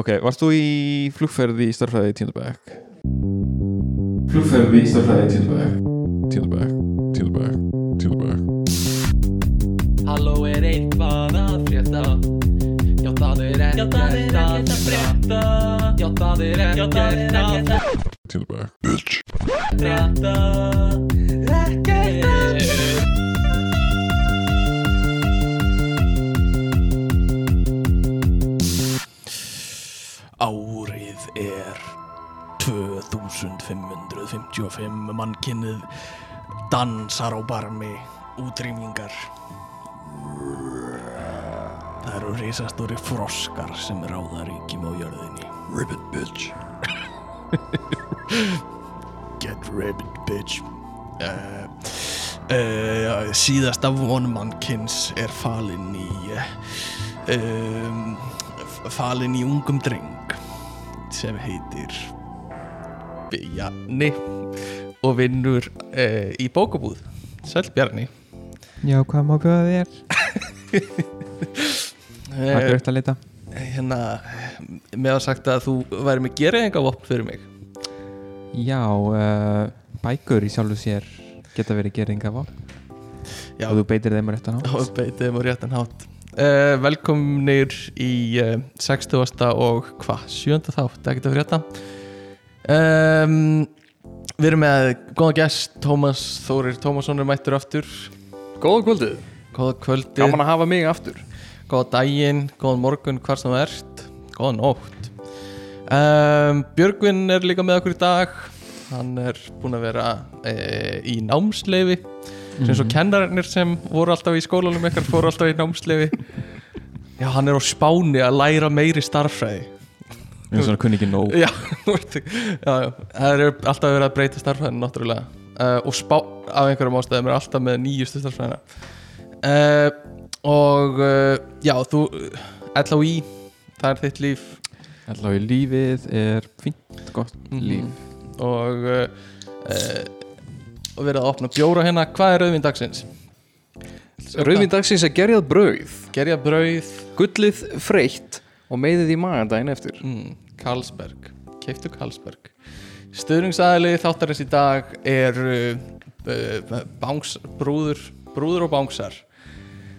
Ok, varst þú í flugferði í starfræði í tíundabæk? Flugferði í starfræði í tíundabæk Tíundabæk, tíundabæk, tíundabæk Halló er eitthvað að frétta? Já það er ekkert að frétta. Já það er ekkert að Tíundabæk frétta mannkinnið dansar á barmi útrýmingar. Það eru risastóri froskar sem ráða ríkjum á jörðinni. Ribbit bitch. Get ribbit bitch. Uh, uh, Síðasta von mannkins er falin í um, falin í ungum dreng sem heitir Bjarni og vinnur uh, í bókabúð. Sæll Bjarni. Já, hvað má bjóða þér? Takk uh, fyrir eftir að leita? Hérna, mér var sagt að þú væri með gerðinga vopn fyrir mig. Já, uh, bækur í sjálfu sér geta verið geringa vopn Já, og þú beitir þeim á réttan á og beitið um á réttan hátt. Uh, Velkomnir í uh, 60. og hvað, 7. þátt, ekkert að frétta? Um, Við erum með góða gest, Tómas Þórir Tómasson er mættur aftur. Góða kvöldið, Góða kvöldi, gaman að hafa mig aftur. Góða daginn, góðan morgun, hvar sem þú ert. Góða nótt. Um, Björgvin er líka með okkur í dag. Hann er búinn að vera uh, í námsleifi sem svo kennararnir sem voru alltaf í skólanum ykkar fóru alltaf í námsleifi Já, hann er á spáni að læra meiri starffræði Eins og hann kunni ekki nóg. Já, það er alltaf verið að breyta starffræðin náttúrulega. Uh, og spá af einhverjum ástæðum er alltaf með nýjustu starffræðina uh, og uh, já, þú LHI, það er þitt líf. Í lífið er fínt, gott Mhm. líf. Og uh, uh, og verið að opna bjóra hérna. Hvað er rauðvin dagsins? Rauðvín dagsins er gerjað brauð. Gerja brauð. Gullið freytt og meiðið í magan daginn eftir. Mm, Karlsberg, keiftu Karlsberg Stöðningsæðili þáttarins í dag er uh, uh, bángs, brúður, brúður og bángsar.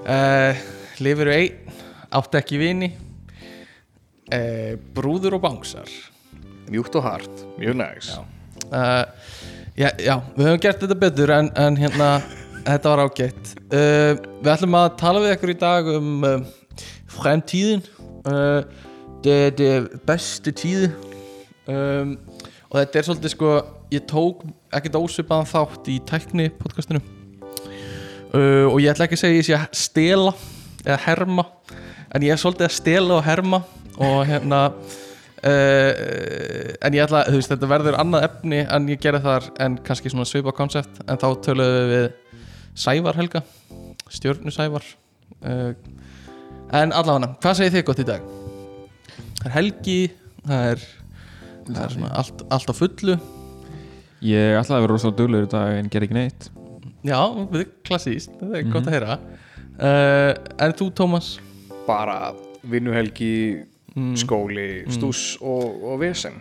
Uh, Lifir einn, átti ekki vini. Uh, Brúður og bángsar. Mjúkt og hart, mjög næs. Já. já, já, við höfum gert þetta betur en, en hérna, þetta var ágætt. Við ætlum að tala við ykkur í dag um fremtíðin uh, det, det beste tíði um, og þetta er svolítið sko ég tók ekkert ósvipaðan þátt í tækni podcastinu. Uh, og ég ætla ekki að segja ég sé að stela eða herma en ég er svolítið að stela og herma og hérna Uh, en ég ætla, þú veist, þetta verður annað efni en ég gerði þar en kannski svona svipa koncept en þá töluðum við Sævar Helga stjörnu Sævar uh, en allavega, hvað segir þið gott í dag? Það er helgi það er, það er svona allt, allt á fullu. Ég ætlaði að vera rosa duglur í dag en ger ekki neitt. Já, við klassíst, það er gott að heyra. Uh, en þú Tómas? Bara vinnuhelgi, mm, skóli, stús og, og vesen.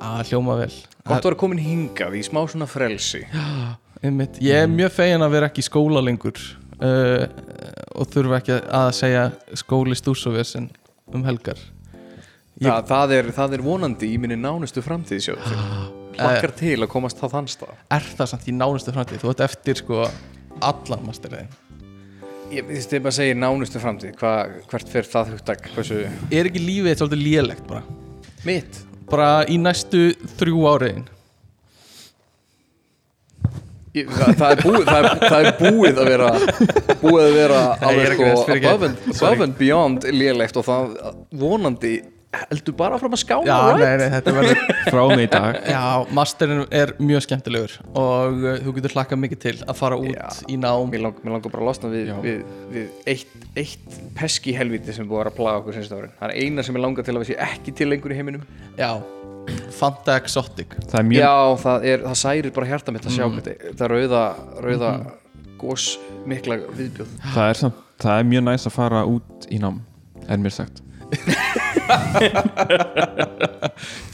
Að hljóma vel. Gott að vera komin hingað í smá svona frelsi. Einmitt. Ég er mjög fegin að vera ekki í skóla lengur uh, og þurfa ekki að segja skóli stúsovesen um helgar Ég- það, það, er, það er vonandi í minni nánustu framtíð sjóð Lakkar til að komast á þann stað Er það samt í nánustu framtíð? Þú ert eftir sko allan masterðin Ég veist bara að segja nánustu framtíð Hva, Hvert fer það hugtak? Hversu Er ekki lífið eitt svolítið lélegt bara? mitt? Bara í næstu þrjú áriðin það, það, er búið, það, er, það er búið að vera búið að vera er alveg sko above and, above and beyond lélegt og það vonandi heldur bara fram að skána Já, right? nei, nei, þetta verður Frá mig í dag. Já, masterinn er mjög skemmtilegur og uh, þú getur hlakkað mikið til að fara út Já. í nám. Mér, lang, mér langar bara að losna við, við, við eitt, eitt peski helviti sem búið að vera að plaga okkur senst árin. Það er eina sem ég langar til að við sé ekki til lengur í heiminum. Já, Fanta Exotic. Það er mjög Já, það, er, það særir bara hjarta mitt að sjá mm. þetta er rauða, rauða gós mikla viðbjóð. Það er, samt, það er mjög næst að fara út í nám er mér sagt.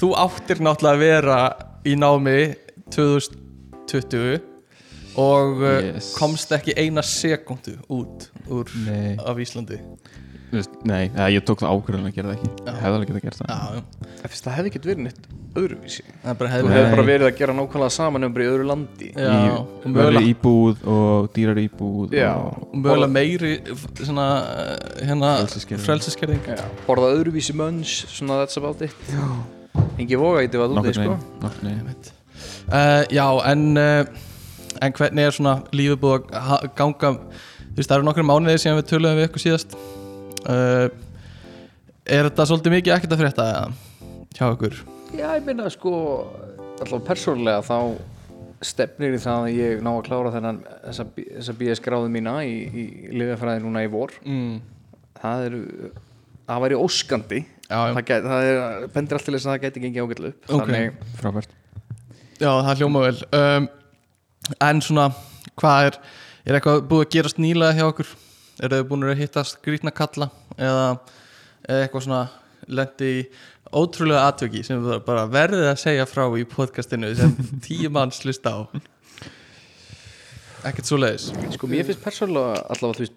Þú áttir náttúrulega að vera í námi 2020 og uh, Yes. komst ekki eina sekundu út úr af Íslandi nei eða, ég tók það ákvörðun að gera það ekki. Ég hefði alveg getað gert það. Já, já. Það finnst það hefði ekki verið neitt öðruvísi. Það bara Þú hefði Nei. hefði bara verið að gera nákvæmlega saman um bara í öðru landi. Já, Í og verri mögulega, íbúð og dýrar íbúð Já. og og mögulega meiri svona, hérna Frelsisskerðing. frelsiskerðing Já. Borða öðruvísi mönns, svona that's about it. Engi voga í þetta nokkur úti, sko. neginn nokkur neginn uh, Já, en uh, en hvernig er svona lífið búið að ha- ganga? Þú veist, það eru nokkru mánuðið síðan við töluðum við ykkur síðast uh, Er þetta svolítið mikið ekkert að frétta hjá ykkur? Já, ég minna sko Alltaf persónulega þá stefnir í það að ég ná að klára þennan þessa, þessa BS gráðu mína í, í lifjafræði núna í vor Mm. það er það væri óskandi Já, það, get, það er, bendir allt til þess að það geti gengið ágætlu upp Ok. þannig, frábært Já, það hljóma vel um, En svona, hvað er er eitthvað búið að gerast nýlega hjá okkur? Er þau búin að hitta skrýtna kalla eða eða eitthvað svona lendi í ótrúlega atvöki sem við bara verðið að segja frá í podcastinu sem tíu manns hlusta á? Ekkert svo leiðis sko mér finnst persónulega allavega þú veist,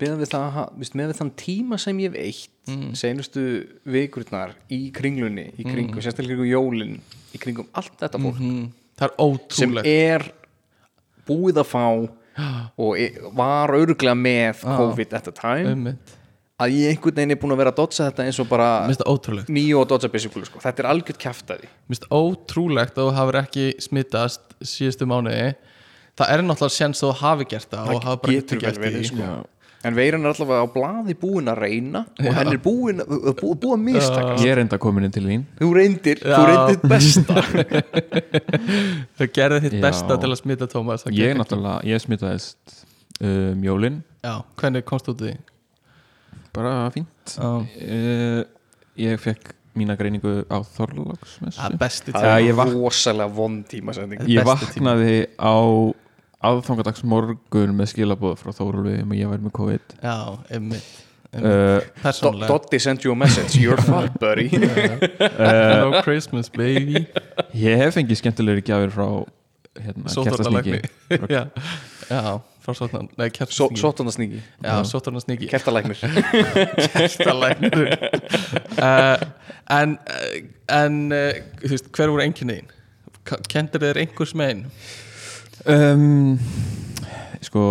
við þann tíma sem ég hef eitt Mm. seinustu vikurnar í kringlunni í kringum, sérstaklega kringum jólin í kringum allt þetta fólk mm, Það er sem er búið að fá og var örglega með. COVID at the time Einmitt. að ég einhvern veginn er búin að vera að dodsa þetta eins og bara það nýju og dodsa bisikulu sko. þetta er algjört kæftæði Mér finnst ótrúlegt að þú hafur ekki smittast síðustu mánuði Það er náttúrulega séns að þú hafi gert það, og hafi bara getur vel verið því. sko. En veiran er allavega á blaði búin að reyna og henn er búin að bú, búið að mistaka ég er enda komin inn til þín. Þú reyndir, Já. þú reyndir besta. Þau gerði þitt Já. besta til að smita Tómas það ég náttúrulega, ég smitaðist um, jólin. Já, hvernig komst út úr því? bara fínt. Uh, ég fekk mína greiningu á Þorláksmessu. Það er besti það Já, er rosalega vond tímasending. Ég vaknaði á aðfangadags morgun með skilabóð frá Þórulvi um að ég væri með COVID. Já, einmitt uh, Do- Persónulega. Dottie sent you a message, you're fucked buddy. No Christmas baby. ég hef fengið skemmtilegri gjafir frá hérna, kertasníki Já, já, Já, sótarnarsníki kertalæknir. Kertalæknir. Uh, En, uh, en uh, þú veist, hver voru einkenniðin? Kendir þér einhvers megin? Um, sko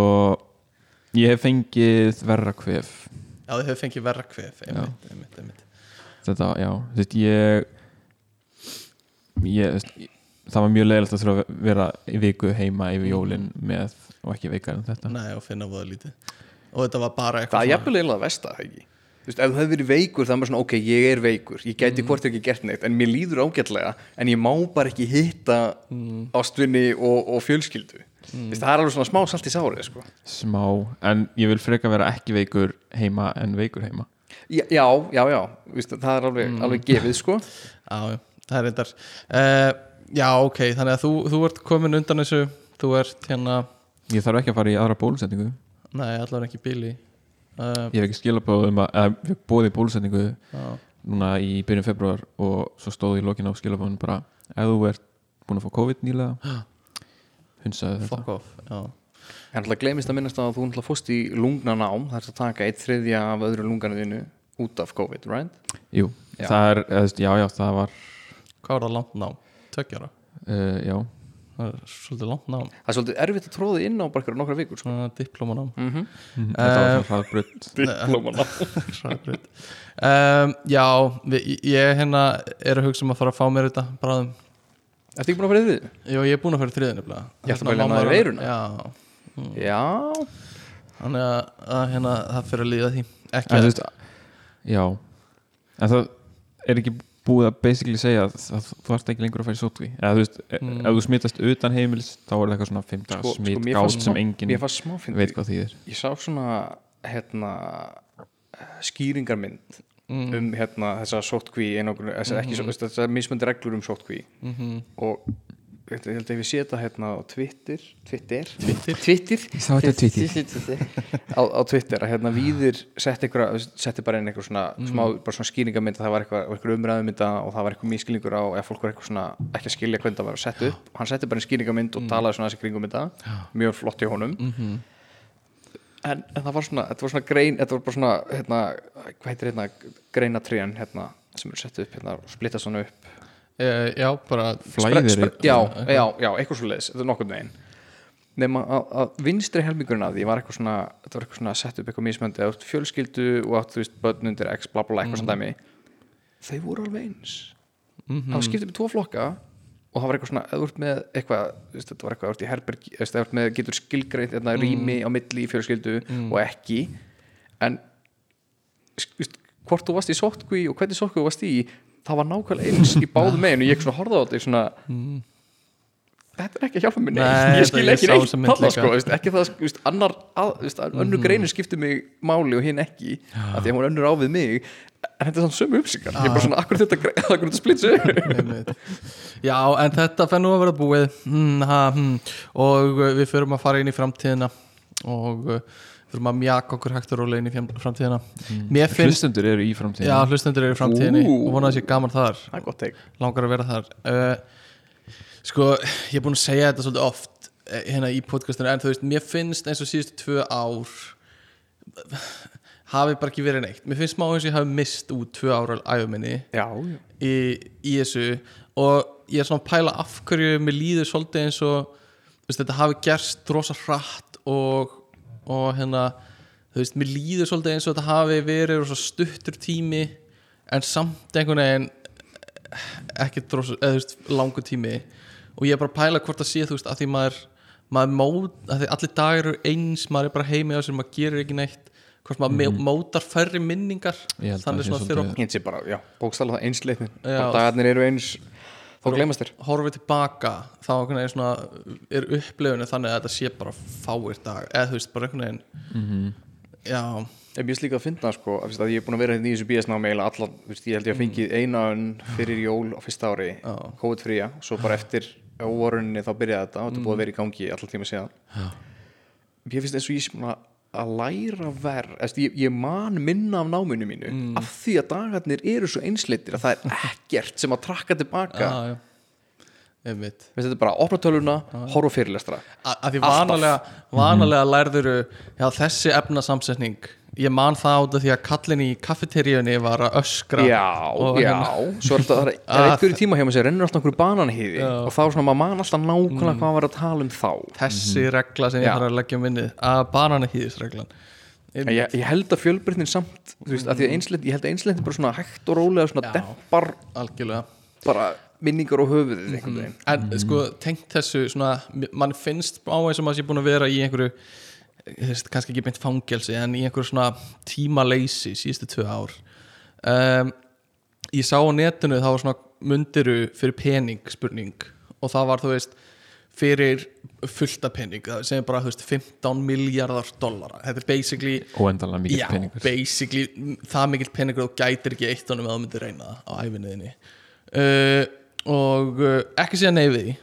ég hef fengið verra kvef. Já, þið hefur fengið verra kvef einmitt, einmitt, einmitt. þetta, já, þú veist, ég ég, það var mjög leiðilegt að þurfa að vera í viku heima yfir jólin með og ekki veikar en þetta. Nei, og finna voða lítið. Og þetta var bara eitthvað það er jafnvel eiginlega versta það ekki Þú veist, ef þú hefði verið veikur það er maður svona, ok, ég er veikur. Ég gæti hvort ekki gert neitt, en mér líður ágætlega en ég má bara ekki hitta ástvinni og, og fjölskyldu. Mm. það er alveg svona smá salt í sárið sko. smá, en ég vil freka vera ekki veikur heima en veikur heima. Já, já, já, já. Vist, það er alveg, alveg gefið sko. Já, það er reyndar. Uh, Já, ok, þannig að þú, þú ert komin undan þessu. Þú ert hérna ég þarf ekki að fara í aðra bólusetningu. Nei, allar ekki bíli ég hef ekki skilabóð um að, ég bóði bólusetningu núna í byrjun februar og svo stóð í lokin á skilabóðun bara ef þú ert búin að fá COVID nýlega hunsaði þetta Fuck off Já, en alltaf glemist að minnast að þú alltaf fórst í lungnanám það er að taka eitt þriðja af öðru lunganum þínu út af COVID, right? Jú, Já. það er, já, já, það var hvað var það langt nám? Tökjara uh, já, Það er svolítið langt nám. Það er svolítið erfitt að tróða inn á bara ykkur nokkra vikur sko. Svona diplómanám. Mm -hmm. mm, þetta var svona hraðbrutt diplómanám. Um, Já, við, ég hérna er að hugsa um að fara að fá mér þetta bráðum. Ertu ekki búin að fara yfir því? Jó, ég er búin að fyrir þriðin nefnilega. Ég ætla bara að þér var- veiruna. Já, Já, þannig að, að hérna, það fyrir að líða því. Ekki en, að veist, já. En það er ekki búið að basically segja að, að þú ert ekki lengur að fara í sótví eða þú veist, Mm. ef þú smitast utan heimilis þá er það eitthvað svona 5 dags Sko- sko, smit mér gátt sem enginn veit hvað þýðir ég sá svona hérna skýringarmynd Mm. um hérna þessa sótkví ekki, mm -hmm. þessa mismöndi reglur um sótkví Mhm. og ég held að sé þetta hérna á Twitter Twitter. Twitter, Twitter. Twitter. á, á Twitter að hérna Víðir setti, setti bara inn eitthvað svona, smá, bara svona skýringamynd að það var eitthvað, eitthvað umræðumynda og það var eitthvað mískilningur á eða fólk var eitthvað svona ekki að skilja hvernig það var að setja upp. Og hann setti bara inn skýringamynd og talaði svona þessi kringum þetta. Mjög flott í honum. En, en það var svona, þetta var svona grein þetta var bara svona, hérna, hvað heitir hérna greinatrén, hérna sem eru sett upp, hérna, splitta svona upp e, já, bara Flæðir já, já, já, eitthvað svo leiðis, þetta er nokkurn veginn. Nema að, að vinstri helmingurinn af því var eitthvað svona, þetta var eitthvað svona sett upp eitthvað mismöndi, að fjölskyldu og átt þú veist, börn undir x, bla bla eitthvað svona dæmi. Þau voru alveg eins. Það var skipt upp í tvo flokka og það var eitthvað svona, eða ert með eitthvað þetta var eitthvað, þú ert í herbergi eða ert með, getur skilgreint hérna, rými á milli í fjölskyldu og ekki. En hvort þú varst í sótkví og hvernig sótkví þú varst í það var nákvæmlega eins í báðu megin og ég svona horfði á þetta svona þetta er ekki að hjálpa mér neitt. Nei, ég skil ekki neitt líka. sko, veist, ekki það veist, annar, að, veist, önnur greinir skiptir mig máli og hinn ekki af því að hún er önnur á við mig en þetta er svona sömu upplýsingar. Ég er bara svona, akkur þetta, akkur þetta splitsu. Já, en þetta fenn nú að vera búið. Hmm, ha, hmm. og uh, við förum að fara inn í framtíðina. Og förum að mjaka okkur hægt og rólega inn í framtíðina. Mér finnst, Hlustundur eru í framtíðin já, hlustendur eru í framtíðinni Ú. og vona að sé gaman þar. Það er gott teik langar að vera þar. Uh, Sko, ég er búin að segja þetta svolítið oft eh, hérna í podcastinu en þú veist, mér finnst eins og síðustu tvö ár hafi bara ekki verið neitt. Mér finnst smá eins og ég hafi mist út tvö ára æfuminni já, já. í, í þessu. Og ég er svona að pæla af hverju mér líður svolítið eins og þú veist, þetta hafi gerst rosa hratt og, og hérna þú veist, mér líður svolítið eins og þetta hafi verið rosa stuttur tími en samt einhvern veginn ekki rosa, eða þú veist, langur tími. Og ég er bara að pæla hvort það sé þú veist, að því maður maður mót, að því allir dagar eru eins maður er bara heimi á sér, maður gerir ekki neitt hvort maður mm mótar færri minningar. Held að þannig það sé svona þegar svolítið- hins er bara, já, bókstæla það einsleitnin Já. dagarnir eru eins þá glemast þér horfið tilbaka þá veginn svona er upplifinu þannig að þetta sé bara fáir dag eða þú veist bara einhvern veginn Mhm. já, Ég mjög líka að finna sko, að, að ég er búin að vera hérna í þessu veist, ég held ég að fengið eina önn fyrir jól á fyrsta ári Já. COVID-fría, svo bara eftir óvorunni þá byrjaði þetta og þetta er búið að vera í gangi allan tíma síðan Já. Ég finnst eins og ég búin að að læra verð, Eftir, ég, ég man minna af náminu mínu af því að dagarnir eru svo einsleitir að það er ekkert sem að trakka tilbaka. Veist, þetta er bara að opna töluna, horfa á fyrirlestra. A- að því vanalega, vanalega lærðuru já þessi efnasamsetning ég man það át af því að kallin í kaffeteríunni var að öskra Já, og já, hérna- svo er er Ah, einhverju tíma hjá maður sér rennur alltaf einhverju bananhýði og þá svona maður man alltaf nákvæmlega hvað var að tala um þá. Þessi regla sem ég Já. þarf að leggja um minnið að banana hýðisreglan En ég, ég held að fjölbreytnin samt þú veist, að því að einsleitt, ég held að einsleitt bara svona hægt og rólega svona Já. dempar algjörlega. bara minningar á höfuðið veginn. En sko tengt þessu svona, mann finnst á eins og maður sé búin að vera í einhverju veist, kannski ekki beint fangelsi en í einhverju svona tímaleysi síðustu tvö ár. Um, ég sá á netinu það var svona mundiru fyrir pening spurning og það var þú veist fyrir fullta pening sem er bara veist 15 miljardar dollara. Þetta er basically Já, basically það mikill peningur þú gætir ekki eitt honum eða þú myndir reyna á æfinniðinni uh, og uh, ekki segja því.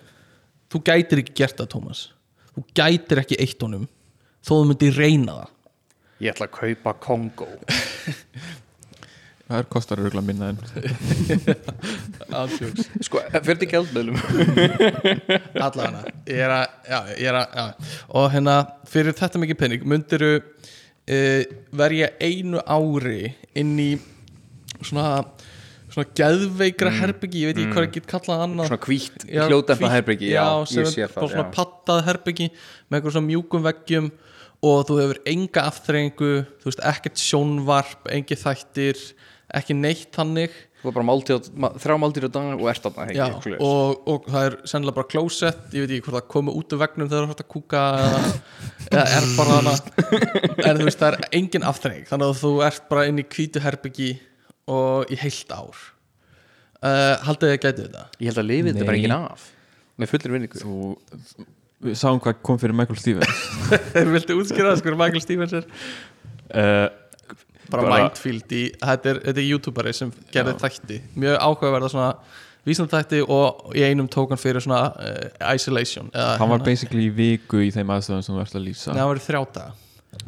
Þú gætir ekki gert það Tómas þú gætir ekki eitt honum þó þú myndir reyna það. Ég ætla að kaupa Kongo það er kostar örgulega minna en Andjóks. Sko, fyrir til gældmeðlum allavega. Ég er að, já, ég er að já. og hérna fyrir þetta mikið pening myndiru uh, verja einu ári inn í svona svona geðveikra herbyggi, ég veit ekki hvað ég get kallað annað. Svona Já, hljóðdempa hvítt- herbyggi Já, sem ég er sé það svona já. pattað herbyggi með eitthvað svona mjúkum veggjum og þú hefur enga afþreyingu þú veist, ekkert sjónvarp, engi þættir ekki neitt þannig. Þú er bara máltíð, þrjá máltíð á dag og ert þarna Já, og, og það er sennilega bara klósett ég veit ekki hvort það komi út af vegnum þegar þú hægt að kúka eða, eða er bara hana en þú veist, það er engin afþreying þannig að þú ert bara inn í hvítu herbyggi og í heilt ár. Uh, haldið þið að gæti þetta? Ég held að lifið þetta bara Nei. enginn af. Með fullir vinningu þú við sáum hvað kom fyrir Michael Stevens. Þeir viltu útskýra það sko Michael Stevens er? Uh, bara, Bara- mindfield í þetta er, þetta er youtuberi sem gerði þætti. Mjög áhugaverða svona vísnandætti og í einum tók hann fyrir svona uh, isolation eða, hann var basically í viku í þeim aðstöðum sem þú ert að lýsa. Nei, hann var í þrjá daga.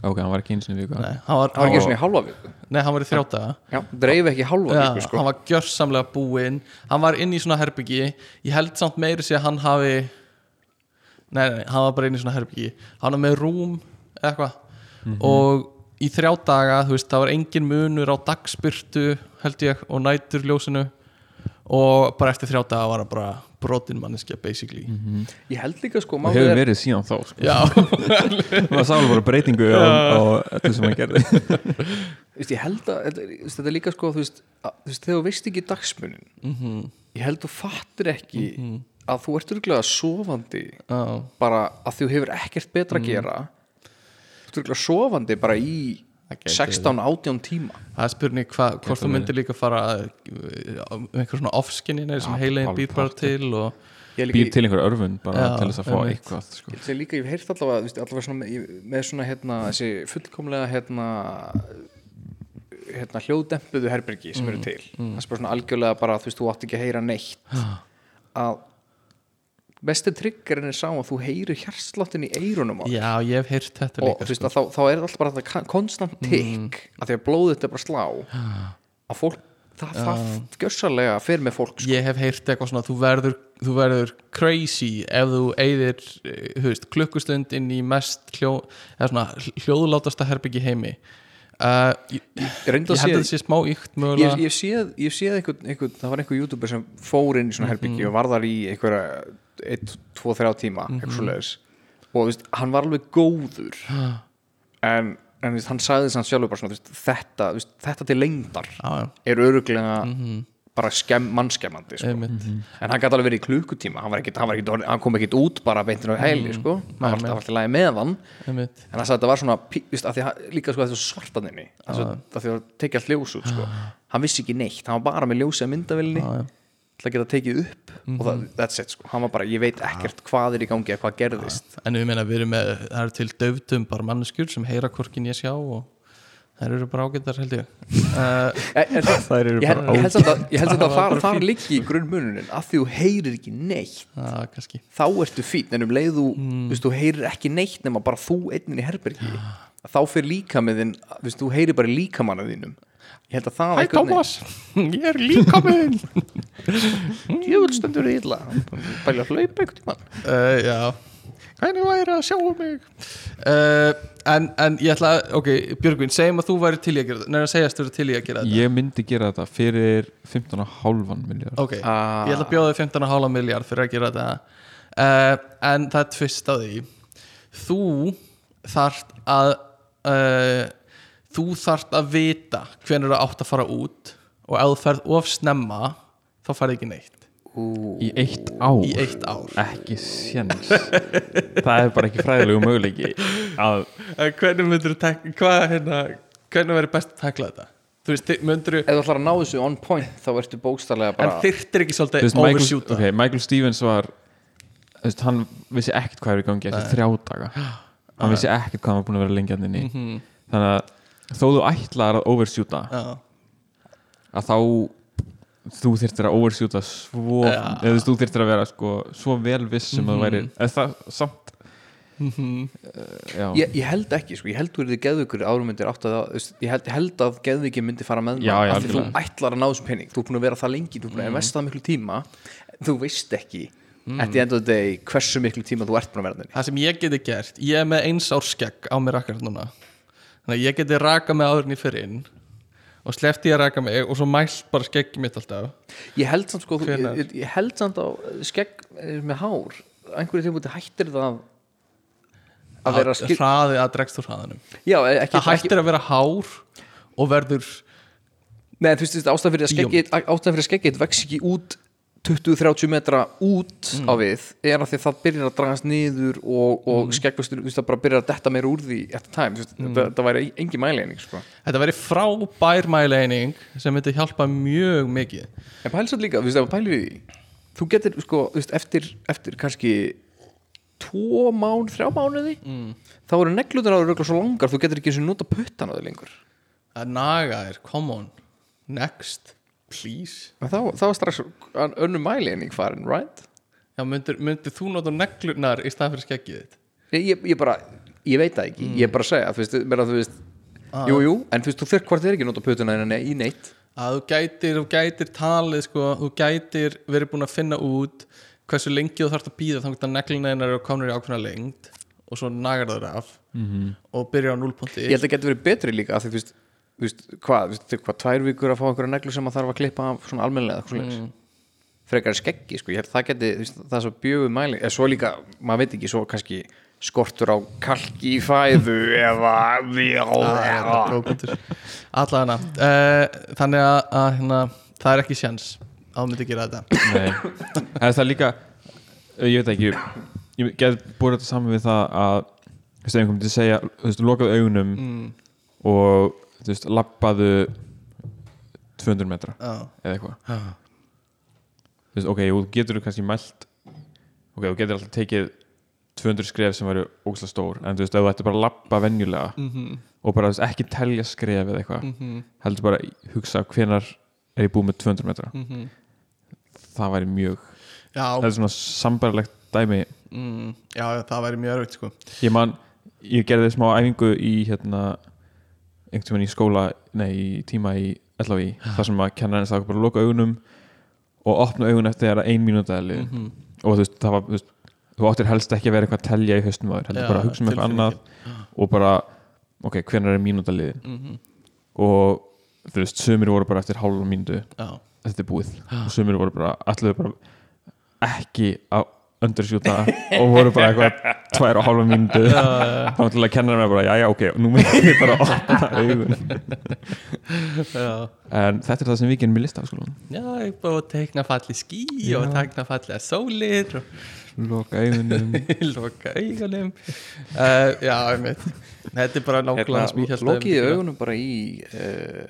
Ok, hann var ekki eins og í viku. Nei, hann var, var ekki hann, svona í halva viku. Nei, hann var í þrjá daga. Já, dreif ekki í halva viku sko. hann var gjörsamlega búinn. Hann var inn í svona herbyggi ég held samt meiri sé að hann hafi nei, nei, hann var bara inn í svona herbyggi hann var með rúm eða eitthvað og í þrjá daga þú veist, það var engin munur á dagspyrtu held ég og næturljósinu. Og bara eftir þrjá daga var hann bara brotin manneskja basically. Ég held líka sko og málið hefur er- verið síðan þá sko. já, maður sá alveg bara breytingu á, á öllu sem hann gerði. Þú veist, ég held að þetta er- þetta líka sko þú veist, að, þú veist þegar þú veist ekki dagsmunin Mhm. ég held þú fattir ekki að þú ert örgulega sofandi já, bara að þú hefur ekkert betra að gera. Þú ert örgulega sofandi bara í Það gæti 16-18 tíma. Það er spurning hva, hvort þú myndir líka fara að- um einhver svona off-skinninni sem Já, heilin alveg býr bara til og býr til einhver örfun bara Já, til þess að fá einmitt. eitthvað sko. ég sé líka, ég hef heyrt allavega, þú veist, allavega svona, með, með svona hérna, þessi fullkomlega hérna hérna hljóðdempuðu herbergi sem eru til. það er bara svona algjörlega bara, þú veist, þú átt ekki að heyra neitt. Að besti triggerinn er sá að þú heyrir hjarsláttin í eyrunum á já, ég hef heyrt þetta og líka þú veist sko. að þá, þá er alltaf bara þetta konstant tikk að því að blóðið er bara slá. Að fólk, það, það gjörsalega fer með fólk sko. ég hef heyrt eitthvað svona þú verður, þú verður crazy ef þú eyðir eh, þú veist, klukkustund inn í mest hljó, svona hljóðlátasta herbyggi heimi. Uh, ég, ég ég held að þetta sé smá ykt mögulega. Ég séð, ég séð einhvern, einhvern, það var einhver youtuber sem fór inn í svona herbyggi og var þar í einhverja 1, 2, 3 tíma eitthvað svoleiðis. Og veist, hann var alveg góður. En, en veist, hann sagði þess að sjálfur bara svona, veist, þetta, þetta til lengdar já, já, er öruglega bara skemm, mannskemmandi sko. einmitt. En hann gæti alveg verið í klukkutíma. Hann, var ekkit, hann, var ekkit, hann kom ekkit út bara beintinu á heili sko. hann var alltaf lagi með hann. En hann sagði að þetta var svona að því, að- líka sko þetta svartaninni að því að tekja allt ljós út sko. hann vissi ekki neitt, hann var bara með ljósið að myndavilni. Til að geta tekið upp og það, that's it sko. hann var bara, ég veit ekkert hvað er í gangi eða hvað gerðist. En við meina við erum með það eru til döftum bara manneskjur sem heyra hvorkin ég sjá og þær eru bara ágættar held ég. Uh, en, en, Þær eru bara ég held samt að, ég held að Það fínt. liggi í grunnmununin að því þú heyrir ekki neitt. Kannski. Þá ertu fín, en um leið þú, mm. þú heyrir ekki neitt nema bara þú einnin í herbergi. Þá fyrir líkamið þinn þú veist, þú heyrir bara í líkamannu þínum ég held að það Hæ Tómas, ég er líka með djöfulstundur í illa. Bæli að hlaupa einhvern tímann. Uh, Já. Hvernig væri að sjá um mig? Uh, en, en ég ætla að Ok, Björgvin, segjum að þú væri til í að gera þetta Nei, að segjast þú væri til í að gera þetta. Ég myndi gera þetta fyrir 15,5 miljard Ok, Ah. ég ætla að bjóða þig 15,5 miljard fyrir að gera þetta. Uh, En það er tvist á því. Þú þarft að uh, Þú þarft að vita hvenær þú átt að fara út Og ef þú ferð of snemma Þá færði ekki neitt. Í eitt ár? Í eitt ár. Ekki séns. Það er bara ekki fræðilegu möguleiki að En hvernig myndir þú tekla Hvað hérna Hvernig verður best að tekla þetta? Þú veist, myndir ef þú ætlar að ná þessu on point þá ertu bókstarlega En bara þyrftir ekki Þú svolítið veist, Michael, overshoota okay, Michael Stevens var þú veist, hann vissi ekkert hvað er í gangi eftir þrjá daga. Hann vissi ekkert hvað hann var búin að vera lengi hann inni. Mhm. þannig að þó þú ætlar að overshoota Já, að þá þú þyrftir að overshoota svo eða þú þyrftir að vera sko, svo vel viss sem að þú væri eða það samt. Uh, já, ég, ég held ekki, sko, ég held þú erið geðvikur árum myndir átt að ég held, ég held að geðviki myndi fara með Já, já, af því þú ætlar að ná þessum penning þú er búin að vera það lengi, þú er búin að investa það miklu tíma. Þú veist ekki Mm. at the end of the day hversu miklu tíma þú ert búin að vera þenni það sem ég geti gert Ég er með eins árs skegg á mér akkurat núna Þannig að ég geti raka mig áður en ég fyrir inn Og slefti ég að raka mig Og svo mælt bara skeggi mitt alltaf. Ég held samt sko, þú, Hvenær? ég, ég held samt á skegg eh, með hár. Einhverju tíma hættir það að vera skil Hraði að dregst úr hraðanum. Já, e- ekki, Það hættir að vera hár Og verður Nei, þú veist, ástæðan fyrir að skeggið vex ekki út 20-30 metra út Mm. á við er að því að það byrjar að dragast niður og, og mm. skeggvöxtur, þú veist, það bara byrjar að detta meira úr því eftir time, þú veist, Mm. það, það væri engin mæleining, sko. Þetta væri frábær mæleining sem myndi hjálpa mjög mikið En pælis þetta líka, þú veist, ef að pæli við því þú getur, sko, þú veist, eftir eftir kannski tvo mán, þrjá mánuði mm. þá eru neglutur á þér svo langar þú getur ekki eins og nota puttan á þér lengur að naga þér, come on next please þá, þá var strax önnu mæliðning farin, right? Já, myndir, myndir þú nota neglunar í stað fyrir skeggið þitt? Ég, ég, ég bara, ég veit það ekki ég er bara að segja, þú veist, meira, þú veist jú, jú, en þú veist, þú fyrir hvort er ekki nota putuna þína í neitt að þú gætir, þú gætir talið sko, þú gætir verið búin að finna út hversu lengi þú þarfst að býða að neglina þínar eru komin í ákveðna lengd og svo nagar það af -hmm. og byrja á núlpunti ég held að það getur verið betri líka af því, þú veist, þú veist, hvað, þú veist, hvað, tvær vikur að fá einhverja neglu sem að þarf að klippa af svona almennilega, mm. frekar skeggi, sko, ég held að það geti veist, það er svo bjögu mæli, eða svo líka maður veit ekki, svo kannski skortur á kalki í fæðu eða allavega uh, þannig að, að hérna, það er ekki sjans að þú myndi gera þetta. Það er líka ég veit ekki ég get búið þetta saman við það að einhvern myndi segja, þú veist, lokaðu augunum mm. og þú veist, lappaðu 200 metra Já. eða eitthvað Já. þú veist, ok, þú getur kannski mælt ok, þú getur alltaf tekið 200 skref sem væru ógæslega stór en þú veist, ef þú ætti bara að lappa venjulega Mhm. og bara þú veist, ekki telja skref eða eitthvað Mhm. heldur bara hugsa hvenar er ég búið með 200 metra Mhm. það væri mjög, Já, það er svona sambarlegt dæmi mm, já, það væri mjög örvitt sko. ég man, ég gerði smá æfingu í hérna einhvern tímann í skóla, nei, í tíma í LHI, þar sem að kennarinn sagði bara að loka augunum og opna augun eftir þegar ein mínúta er liðin. Mhm. og þú veist, það var, þú veist þú áttir helst ekki að vera eitthvað að telja í haustum á þér heldur Já, bara að hugsa um eitthvað annað og bara, ok, hvenær er mínúta liðin? Mhm. og þú veist, sumir voru bara eftir hálfa mínútu Já, þetta er búið. Og sumir voru bara, allir bara ekki að undersjúta og voru bara eitthvað tvær og hálfa mínútu. Þá til að kenna mér bara, já já ok nú með ég bara að opna augun en þetta er það sem við gerum í listafskólan Já, ég bara að teikna falli skí Já. og teikna falli sólir og loka augunum. Loka augunum. Uh, Já, ég veit Þetta er bara nákvæmlega að lokiði myndi augunum bara í uh,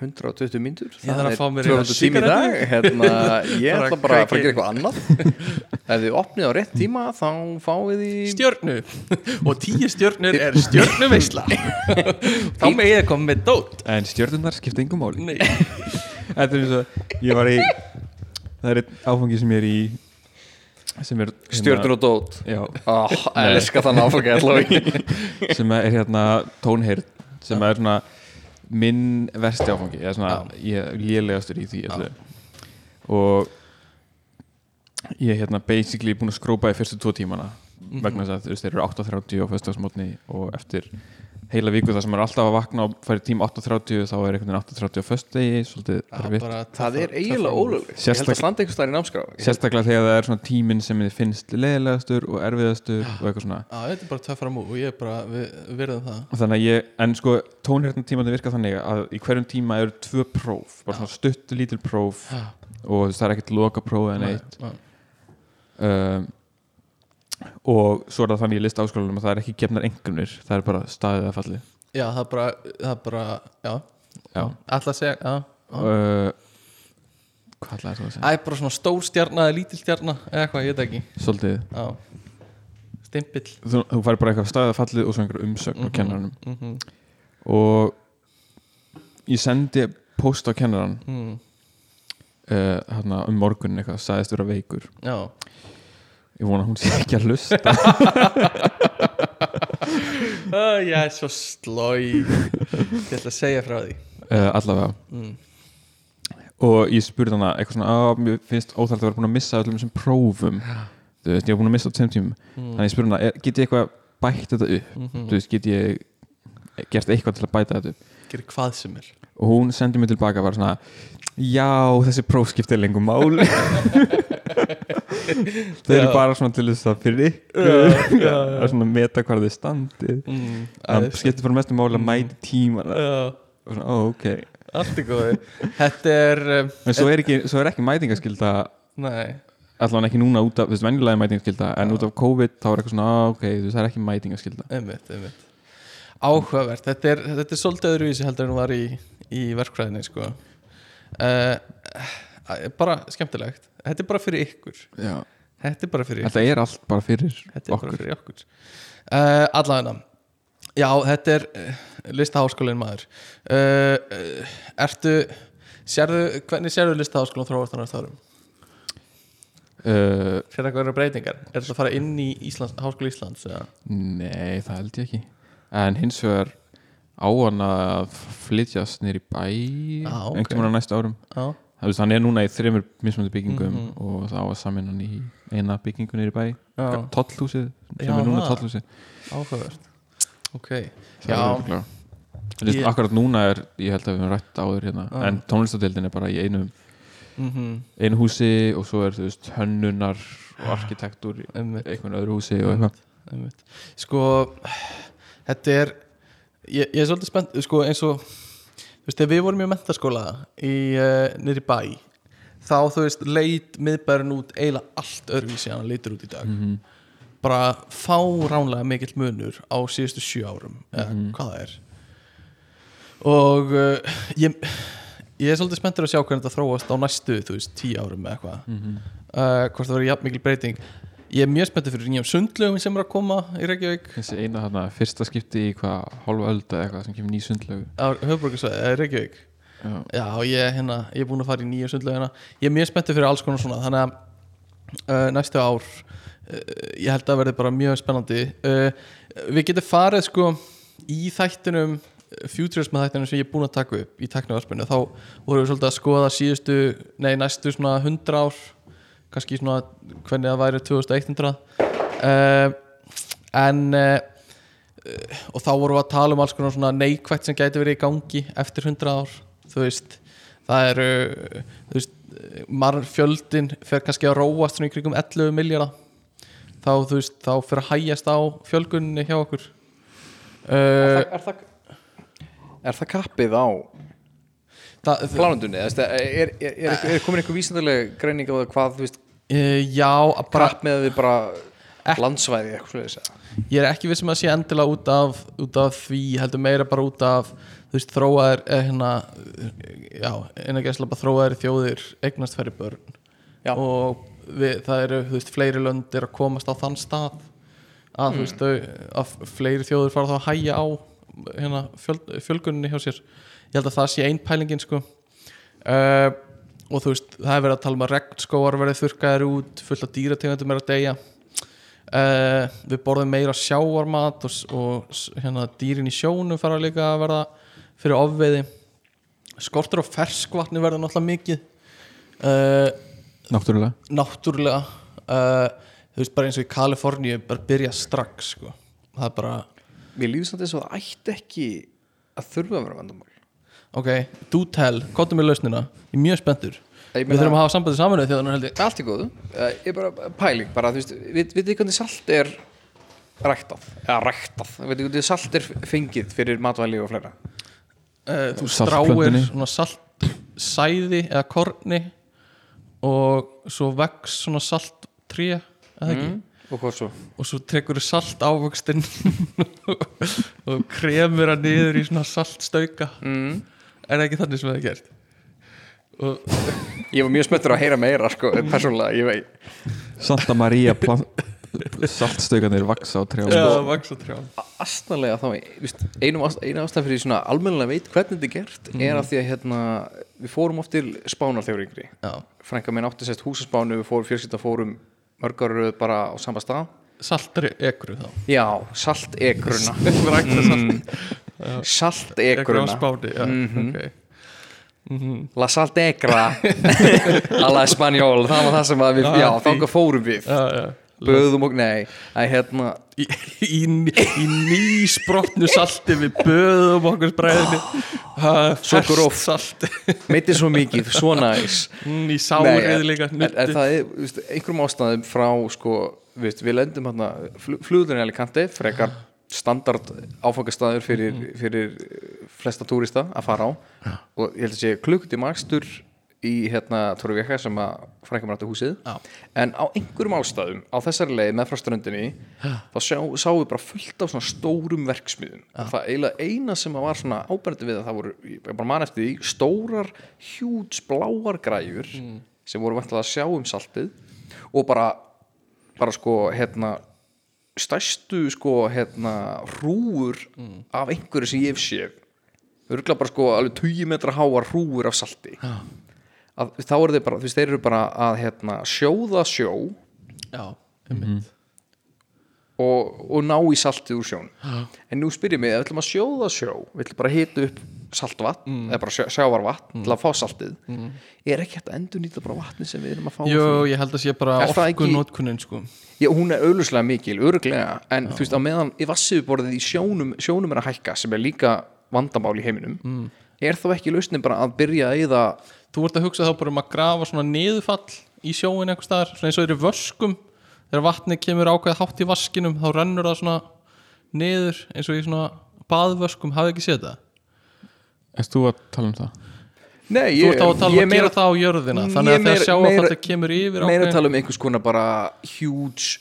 120 myndur Ég þarf að fá mér 200 tími í dag. Hérna, ég ætla bara að fara að gera eitthvað annað. Ef þið opnið á rétt tíma þá fáið þið Stjörnu. Og tíu stjörnur er stjörnu veisla Þá með ég koma með dót. En stjörnunar skipta yngum máli. Nei. Þetta er eins og, ég var í það er einn áfangi sem ég er í sem er hérna- stjörnur og dót. Já, oh, elska þann áfengi allavega sem er hérna tónheyrn sem er svona minn versti áfangi eða svona ég lélegastur í því og ég er hérna basically búin að skrópa í fyrstu tvo tímana vegna þess að þeir eru 8.30 á föstudagsmótni og eftir heila viku þar sem er alltaf að vakna og færi tím 8.30 þá er einhvern veginn 8.30 á föstudegi svolítið erfitt. bara það er eiginlega ólöglegt. Ég held að standa einhvers staðar í námskrá. Sérstaklega þegar það er svona tíminn sem þið finnst leiðilegastur og erfiðastur og eitthvað svona. Já, þetta er bara töffara mú og ég er bara við, virðum það. Þannig að ég, en sko tónhérna tímandi virka þannig að í hverjum tíma eru tvö próf, bara svona stutt lítil próf og það er ekkert loka próf en eitt Nei, um, og svo er það þannig í lista áskólanum að það er ekki gefnar engunir, það er bara staðið að falli Já, það er bara, það er bara Já, Já. alltaf að segja Já, uh, Hvað ætlaði það að segja? Það er bara svona stór stjarna eða lítil stjarna eða eitthvað, ég veit ekki. Svolítið, Já. Stimpill. Þú, þú fær bara eitthvað staðið að falli og svo einhver umsögn á Mhm. kennaranum mm og ég sendi post á kennaran mm. uh, um morgun eitthvað, sagðist vera veikur. Já ég vona hún sé ekki að hlusta. Uh, Ég er svo slói. Ég ætla að segja frá því. Uh, allavega. Mm. og ég spurði hana eitthvað svona að mér finnst óþægt að vera búin að missa öllum þessum prófum. Þú veist, ég var búin að missa á tveim tímum. Þannig ég spurði hana, get ég eitthvað bætt þetta upp? Mhm. þú veist, get ég gert eitthvað til að bæta þetta upp? Gerir hvað sem er. Og hún sendi mér tilbaka bara svona já, þessi prófskipti er lengur máli þau eru bara svona til þess að fyrir ykkur. að svona meta hvað þið standið. Mm. það skiptir bara mestu máli að mæti tímana. Já, og svona, ó, ok. Allt er góði Þetta er um, en svo er ekki, svo er ekki mætingaskylda Nei. allavega ekki núna út af, þú veist, venjulega mætingaskylda en út af COVID þá er eitthvað svona, á, ok, þú veist, það er ekki mætingaskylda. Einmitt, einmitt. Áhugavert, þetta er, þetta er svolítið öðruvísi heldur en var í, í verkfræðinni sko. uh, bara skemmtilegt þetta er bara fyrir ykkur Já. þetta er bara fyrir ykkur þetta er allt bara fyrir þetta er bara okkur fyrir okkur uh, allavegna já, þetta er uh, listaháskólinn maður uh, uh, ertu sérðu, hvernig sérðu lista háskólan þróast á næsta árum? uh, Sérðu eitthvað verið breytingar? Er þetta að fara inn í Íslands, háskóla Íslands? Eða? Nei, það held ég ekki En hins vegar á hann að flytjast nýr í bæ Ah, ok. einhvern veginn á næsta árum Já, veist, hann er núna í þreymur mismöndi byggingum Mhm. og það á að samin hann í eina byggingu nýr í bæ já, Tollhúsið, sem Já, er núna það. tollhúsið áhugavert Ok, Já. Ég- akkurat núna er, ég held að við höfum rætt áður hérna, Já. en tónlistadeildin er bara í einu, mm einu húsi og svo er þú veist hönnunar og arkitektúr í einhvern öðru húsi og eitthvað Sko, þetta er ég, ég er svolítið spennt, sko, eins og veist, við vorum í mentaskóla í, uh, niður í bæ þá, þú veist, leit miðbærin út eiginlega allt öðruvísi en hann lítur út í dag Mhm. bara fáránlega mikill munur á síðustu sjö árum eða Mhm. hvað það er og uh, ég, ég er svolítið spenntur að sjá hvernig þetta þróast á næstu, þú veist, tíu árum eða eitthvað Mhm. uh, hvort það verður jafn mikil breyting ég er mjög spenntur fyrir nýjum sundlögum sem er að koma í Reykjavík. Þessi eina þarna, fyrsta skipti í hvað hálfa ölda eða eitthvað sem kemur ný sundlögu á höfbrukarsvæði, Reykjavík. Já. já, ég, hérna, ég er búin að fara í nýjum sundlögina ég er mjög spenntur fyrir alls konar svona þannig að uh, næstu ár uh, ég held að verði bara mjög spennandi. Uh, við getum farið sko í þættinum futurism þættinum sem ég er búin að taka upp í teknivarpinu, þá vorum við svolítið að skoða síðustu, nei næstu svona 100 ár, kannski svona hvernig það væri 2100 uh, en uh, og þá vorum við að tala um alls konar svona neikvægt sem gæti verið í gangi eftir 100 ár. Þú veist, það eru þú veist, marg fjöldin fer kannski að róast svona í kringum 11 miljardar þá þú veist, þá fer að hægjast á fjölgunni hjá okkur. Er, uh, það, er, það, er það kappið á plánundunni? Er, er, er, er, er komin einhver vísindarlega greining á það hvað veist, uh, já, bara kapp með við bara landsvæði eitthvað svoleiðis eða? ég er ekki vissum að sé endilega út af, út af því, heldur meira bara út af þú veist, þróaðir eh, hérna, já, bara þróaðir þjóðir eignast færri börn Já. og við, það eru, þú veist, fleiri lönd er að komast á þann stað að, þú veist, að fleiri þjóðir fara þá að hæja á hérna, fjöl, fjölgunni hjá sér ég held að það sé ein pælingin, sko uh, og þú veist, það er verið að tala um að regnskóar verið þurrkaðir út fullt af dýrategundum er að deyja. Uh, við borðum meira sjávarmat og, og hérna, dýrin í sjónum fara líka að verða fyrir ofveiði. Skortur á ferskvatni verða náttúrulega mikið. Uh, náttúrulega. náttúrulega. Uh, þú veist bara eins og í Kaliforníu bara byrja strax sko. það er bara, Mér líður samt eins og það ætti ekki að þurfa að vera vandamál ok, do tell. Kottum við lausnina, ég er mjög spenntur. Við þurfum að hafa sambandið saman þjóðanar held ég. Allt í góðu, uh, ég er bara pæling bara, þú veist, við, þið hvernig salt er ræktað, eða ræktað. Við þið hvernig salt er fengið fyrir matvæli og fleira? Uh, þú stráir svona salt sæði eða korni og svo vex svona salt tré eða ekki? Og hvað svo? og svo tekur þú salt ávöxtinn og kremur hann niður í svona saltstauka. Mm. Er það ekki þannig sem það er gert? Og Ég var mjög spenntur að heyra meira sko, persónulega, ég veit. Santa Maria saltstaukanir vaksa á trjá já, vaxa trjá astanlega þá, einu ástæð fyrir svona almennilega veit hvernig þetta er gert er að því að hérna, við fórum oft til spánar þegar yngri. Já, frænka minn átti sérst húsaspánu við fórum fjölskylda fórum mörgaröð bara á sama stað. Saltri ekru þá. Já, salt egruna rækta salt salt ekru á egruna spáni já, Mhm. ok. La salt egra a la espanjól, það var það sem að við, já, þangað fórum við. Já, já. Böðum og, nei, að hérna í, í, í nýsprotnu salti við böðum okkur spræðinni Svo gróft. salt. Meitir svo mikið, svo næs. Mm, í sárið líka er, einhverjum ástæðum frá sko, við, við lendum hérna flugurinn í Alicante, frekar standard áfangastæður fyrir, fyrir eh, flesta túrista að fara á. Og ég held að sé klukkutíma makstur í hérna Torrevieja sem að frænka mér átti húsið. Já. en á einhverjum ástæðum á þessari leið með frá ströndinni þá sjá, sáum við bara fullt af svona stórum verksmiðum og það eiginlega eina sem að var svona ábærandi við að það voru, ég bara man eftir því stórar, hjúts, bláar græjur sem voru vantilega að sjá um saltið og bara bara sko hérna stærstu sko hérna hrúur af einhverju sem ég hef séð. Örgulega bara sko alveg 20 metra háar hrúur af salti. Að, þá eru þeir bara, þú veist, þeir eru bara að hérna, sjóða sjó já, einmitt. Og, og ná í saltið úr sjón en nú spyr ég mig, ef við ætlum að sjóða sjó við ætlum bara að hita upp saltvatn eða bara sjávarvatn til að fá saltið. Er ekki hægt að endur nýta bara vatni sem við erum að fá Jú, ég held að sé bara það orku ekki- notkunin sko. Já, hún er auðvitað mikil, örglega en þú veist, á meðan í vassiðborðið í sjónum sjónum er að hækka sem er líka vandamál í heiminum Mm. er þá ekki lausnin bara að byrja að eyða Þú ert að hugsa þá bara um að grafa svona niðurfall í sjóin einhvers staðar, svona eins og eru vöskum. Þegar vatni kemur ákveð hátt í vaskinum þá rennur það svona niður eins og í svona baðvöskum. Hafið ekki séð það? Erst þú að tala um það? Nei, Þú ert á að tala ég um að gera það á jörðina Ég þannig að meira- þegar sjáum meira- þetta kemur yfir meira að ákveðin tala um einhvers konar bara huge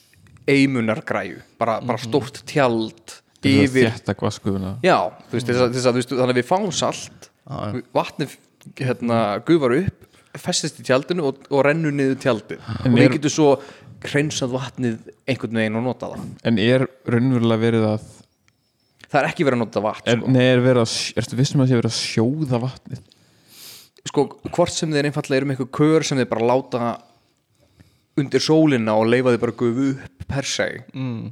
eimunargræju bara, bara Mhm. stórt tjald Yfir Þetta gvaskufuna Já, þú veist, þess að, þess að, þú veist, þannig að við fáum salt Já, já. vatnið hérna, gufar upp festist í tjaldinu og, og rennur niður tjaldið En og við getum svo hreinsað vatnið einhvern veginn og nota það En er raunverulega verið að það er ekki verið að nota vatn sko. Nei, er verið að Erstu vissum að sé verið að sjóða vatnið? sko, hvort sem þeir einfallega eru með eitthvað kör sem þeir bara láta undir sólina og leifa þeir bara gufu upp per se. Mm.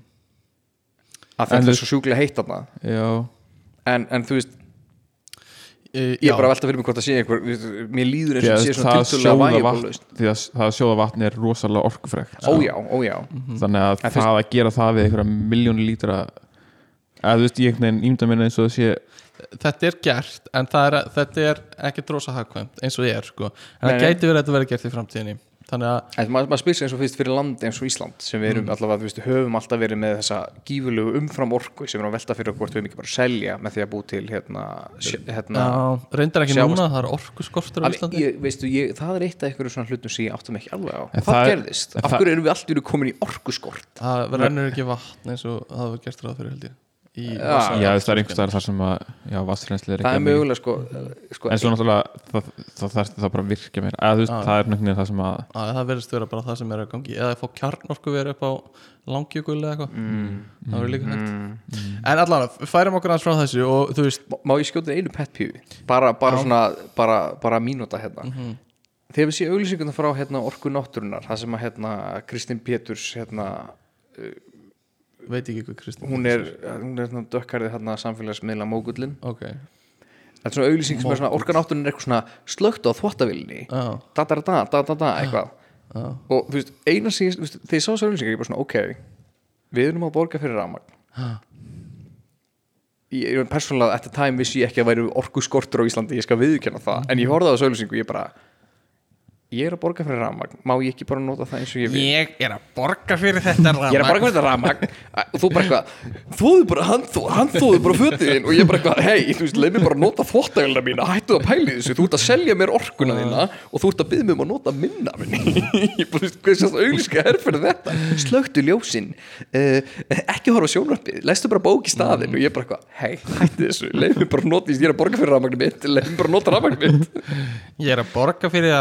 að þetta er svo sjúklega heitt Já. En, en þú veist, e, ég er bara að velta fyrir mig hvort það sé einhver mér líður eins og að það sé svona það sjóða vægjum vatn Því að það að sjóða vatn er rosalega orkufrekt. Ójá, ójá Þannig að það að gera það við einhverja miljónu lítra að þú veist, ég einhvern veginn ímynda mér eins og það sé þetta er gert en það er, þetta er ekki drosa hagkvæmt eins og ég er sko. En það gæti verið að þetta verið gert í framtíðinni. Þannig að En maður, maður spyr sig eins og fyrst fyrir land eins og Ísland sem við erum allavega, þú veist, höfum alltaf verið með þessa gífulegu umfram orku sem er að velta fyrir okkur við erum ekki bara að selja með því að bú til hérna, hérna já, reyndar ekki núna, það er orku skortur á Íslandi. ég, veistu, ég, það er eitt af einhverju svona hlutum sem ég áttum ekki alveg á. En hvað það er- gerðist? Af hverju erum við allt komin í orkuskort? það rennur ekki vatn eins og það var gert ráð fyrir held ég í Já. Vatnsá- Já, það er einhvers staðar þar sem að Já, vassrensli er það er ekki mögulega sko, sko En svo náttúrulega það, það þarf það bara að virka mér að, þú veist, Já. Það er náttúrulega það sem að Já, það verðist vera bara það sem er að gangi eða fá kjarnorku verið upp á langjökul eða eitthvað mm, það verður líka hægt mm. en allan, færum okkur aðeins frá þessu og þú veist, Má- má ég skjóta einu pet pífi? bara, bara svona, bara, bara mínúta hérna Mhm. þegar við séum auglýsinguna frá hérna, orku náttúrunar það sem að hérna, Kristín Péturs hérna, veit ekki hvað Kristinn hún er, hún er hérna, dökkarðið hérna, samfélagsmiðla mógullin ok, þetta er svona auglýsing sem er svona orku náttúrunar er eitthvað svona slögt á þvottavilni já, da da da da da da eitthvað. Já. Og þú veist, eina veist, þegar ég sá þessu auglýsingar ég bara svona, ok við erum að borga fyrir rafmagn. Ha. ég er persónulega at the time vissi ég ekki að væri orku skortur á Íslandi ég skal viðurkenna það, en ég horfði á þessu auglýsingu og ég bara ég er að borga fyrir rafmagn. Má ég ekki bara nota það eins og ég vil? Ég er að borga fyrir þetta ég er að borga fyrir þetta rafmagn. og þú bara eitthvað, þóðu bara hann, þó, hann þóðu bara fötiðin og ég bara eitthvað, hei, þú veist, leið mér bara að nota þvóttagölda mína, hættu að pæli þessu. Þú ert að selja mér orkuna þína og þú ert að byggja mig um að nota minna minni ég bara, veist, hvað sést auglíska er fyrir þetta? Slögtu ljósin. Uh, ekki horfa á sjónvarpið, lestu bara bók í staðin og ég bara eitthvað, hei, hættu þessu. Leið mér bara að nota, ég er að borga fyrir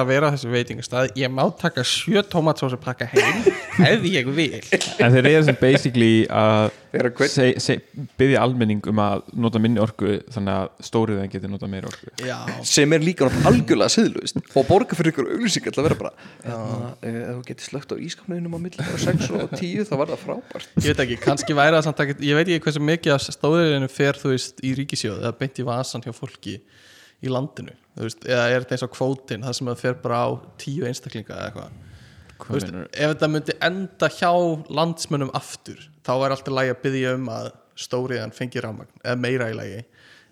að mitt ég að að má taka sjö tomatsósu pakka heim ef ég vil. En þeir sem basically að að byggja almenning um að nota minni orku þannig að stóriðan getur nota meira orku. Já, sem er líka algjörlega siðlust og borga fyrir ykkur auglýsing að vera bara hérna, eh, ef þú getur slögt á ískapnauðinum á milli bara 6 og 10 þá var það frábært. Ég veit ekki, kannski væri það samt ekki ég veit ekki hversu mikið af stóðurinu fer þú veist í ríkisjóð eða beint í vasan hjá fólki í landinu veist, eða er þetta eins og kvótin það sem það fer bara á tíu einstaklinga eða eitthvað veist, ef þetta myndi enda hjá landsmönnum aftur þá er alltaf lægi að byggja um að stóriðan fengi rámagn eða meira í lægi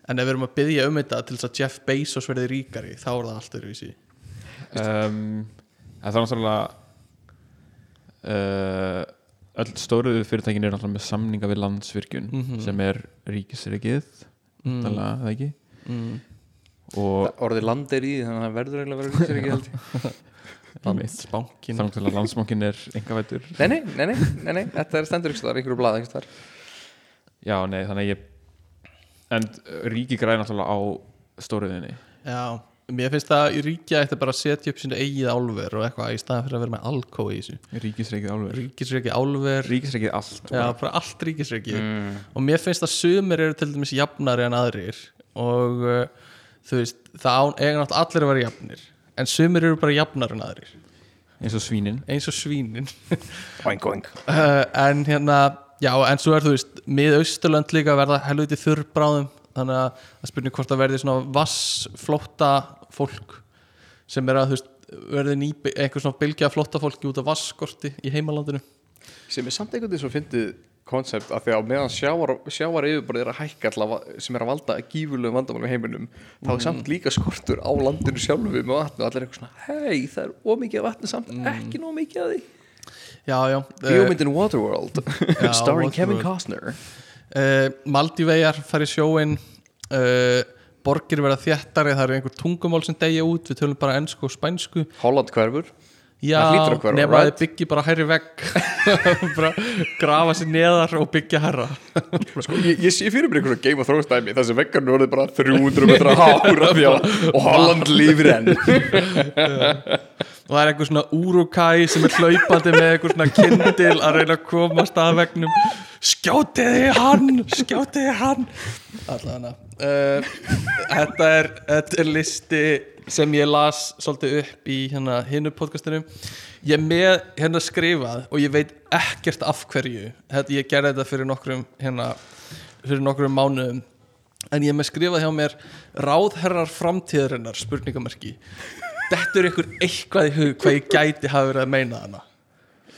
en ef við erum að byggja um þetta til þess að Jeff Bezos verði ríkari þá er það alltaf öðruvísi um, það er náttúrulega uh, öll stóriðu fyrirtækin eru náttúrulega með samninga við landsvirkjun Mhm. sem er ríkisrikið Mm. mm. það ekki mm. Og orðið land er í því, þannig að það verður eiginlega að vera ríkisir ekki held landsbankin þannig að landsmókin er engavættur nei nei, nei, nei, nei, nei, þetta er stendur ykkur blað einhvers þar Já, nei, þannig að ég en ríki græði náttúrulega á stóriðinni já, mér finnst það í ríkja eftir bara að setja upp sínu eigið álver og eitthvað í staðan fyrir að vera með alkó í þessu. Ríkisrikið álver. Ríkisreiki álver. Ríkisrikið allt já, bara. allt ríkisreiki mm. og mér finnst að sumir eru til dæmis jafnari en aðrir. Og uh, þú veist, það án, eiga náttúrulega allir að vera jafnir en sumir eru bara jafnar en aðrir. Eins og svínin. Eins og svínin. Oink oink uh, en hérna, já, en svo er þú veist mið austurlönd líka að verða helviti þurr bráðum, þannig að það spurning hvort það verði svona vassflótta fólk sem er að þú veist verði ný, einhver svona bylgja flótta fólki út af vasskorti í heimalandinu. Sem er samt einhvern veginn svo fyndið koncept að því að meðan sjávar, sjávar yfirborðið er að hækka alltaf sem er að valda gífurlegum vandamálum í heiminum þá er samt líka skortur á landinu sjálfu með vatnu og allir er eitthvað svona hei það er ómikið af vatnu samt ekki nóg mikið af því. Já, já, uh, Bíómyndin Waterworld Já, starring Kevin. Costner. Uh, Maldívejar fari sjóin uh, borgir verða þéttari það eru einhver tungumál sem degja út við tölum bara ennsku og spænsku. Holland hverfur já, nema að þið byggi bara hærri vegg. Bara grafa sér neðar og byggja herra sko, ég, ég sé fyrir mér einhverju Game of Thrones dæmi. Þar sem veggarnir orðið bara 300 metra hára og Holland lífir enn. Og það er einhver svona úrukai sem er hlaupandi með einhver svona kindil að reyna að komast að vegnum skjótiði hann skjótiði hann. Allavega uh, þetta, er, þetta er listi sem ég las svolítið upp í hérna hinnu podcastinu. Ég er með hérna skrifað og ég veit ekkert af hverju þetta, ég gerði þetta fyrir nokkrum hérna, fyrir nokkrum mánuðum. En ég er með skrifað hjá mér ráðherrar framtíðarinnar spurningamerki. Þetta er ykkur eitthvað í hug hvað ég gæti hafa verið að meina hana?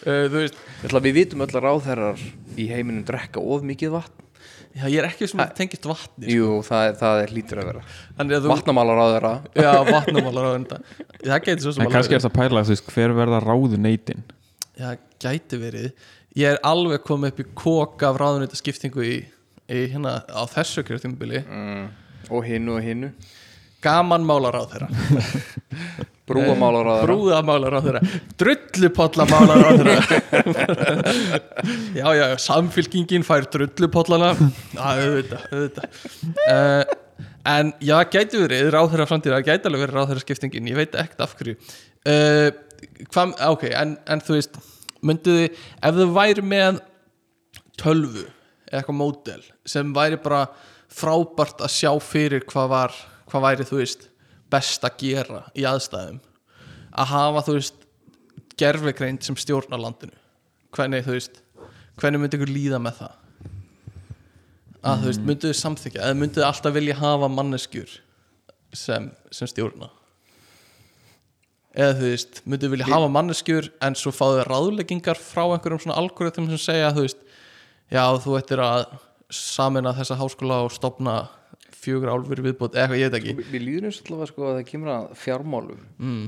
Uh, þú veist, ætla við vitum öll að ráðherrar í heiminum drekka of mikið vatn já, ég er ekki sem að tengist vatni sko. Jú, það, er- það er lítur að vera. Að þú, Vatnamálar ráðherra já, vatnamálar á þetta það gæti svo sem en kannski er það að pæla þú veist, hver verða ráðu neytin já, gæti verið. Ég er alveg komið upp í kóka af ráðunita skiptingu í, í hérna á þessu kjörtímabili. Mm. Og hinnu og hinnu gaman málar á þeirra Brúamálar ráðherra brúðamálar á þeirra drullupollamálar á þeirra já, já, samfylkingin fær drullupollana já, auðvitað, auðvitað. Uh, en já, gæti verið ráðherra framtíða, gæti alveg verið ráðherra skiptingin ég veit ekkert af hverju. Uh, hvað, ok, en, en þú veist mynduði, ef þau væri með tölvu eitthvað módel sem væri bara frábært að sjá fyrir hvað var hvað væri þú veist best að gera í aðstæðum. Að hafa þú veist gerfigreind sem stjórnar landinu. Hvernig þú veist hvernig myndi ykkur líða með það? Að þú veist myndið þið samþykja eða myndið þið alltaf vilja hafa manneskjur sem, sem stjórna? Eða þú veist myndið þið vilja hafa manneskjur en svo fáðu þið ráðleggingar frá einhverjum svona algoritmum sem segja þú veist já þú ættir að samina þessa háskóla og stopna fjögur álfur viðbót eitthvað ég veit ekki. Við líður eins og alltaf sko að það kemur að fjármálum. Mm.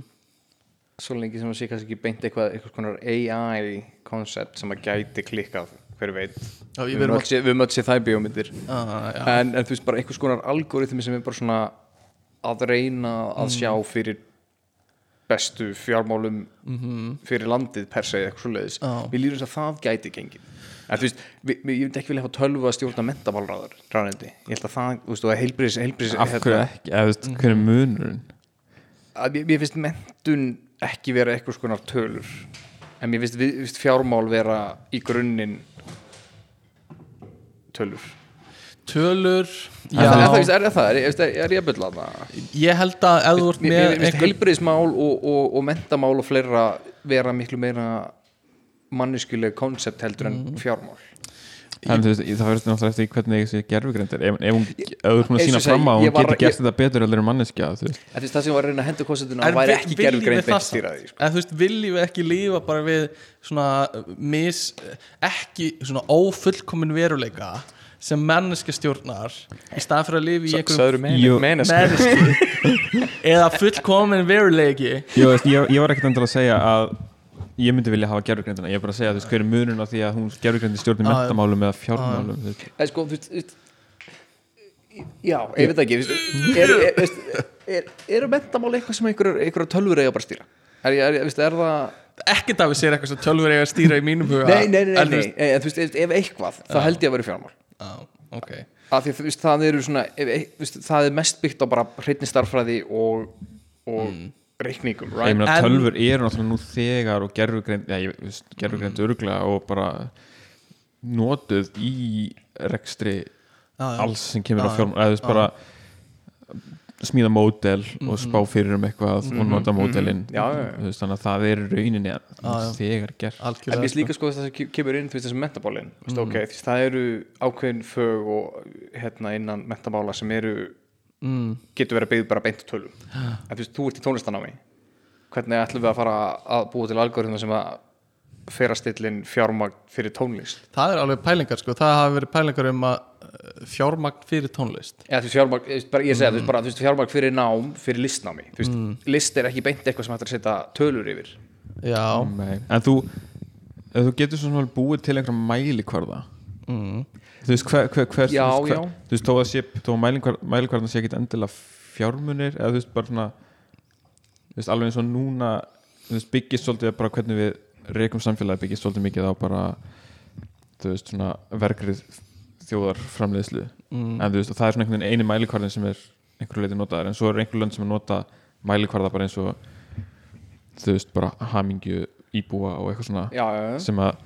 Svo lengi sem að sé kannski ekki beint eitthvað eitthvað konar AI koncept sem að gæti klikkað hver veit. Já, Við höfum öll sé- það í bíómyndir. Ah, en, en þú veist bara einhvers konar algoritmi sem er bara svona að reyna að sjá fyrir bestu fjármálum fyrir landið per se eitthvað svoleiðis. Já. við líðum þess að það gæti gengið. en þú veist, ég myndi ekki vilja hafa tölvu að stjórna mentamálraður ráðandi, ég held að það, þú veist, og að heilbriðis, heilbriðis af hverju ekki, eða þú veist, hver er munurinn? Að mér, mér finnst mentun ekki vera eitthvað skonar tölur. En mér finnst, við, finnst fjármál vera í grunninn tölur. Tölur er það, er það, já, er, er, það, er, er, er ég að bylla það ég held að ef þú mér með einhver, heilbriðismál og, og, og mentamál og fleira vera miklu meira manneskuleg koncept heldur en Mm. fjármál en þú veist, það verður náttúrulega eftir hvernig þessi gerfugreind er ef, ef hún, ef þú ert búin að sína fram á hún var- getur gert ég- þetta betur allir en manneskja það sem var að reyna að henda konceptuna En væri ekki það sko. en þú veist, viljum við ekki lífa bara við svona mis ekki svona ófullkomin veruleika sem manneskja stjórnar í staðan fyrir að lifa í einhverjum Jú. menneski eða fullkomin veruleiki Jó, veist, ég, ég var ekkert endur að segja að ég myndi vilja hafa gerfugreindina ég er bara að segja þú veist hver er munurinn á því að hún gerfugreindi stjórnir já. mentamálum eða fjármálum þú veist. En sko, þú veist, Já, ég veit ekki veist, er, er, er, Eru mentamál eitthvað sem einhverjar tölfur eiga bara að stýra? Er, er, er það ekkert af við sér eitthvað sem tölfur eiga að stýra í mínum huga. Nei, nei, nei, En nei, þú veist- ef, eitthvað þá held ég að vera fjármál. Því að það eru svona það er mest byggt á bara hreinni starffræði og, og reikningum, ég right? meina En- tölfur eru náttúrulega nú þegar og gerfugreind ég veist, gerfugreind örgla og bara notuð í rekstri Já, já. alls sem kemur á Já, fjármál eða veist bara smíða módel og spá fyrir um eitthvað og nota módelin Já, já, já. Þú veist, þannig að það er í rauninni Já, já. þegar gert En algjörlega mér líka sko þess að það kemur inn þessum mentabólin mm. okay, því það eru ákveðin fög og hérna innan mentabála sem eru mm, getur verið að byggja bara beint tölum. En þú veist, þú ert í tónlistanámi. Hvernig ætlum við að fara að búa til algoritma sem að ferastillin fjármagn fyrir tónlist? Það er alveg pælingar sko, það hafa verið pælingar um að uh, fjármagn fyrir tónlist. Veist fjármagn, þú veist, bara, ég segi mm. bara, þú veist, fjármagn fyrir nám, fyrir listnámi. Þú veist, list er ekki beint eitthvað sem hægt að setja tölur yfir. Já, Nei. en þú ef þú getur svona búið til einhverja mælikvarða mm, þú veist hver, hver, hver, Já, þú veist, þó að sé þó mælikvarðan sé ekki endilega fjármunir eða þú veist bara svona þú veist alveg eins og núna þú veist byggist svolítið bara hvernig við reikum samfélagi byggist svolítið mikið á bara þú veist svona vergrið þjóðarframleiðslu. Mm, en þú veist það er svona einhvern veginn eini mælikvarðin sem er einhverju leiti notaður en svo er einhver lönd sem er nota mælikvarða bara eins og þú veist bara hamingju íbúa og eitthvað svona já, já, já. sem að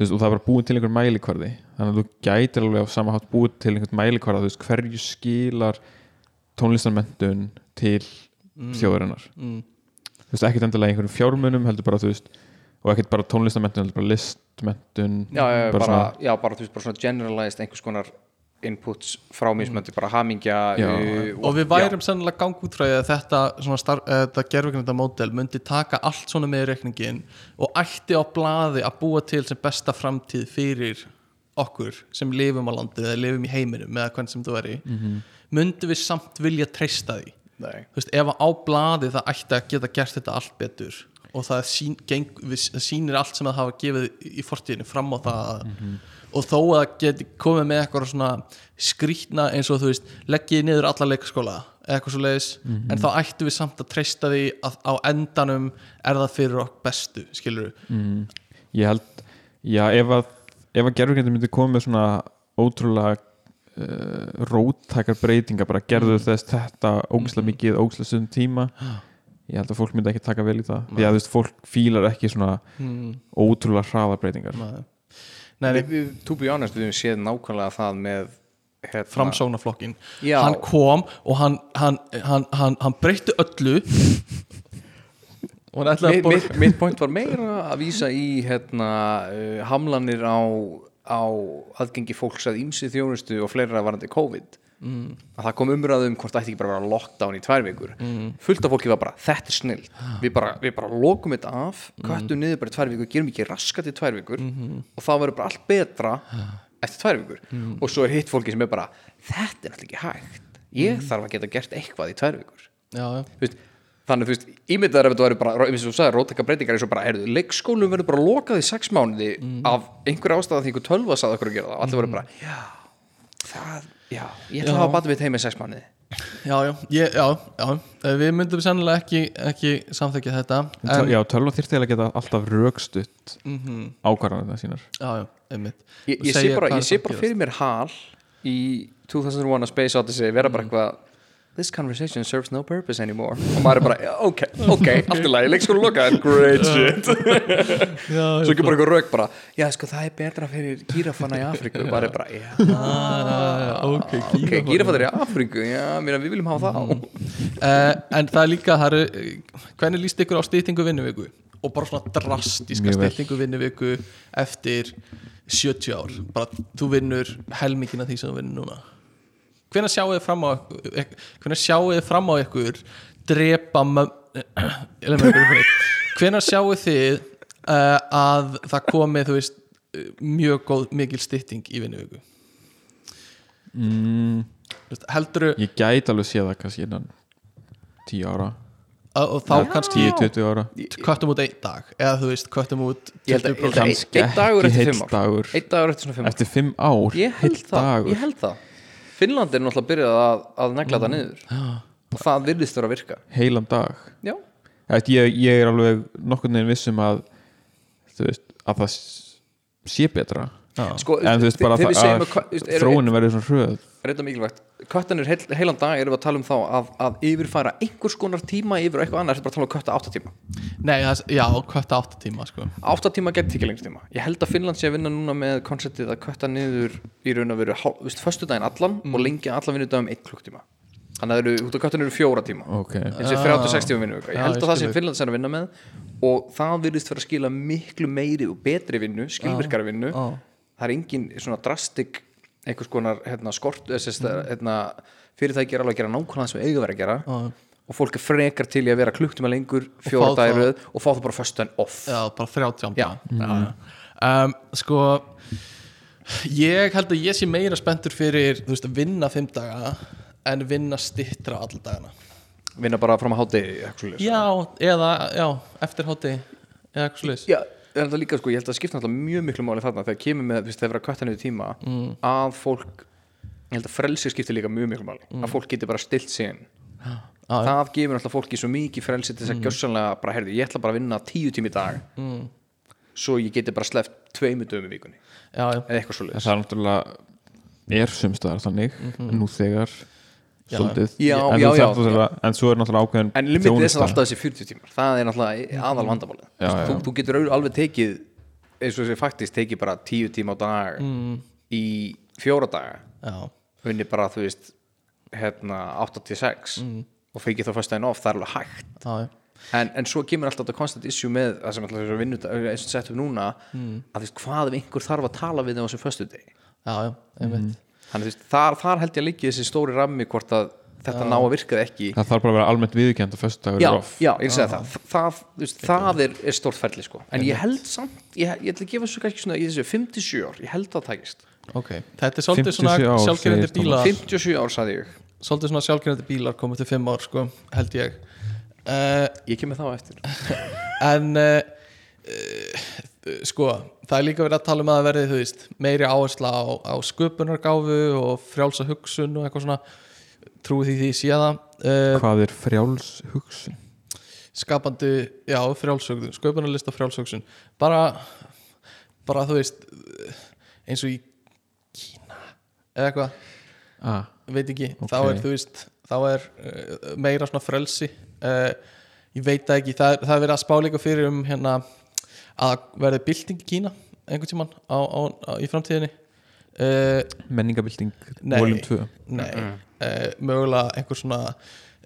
veist, og það er bara búið til einhver mælikvarði. Þannig að þú gætir alveg á sama hátt búið til einhvern mælikvarða, þú veist, hverju skilar tónlistarmentun til þjóðarinnar? Mm, þú veist, ekkert endilega einhverjum fjármunum heldur bara, þú veist, og ekkert bara tónlistarmentun heldur bara listmentun já, já, bara, svona, já, bara, þú veist, bara svona generalized einhvers konar inputs frá mismöndi, bara hamingja Já. uh, og við værum sennilega gang út frá því að þetta, uh, þetta gerfugrænda módel myndi taka allt svona með í reikningin og ætti á blaði að búa til sem besta framtíð fyrir okkur sem lifum á landið eða lifum í heiminum eða hvern sem þú er í Mhm. myndi við samt vilja treysta því veist, ef á blaði það ætti að geta gert þetta allt betur og það, sín, geng, við, það sýnir allt sem það hafa gefið í fortíðinu fram á það og þó að geti komið með eitthvað svona skrýtna eins og þú veist leggið niður alla leikskóla eða eitthvað svo leiðis en þá ættum við samt að treysta því að á endanum er það fyrir okkur bestu skilur mm, ég held já, ef að, ef að gerfugrindin myndi koma með svona ótrúlega uh, róttækar breytingar bara gerðu þess þetta ógislega mikið ógislega stundum tíma ég held að fólk myndi ekki taka vel í það. Því að þú veist, fólk fílar ekki svona mm, ótrúlega hraða breytingar. Nei, nei, Við, við, to be honest, við höfum séð nákvæmlega það með hérna, framsóknarflokkin Já. hann kom og hann, hann, hann, hann, hann breytti öllu. Og hann ætlaði að mitt, mitt point var meira að vísa í hérna, uh, hamlanir á, á aðgengi fólks að ímsi þjónustu og fleira varandi COVID mm. að það kom umræðum hvort það ætti ekki bara að vera lockdown í tvær vikur. Mm. fullt af fólki var bara, þetta er snill við bara, við bara lokum þetta af kvættum niður bara í tvær vikur, gerum ekki raskat í tvær vikur og þá verður bara allt betra eftir tvær vikur. Og svo er hitt fólki sem er bara, þetta er alltaf ekki hægt. Ég þarf að geta gert eitthvað í tvær vikur. Já, já. Veist, þannig þú veist, ímyndaður ef þetta væri bara, eins og þú sagði, rótaka breytingar eins og bara, heyrðu, leikskólum verður bara lokað í sex mánuði af einhver ástæða því einhver tölva sagði okkur að gera það. Og allir verður bara, já, það, já, ég ætla að hafa batið mitt heim í sex mánuði. Já, já, ég, já, já, Eh, við myndum sennilega ekki, ekki samþekja þetta en, já, tölva að geta alltaf rökstutt Mhm. ákvarðanir það sínar. Já, já, einmitt. Ég, ég sé bara, ég sé bara fyrir mér hal í 2001 A Space Odyssey vera bara eitthvað This conversation serves no purpose anymore. Og maður er bara, ok, ok, allt í lagi leikskóla lokað, great shit. Svo ekki bara eitthvað rauk bara já, sko, það er betra fyrir gírafana í Afríku. Og maður er bara, já, Ok, ok, gírafannar í Afríku já, mér við viljum hafa það uh, En það er líka, það er eh, Hvernig líst ykkur á styttingu vinnuviku? Og bara svona drastíska styttingu vinnuviku eftir 70 ár. Bara þú vinnur helmingina því sem þú vinnur núna Hvenær sjáu þið fram á Hvenær sjáu þið fram á ykkur drepa Hvenær sjáu þið uh, að það komi þú veist mjög góð, mikil stytting í vinnuviku? Mm, heldur ég gæti alveg séð það kannski innan 10 ára. Og þá kannski 10-20 ára. Köttum út einn dag eða þú veist, köttum út einn, dagur eftir heill fimm ár. eftir svona fimm ár. Eftir 5 ár ég held það, Finnland er náttúrulega byrjað að, að negla það niður. Og það virðist vera að virka. Heilan dag. Já, Ætli, ég, ég er alveg nokkurn veginn vissum að þú veist, að það sé betra sko, en þú veist bara að að þróunin verður svona hröð. þetta mikilvægt. Köttanir heil, heilan dag erum við að tala um þá að, að yfirfæra einhvers konar tíma yfir eitthvað er bara að tala um kötta átta tíma? Nei, það, já, kötta átta tíma sko. átta tíma getur ekki lengst tíma. Ég held að Finnland sé að vinna núna með konceptið að kötta niður í raun og veru föstudaginn allan og lengja allan vinnudagum einn klukktíma Þannig að það eru, út af köttinu eru fjóra tíma. Ok. Þessi 36 tíma vinnu ég held að það sem þig. Finnlands er að vinna með og það virðist vera að skila miklu meiri og betri vinnu, skilvirkari vinnu Já. Það er engin svona drastik einhvers konar hérna, skort þess, hérna, fyrirtæki er alveg að gera nákvæmlega það sem eiga verið að gera. Já. og fólk er frekar til í að vera klukktum að lengur fjóra dagiröð og fá það bara föstu en off. Já, bara 30 Já. já. Um, Sko Ég held að ég sé meira spenntur fyrir veist, vinna fimm daga En vinna stittra alla dagana. Vinna bara fram að hátti Já, eða, já, eftir hátti Eða eitthvað slis En það líka sko, ég held að skipta náttúrulega mjög miklu máli þarna þegar kemur með, þú veist, þegar vera kvættan yfir tíma að fólk, ég held að frelsi skiptir líka mjög miklu máli, að fólk getur bara stilt sig inn, já. það gefur náttúrulega fólki svo mikið frelsi til þess að gjössanlega bara, herði, ég ætla bara að vinna tíu tími í dag mm. svo ég geti bara sleppt tveimu dögum í vikunni, já, já, eða eitthvað svo En það er náttúrulega er sumstaðar þannig nú þegar. Svolítið. Já, en, já, já. náttúrulega- en svo er náttúrulega ákveðin en limitið er alltaf þessi 40 tímar. Það er náttúrulega aðal vandamálið. Þú, þú getur alveg tekið eins og þessi faktist tekið bara tíu tíma á dag í fjóra daga. Já, unni bara þú veist hérna 8-6 og fengið þá fyrst daginn off, það er alveg hægt. Já, já. en, en svo kemur alltaf þetta constant issue með það sem alltaf þessu vinnu eins og sett upp núna að þú veist hvað ef einhver þarf að tala við þeim á þessum föstu degi já, já, einmitt þannig veist þar, þar held ég að liggja þessi stóri rammi hvort að þetta ná að virka eða ekki. Það þarf bara að vera almennt viðurkend og föstudagur já, er off. já, ég segi það. Það, veist, það er, er stórt ferli sko. En ég held samt, ég, ég ætla að gefa þessu kannski svona í þessu 57 ár, ég held að það takist. Ok, þetta er svolítið svona 57 ár, sjálfgerandi segir bílar. 57 ár sagði ég, Svolítið svona sjálfgerandi bílar komið til 5 ár, sko, held ég. Uh, ég kemur þá eftir. En uh, uh, Sko, það er líka verið að tala um að það verði, þú veist meiri áhersla á, á sköpunargáfu og frjálsa hugsun og eitthvað svona. Trúi því því sé það. Uh, hvað er frjáls hugsun? Skapandi, já, frjálsögðun sköpunarlist og frjálsögsun bara, bara þú veist eins og í Kína eða eitthvað, ah, veit ekki. Ok. þá er, þú veist, þá er uh, meira svona frelsi. Uh, ég veit ekki, það það er verið að spá líka fyrir um hérna að verði bylting í Kína einhvern tímann á, á, á, í framtíðinni. Uh, menningabilding Nei. volum 2 nei, uh, mögulega einhver svona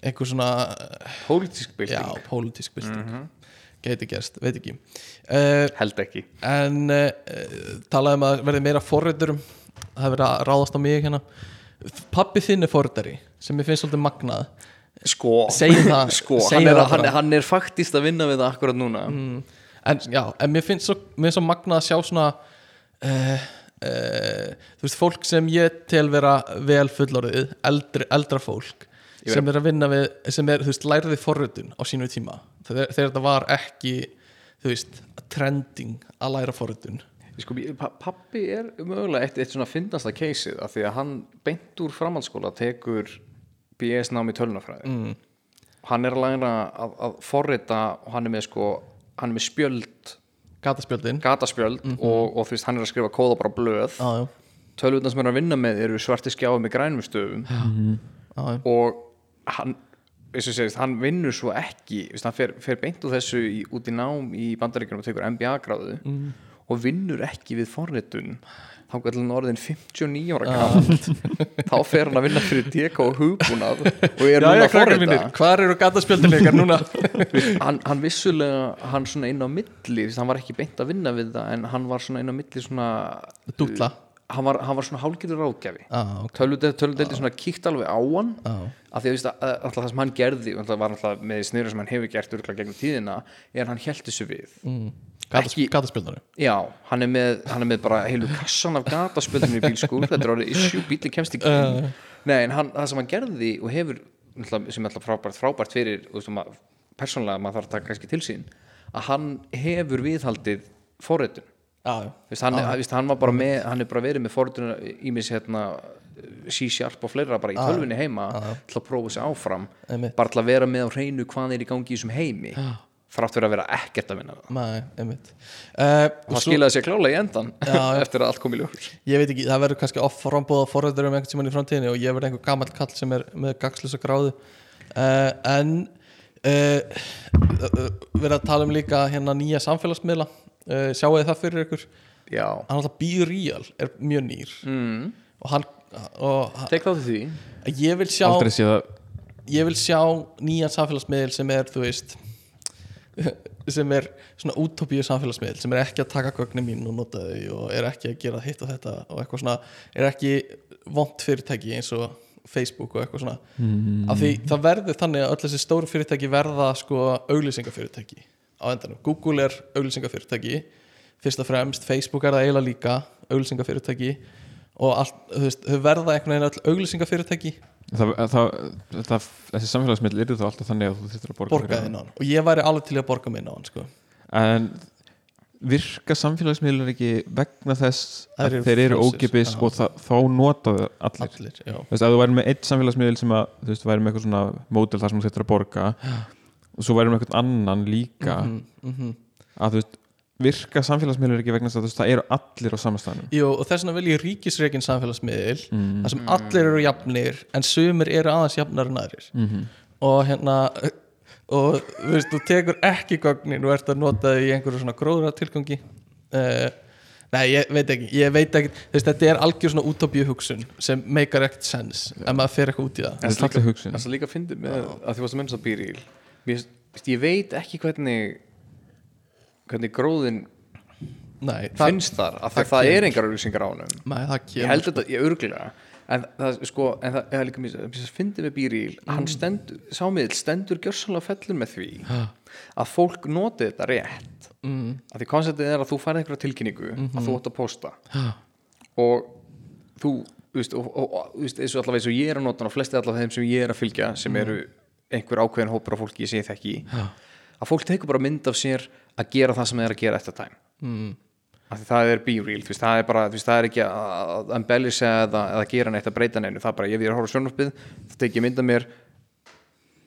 einhver svona, pólitísk já, bylting, pólitísk bylting. Geti gerst, veit ekki. Uh, held ekki. en uh, talaði um að verði meira forriturum það er verið að ráðast á mig hérna. Pappi þinn er forritari sem ég finnst svolítið magnað. Sko, það, sko hann, er, hann, er, hann er faktist að vinna við það akkurat núna en já, en mér finnst svo, mér finnst svo magnað að sjá svona uh, uh, þú veist, fólk sem ég tel vera vel fullorðið, eldri, eldra fólk sem er að vinna við sem er, þú veist, læriði forritun á sínu tíma. Þegar, þetta var ekki þú veist, trending að læra forritun. Sko, pa- pappi er mögulega eitt, eitt svona fyndnasta keysið af því að hann beint úr framhaldsskóla tekur BS nám í tölunafræði mm. hann er að læra að, að forrita og hann er með sko hann er með spjöld, gataspjöldin. Gataspjöld og, og þú veist hann er að skrifa kóða bara blöð. Já, tölvutna sem hann er að vinna með eru svarti skjáði með grænum stöfum. Já, já. og hann segist, hann vinnur svo ekki. Veist, hann fer, fer beint úr þessu í, út í nám í bandaríkjunum og tekur MBA gráðu Mm. Og vinnur ekki við forritun. Þá gæti hann orðin 59 ára gamall þá fer hann að vinna fyrir DK og hugbúnað og er Já, núna já, að krakkar mínir, forrita hvar eru gataspjöldin ykkar núna? hann, hann vissulega hann svona inn á milli hann var ekki beint að vinna við það en hann var svona inn á milli svona Dúlla? hann var, hann var svona hálfgerður ráðgjafi. Ah, ok. Tölvudeldi svona kíkt alveg á hann ah. af því að veist, að- alltaf það sem hann gerði og það var alltaf með snýru sem hann hefur gert örgulega gegnum tíðina er hann held þessu við. Mm. Gatas, Ekki- Gataspjöldinu já, hann er með, hann er með bara heilu kassan af gataspöldinu í bílskúr. Þetta er orðið issue, bílinn kemst ekki inn. Nei, en hann, það sem hann gerði og hefur sem er alltaf frábært, frábært fyrir persónlega maður þarf að taka kannski til sín að hann hefur viðhaldið já Vist, hann, ah. hann, hann er bara verið með forritun ímis hérna C-sharp og fleira bara í tölvunni heima til að prófa sig áfram bara til að vera með á hreinu hvað er í gangi í þessum heimi þrátt fyrir að vera ekkert að vinna Nei, einmitt. Uh, og það skilaði sér klálega í endan Já, eftir að allt kom í ljós. Ég veit ekki, það verður kannski off frambúða forræður um einhvern tímann í framtíðinni og ég verður einhver gamall kall sem er með gagslusa gráðu. Uh, en uh, uh, verður að tala um líka hérna nýja samfélagsmiðla. Uh, sjáu þið það fyrir ykkur? Já, hann alltaf Be Real er mjög nýr. Mm. og hann og hann- tek þá til því. Ég vil sjá aldrei sé það. ég vil sjá nýjan samfélagsmiðl sem er þú veist sem er svona útópíu samfélagsmiðl sem er ekki að taka gögnin mín og nota þau og er ekki að gera hitt og þetta og eitthvað svona, er ekki vond fyrirtæki eins og Facebook og eitthvað svona. Mm. af því það verður þannig að öll þessi stóru fyrirtæki verða sko auglýsingafyrirtæki á endanum, Google er auglýsingafyrirtæki fyrst og fremst, Facebook er það eiginlega líka auglýsingafyrirtæki og allt, þú veist, þau verða einhvern veginn öll auglýsingafyrirtæki það, það, það, þessi samfélagsmiðl eru þá alltaf þannig að þú þurftir að borga borga fyrir inn á hann og ég væri alveg til að borga mig inn á hann sko. en virka samfélagsmiðlur ekki vegna þess að eru þeir eru já. og það, þá nota þau allir allir, Þú veist, að þú væri með eitt samfélagsmiðl sem að þú veist, væri með eitthvað svona módel þar sem þú þurftir að borga og svo væri með eitthvað annan líka mm -hmm. að þú veist, virka samfélagsmiðlur ekki vegna þess að það eru allir á samastæðanum Jú, og þess vegna vil ég ríkisreikin samfélagsmiðil mm. þar sem allir eru jafnir en sumir eru aðeins jafnar en aðrir. Mm og hérna og þú veist, þú tekur ekki gögnin og ert að nota þau í einhverju svona gróðra tilgangi uh, Nei, ég veit ekki, ég veit ekki þú veist, þetta er algjör svona útópíu hugsun sem meikar ekkert sens ef maður fer eitthvað út í það. Það er hugsun. Það er líka að fyndi með að því að mennsa býrýl Mér, veist, ég veit ekki hvernig hvernig gróðin Nei, það, finnst þar það að það kemur. er engar auðlýsingar á það ég held þetta, ég örglega en það, sko, en það er líka mér mér fyndi með býrýl hann stendur, sámiðl stendur gjörsanlega fellur með því að fólk noti þetta rétt. Mm, að því konceptið er að þú færði einhverja tilkynningu að þú átt að posta. Já. og þú veist, og, og, og veist, eins og allavega eins og ég er að nota og flesti allavega þeim sem ég er að fylgja sem eru einhver ákveðin hópur af fólki ég segi þekki Já. að fólk tekur bara mynd af sér að gera það sem það er að gera eftir time. Mm, það er be real, veist, það er bara veist, það er ekki að embellisa eða, eða gera neitt að breyta neinu, það er bara, ef ég er að horfa á sjónvarpið þá tek ég mynda mér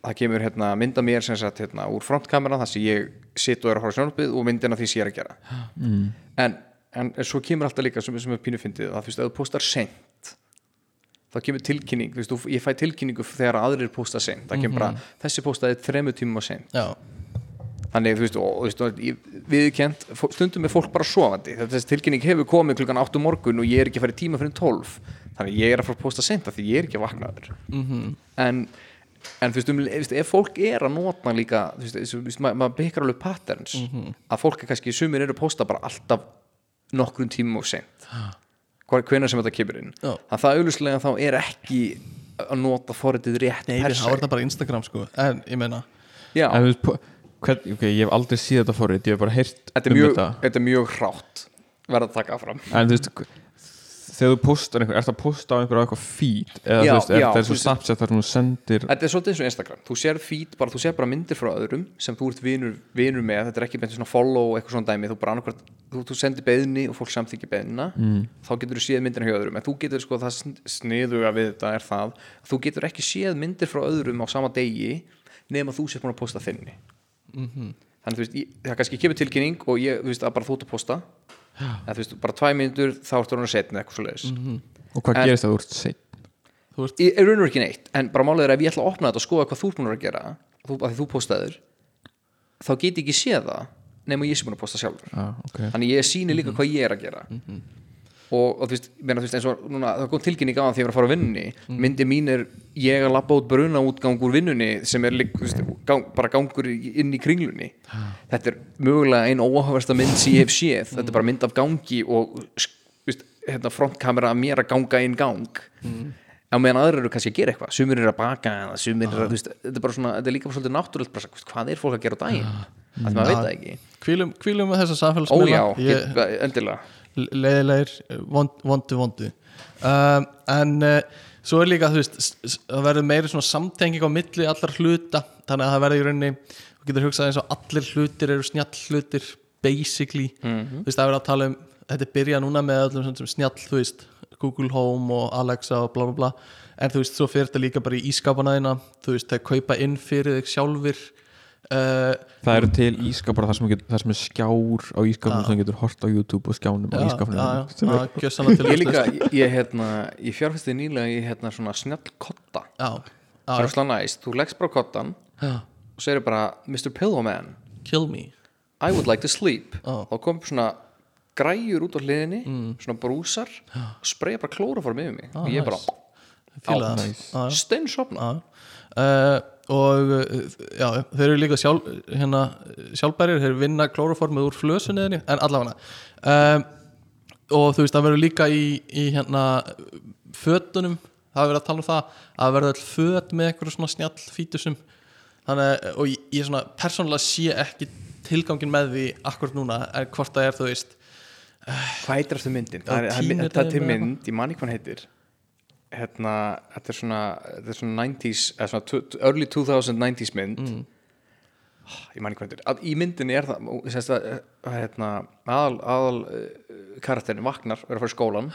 það kemur hérna, mynda mér sagt hérna, úr frontkamera þar sem ég sitt og er að horfa á sjónvarpið og myndina því sem ég er að gera. Mm. en, en svo kemur alltaf líka sem, sem er pínu fyndið að þú postar sent þá kemur tilkynning þú veist, ég fæ tilkynningu þegar aðrir posta sent það kemur bara, þessi postaði þremu tímum á sent Já, þannig, þú veist, og, þú veist, og fó- stundum er fólk bara sofandi. Þessi tilkynning hefur komið klukkan 8 morgun og ég er ekki að fara í tíma fyrir 12 þannig ég er að fara að posta sent af því ég er ekki að vaknaður mhm, en, en þú veist, um, veist, ef fólk er að nota líka, þú veist, maður mað byggjar alveg patterns að fólk er kannski, sumir eru að posta bara alltaf nokkrum tímum og sent hvenær sem þetta kemur inn. Já. að það auðvitað þá er ekki að nota forritið rétt Nei, se. er þetta bara Instagram sko. En ég meina Já, en hvern, ok, ég hef aldrei síð þetta fórið ég hef bara heyrt þetta er um mjög, þetta. þetta er mjög hrátt verða að taka fram. En þú veist þegar þú postar einhver, ert að posta á einhver eitthvað feed? Eða Já, þú veist, er já, það er svo Snapchat þar þú sendir Þetta er svolítið eins og Instagram. Þú sér feed, bara, þú sér bara myndir frá öðrum sem þú ert vinur, vinur með, þetta er ekki beint svona follow eitthvað svona dæmi, þú bara annarkvært þú, þú sendir beðni og fólk samþykja beðnina mm. þá getur þú séð myndina hjá öðrum. En þú getur sko það sn- sniðuga við þetta er það að þú getur ekki séð myndir frá öðrum á sama degi nema þú sér þinni mhm, þannig þú veist, ég, það kannski kemur tilkynning og ég, þú veist, að bara þú ert að posta en þú veist, bara tvæ myndur þá ertu orðin að setna eitthvað svo leiðis og hvað En- gerist það úr veist, ég er raun og veru ekki neitt en bara málið er að ef ég ætla að opna þetta og skoða hvað þú ert búin að gera þú, að því þú postaður þá get ég ekki séð það nema ég sé búin að posta sjálfur. Ah, okay. þannig ég síni líka hvað ég er að gera og, og þú veist, meina, þú veist eins og núna, það kom tilkynning á það því ég var að fara á vinnunni. Myndi mín er ég að labba út bruna útgang úr vinnunni sem er líka, þú veist, gang, bara gangur inn í kringlunni. Þetta er mögulega ein óhafversta mynd sem ég hef séð. Þetta er bara mynd af gangi og veist, hérna, frontkamera að mér að ganga inn gang. Á meðan aðrir eru kannski að gera eitthvað. Sumir eru að baka sumir eru að, veist, þetta er svona, þetta er líka svolítið svona, hvað er fólk að gera á daginn? Að maður veit það ekki. Hvílum með þessa samfélagsmiðla. Ójá, Ég- endilega leiðilegir, vond, vondu vondu. Um, en uh, svo er líka þú veist, það verður meiri svona samtenging á milli allar hluta þannig að það verður í rauninni, þú getur hugsað eins og allir hlutir eru snjall hlutir basically, þú veist það er verið að tala um þetta byrjað núna með öllum svona sem snjall þú veist, Google Home og Alexa og bla bla bla, en þú veist svo fyrir þetta líka bara í ískapana þína, þú veist það kaupa inn fyrir þig sjálfur uh, það eru til ískapar þar sem, sem er skjár á ískapnum sem getur hort á YouTube og skjánum á ískapnum ég líka, ég, ég hérna ég fjárfæsti nýlega í hérna svona snjall kotta. Það er slá næst, þú leggst bara kottan já, og segir bara, Mr. Pillowman kill me. I would like to sleep. Já. þá kom svona græjur út á hliðinni svona brúsar og spreyja bara klóraform yfir mig. Og ég bara nice. Já. steinsopna uh, og uh, já, þeir eru líka sjálf, hérna, sjálfbærir þeir vinna klóroformið úr flösunniðinni en allavega. Um, og þú veist það verður líka í, í hérna fötunum það er verið að tala um það að verður all föt með eitthvað svona snjall fítusum þannig og ég, ég svona persónulega sé ekki tilgangin með því akkurat núna hvort það er þú veist hvað heitir þetta myndin? Það það er það er, mynd, ég man ekki hvað heitir hérna, þetta er svona þetta er svona 90s, eða svona early 2000 90s mynd. Mm. ég man ekki heitir Að- í myndinni er það, og semst að, að hérna, aðal, aðal uh, karakterin vaknar, er að fara í skólan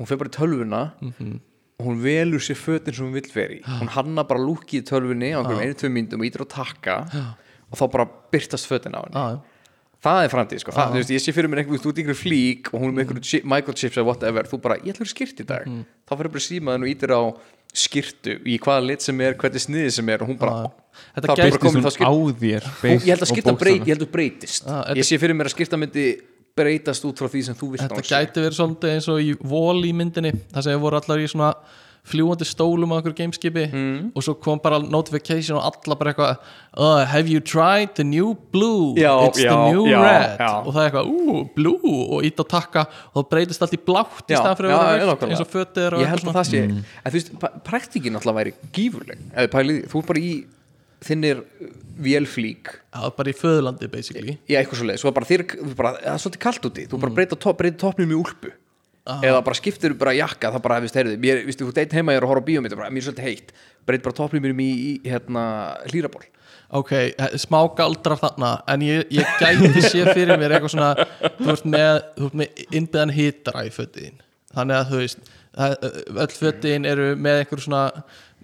hún fer bara í tölvuna. Mhm. og hún velur sér fötin sem hún vill vera í. Hún hanna bara lúkið í tölvunni á einhverjum einu, tvö myndum og ítir á takka. Og þá bara byrtast fötin á henni. Að, það er framtíð sko, það, þú veist, ég sé fyrir mér einhver, þú ert einhverju flík og hún er með einhverju chi- microchips eða whatever, þú bara, ég vera skýrt í dag. Þá fyrir bara símaðin og ítir á skýrtu í hvaða lit sem er, hvernig sniði sem er og hún bara, Þetta þá er gæti það skýrt á þér Hún- ég held að skýrta breyt, ég held að breytist. Ah, þetta- ég sé fyrir mér að skýrta myndi breytast út frá því sem þú vilt Þetta hún sé. gæti verið svolítið eins og í vol í myndinni það sem voru allar í svona fljúandi stólum á einhverju gameskipi Mm. og svo kom bara notification og alla bara eitthvað uh, Have you tried the new blue? Já, It's the já, new já, red. já. og það er eitthvað, ú, blue? Og ít á takka og það breytist allt í blátt í Já, staðan fyrir já, að vera já, eins og er og ég held að það sé en þú veist, praktíkin alltaf væri gífurleg. Þú er bara í þinnir vélflík. Já, bara í föðurlandi basically. Í eitthvað svo leið, er það er svolítið kalt úti, þú Mm. bara breyta, top, breyta toppnum í úlpu eða bara skiptir bara jakka, það bara, viðst, heyrðu mér, viðst, þú deitt heima ég er að horfa á bíómið mér er svolítið heitt, breyta bara toppnum í, í hérna, hlýraból Ok, eh, smá galdrar þarna en ég, ég gæti sé fyrir mér eitthvað svona þú ert með, þú ert með innbyðan hitara í fötin þannig að þú veist það- öll fötin eru með einhver svona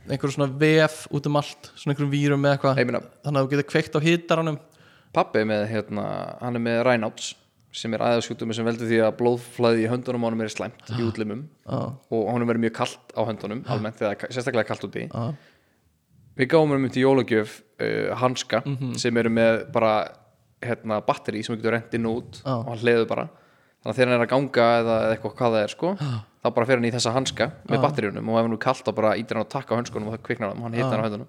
einhver svona vef út um allt svona einhverjum vírum með eitthvað. Þannig að þú getur kveikt á hitaranum pappi með, hérna, hann er með Raynaud's sem er æðasjúkdómi sem veldur því að blóðflæði í höndunum á honum er slæmt í útlimum Já, og honum verður mjög kalt á höndunum almennt þegar sérstaklega kalt úti. Já, við gáum um til jólagjöf uh, hanska sem eru með bara hérna, batteri sem við getum og út Já. og hann hliður bara. Þannig að þegar hann er að ganga eða, eitthvað hvað það er sko, þá bara fer hann í þessa hanska með batteríunum og ef hann er kalt þá bara ítir hann að taka á hönskunum og það kviknar hann og hann hitar hann á höndunum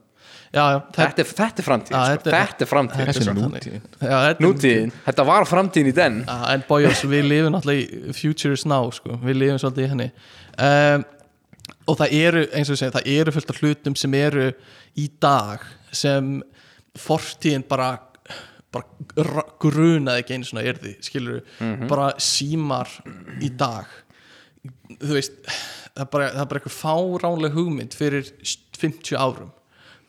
já, þetta, þetta, er- þetta framtíð, Já, sko. þetta er- þetta er framtíð sko. er nútíðin. Já, þetta nútíðin, þetta var framtíðin í den. Já, en bójós, við lifum náttúrulega í future is now, sko, við lifum svolítið í henni. Um, og það eru eins og segjum, það eru fullt af hlutum sem eru í dag sem fortíðin bara bara ra- grunaði ekki einu svona erði, skilur bara símar í dag. Þú veist það er bara, það er bara eitthvað fáránleg hugmynd fyrir 50 árum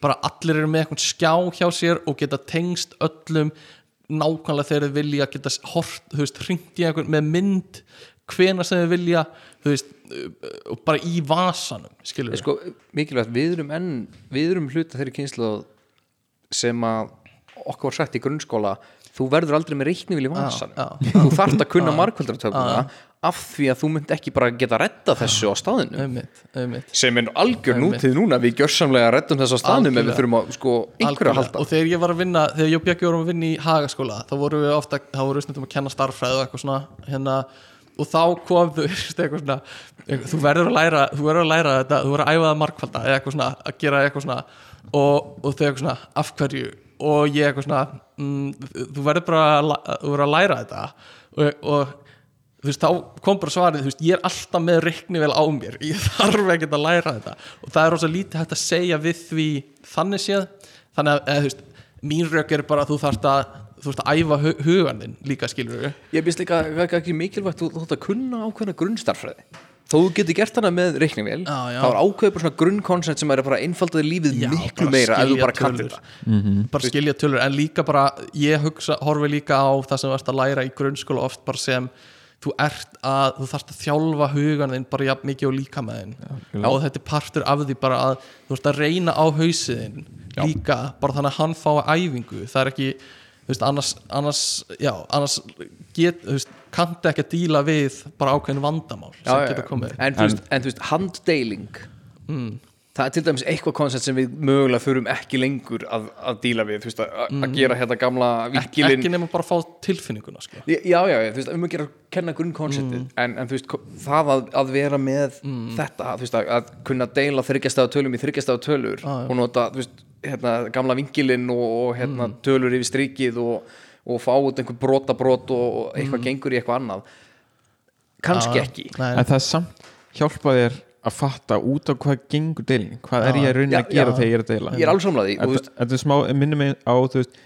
bara allir eru með eitthvað skjá hjá sér og geta tengst öllum nákvæmlega þegar þau vilja geta hort, þú veist, hringt í einhvern með mynd hvena sem þau vilja þú veist, uh, og bara í vasanum skilur við sko, mikilvægt, við erum enn við erum hluta þeirri kynslu sem að okkur var sagt í grunnskóla. Þú verður aldrei með reiknivíl í vasan já. þú þarft að kunna markvöldartöfuna af því að þú mynd ekki bara geta retta þessu á staðinu auðvitað, auðvitað sem er algjör nútíð núna. Við gjörsamlega rettum þessu á staðinu ef við þurfum að sko einhverju að halda. Og þegar ég var að vinna, þegar ég og Björki vorum að vinna í hagaskóla þá vorum við ofta, þá vorum við stundum að kenna starffræði og eitthvað svona hérna, og þá kom þú eitthvað svona þú verður að læra, þú verður að læra þetta þú verður að æfa það markvalda eða eitthvað svona að gera eitthvað svona og, og þau eitthvað svona af hverju? Og ég eitthvað svona mm, þú verður bara að, la- þú verður að læra þetta. Og, og þú veist, þá kom bara svarið, þú veist, ég er alltaf með reiknivel á mér, ég þarf ekki að læra þetta. Og það er rosa lítið hægt að segja við því þannig séð. Þannig að, eða, þú veist, mín rauk er bara að þú þarft að, þú veist, að æfa hu hugan þinn líka skilur við ég býst líka ekki, ekki mikilvægt þú þátt að kunna ákveðna grunnstarfræði þó þú getur gert hana með reiknivél Já, já. þá er ákveður bara svona grunnkonsent sem er að einfaldaði lífið Já, miklu bara meira ef þú bara tölur. það bara skilja tölur, en líka bara ég hugsa, horfi líka á það sem þú ert að sem þú ert að, að þjálfa hugan þinn bara jafn mikið og líka með þinn. Og þetta er partur af því bara að þú ert að reyna á hausiðinn líka, bara þannig að hann fá æfingu. Það er ekki, þú veist, annars annars, já, annars get, þú veist, kanntu ekki að díla við bara ákveðin vandamál sem Já, já, geta já. komið. En þú veist, handdeiling Mm. Það er til dæmis eitthvað koncept sem við mögulega þurfum ekki lengur að, að díla við, þú veist, að, að gera hérna gamla ekki, vinkilinn ekki nema bara að fá tilfinninguna sko. Já, já, já, þú veist, um að gera að kenna grunnkonceptið en, en þú veist, það að, að vera með þetta, þú veist, að, að kunna deila þryggjastæða tölum í þryggjastæða tölur já. og nota, þú veist, hérna, gamla vinkilinn og, og hérna, tölur yfir strikið og, og fá út einhver brota brot og, og eitthvað gengur í eitthvað annað. Kannski Já, ekki. Nei, en það er samt hjálpa þér að fatta út á hvað gengur deilin hvað er ég að raunin að gera þegar ég er að deila? Ég er alveg samlaði Þetta er smá, minnum mig á þú veist,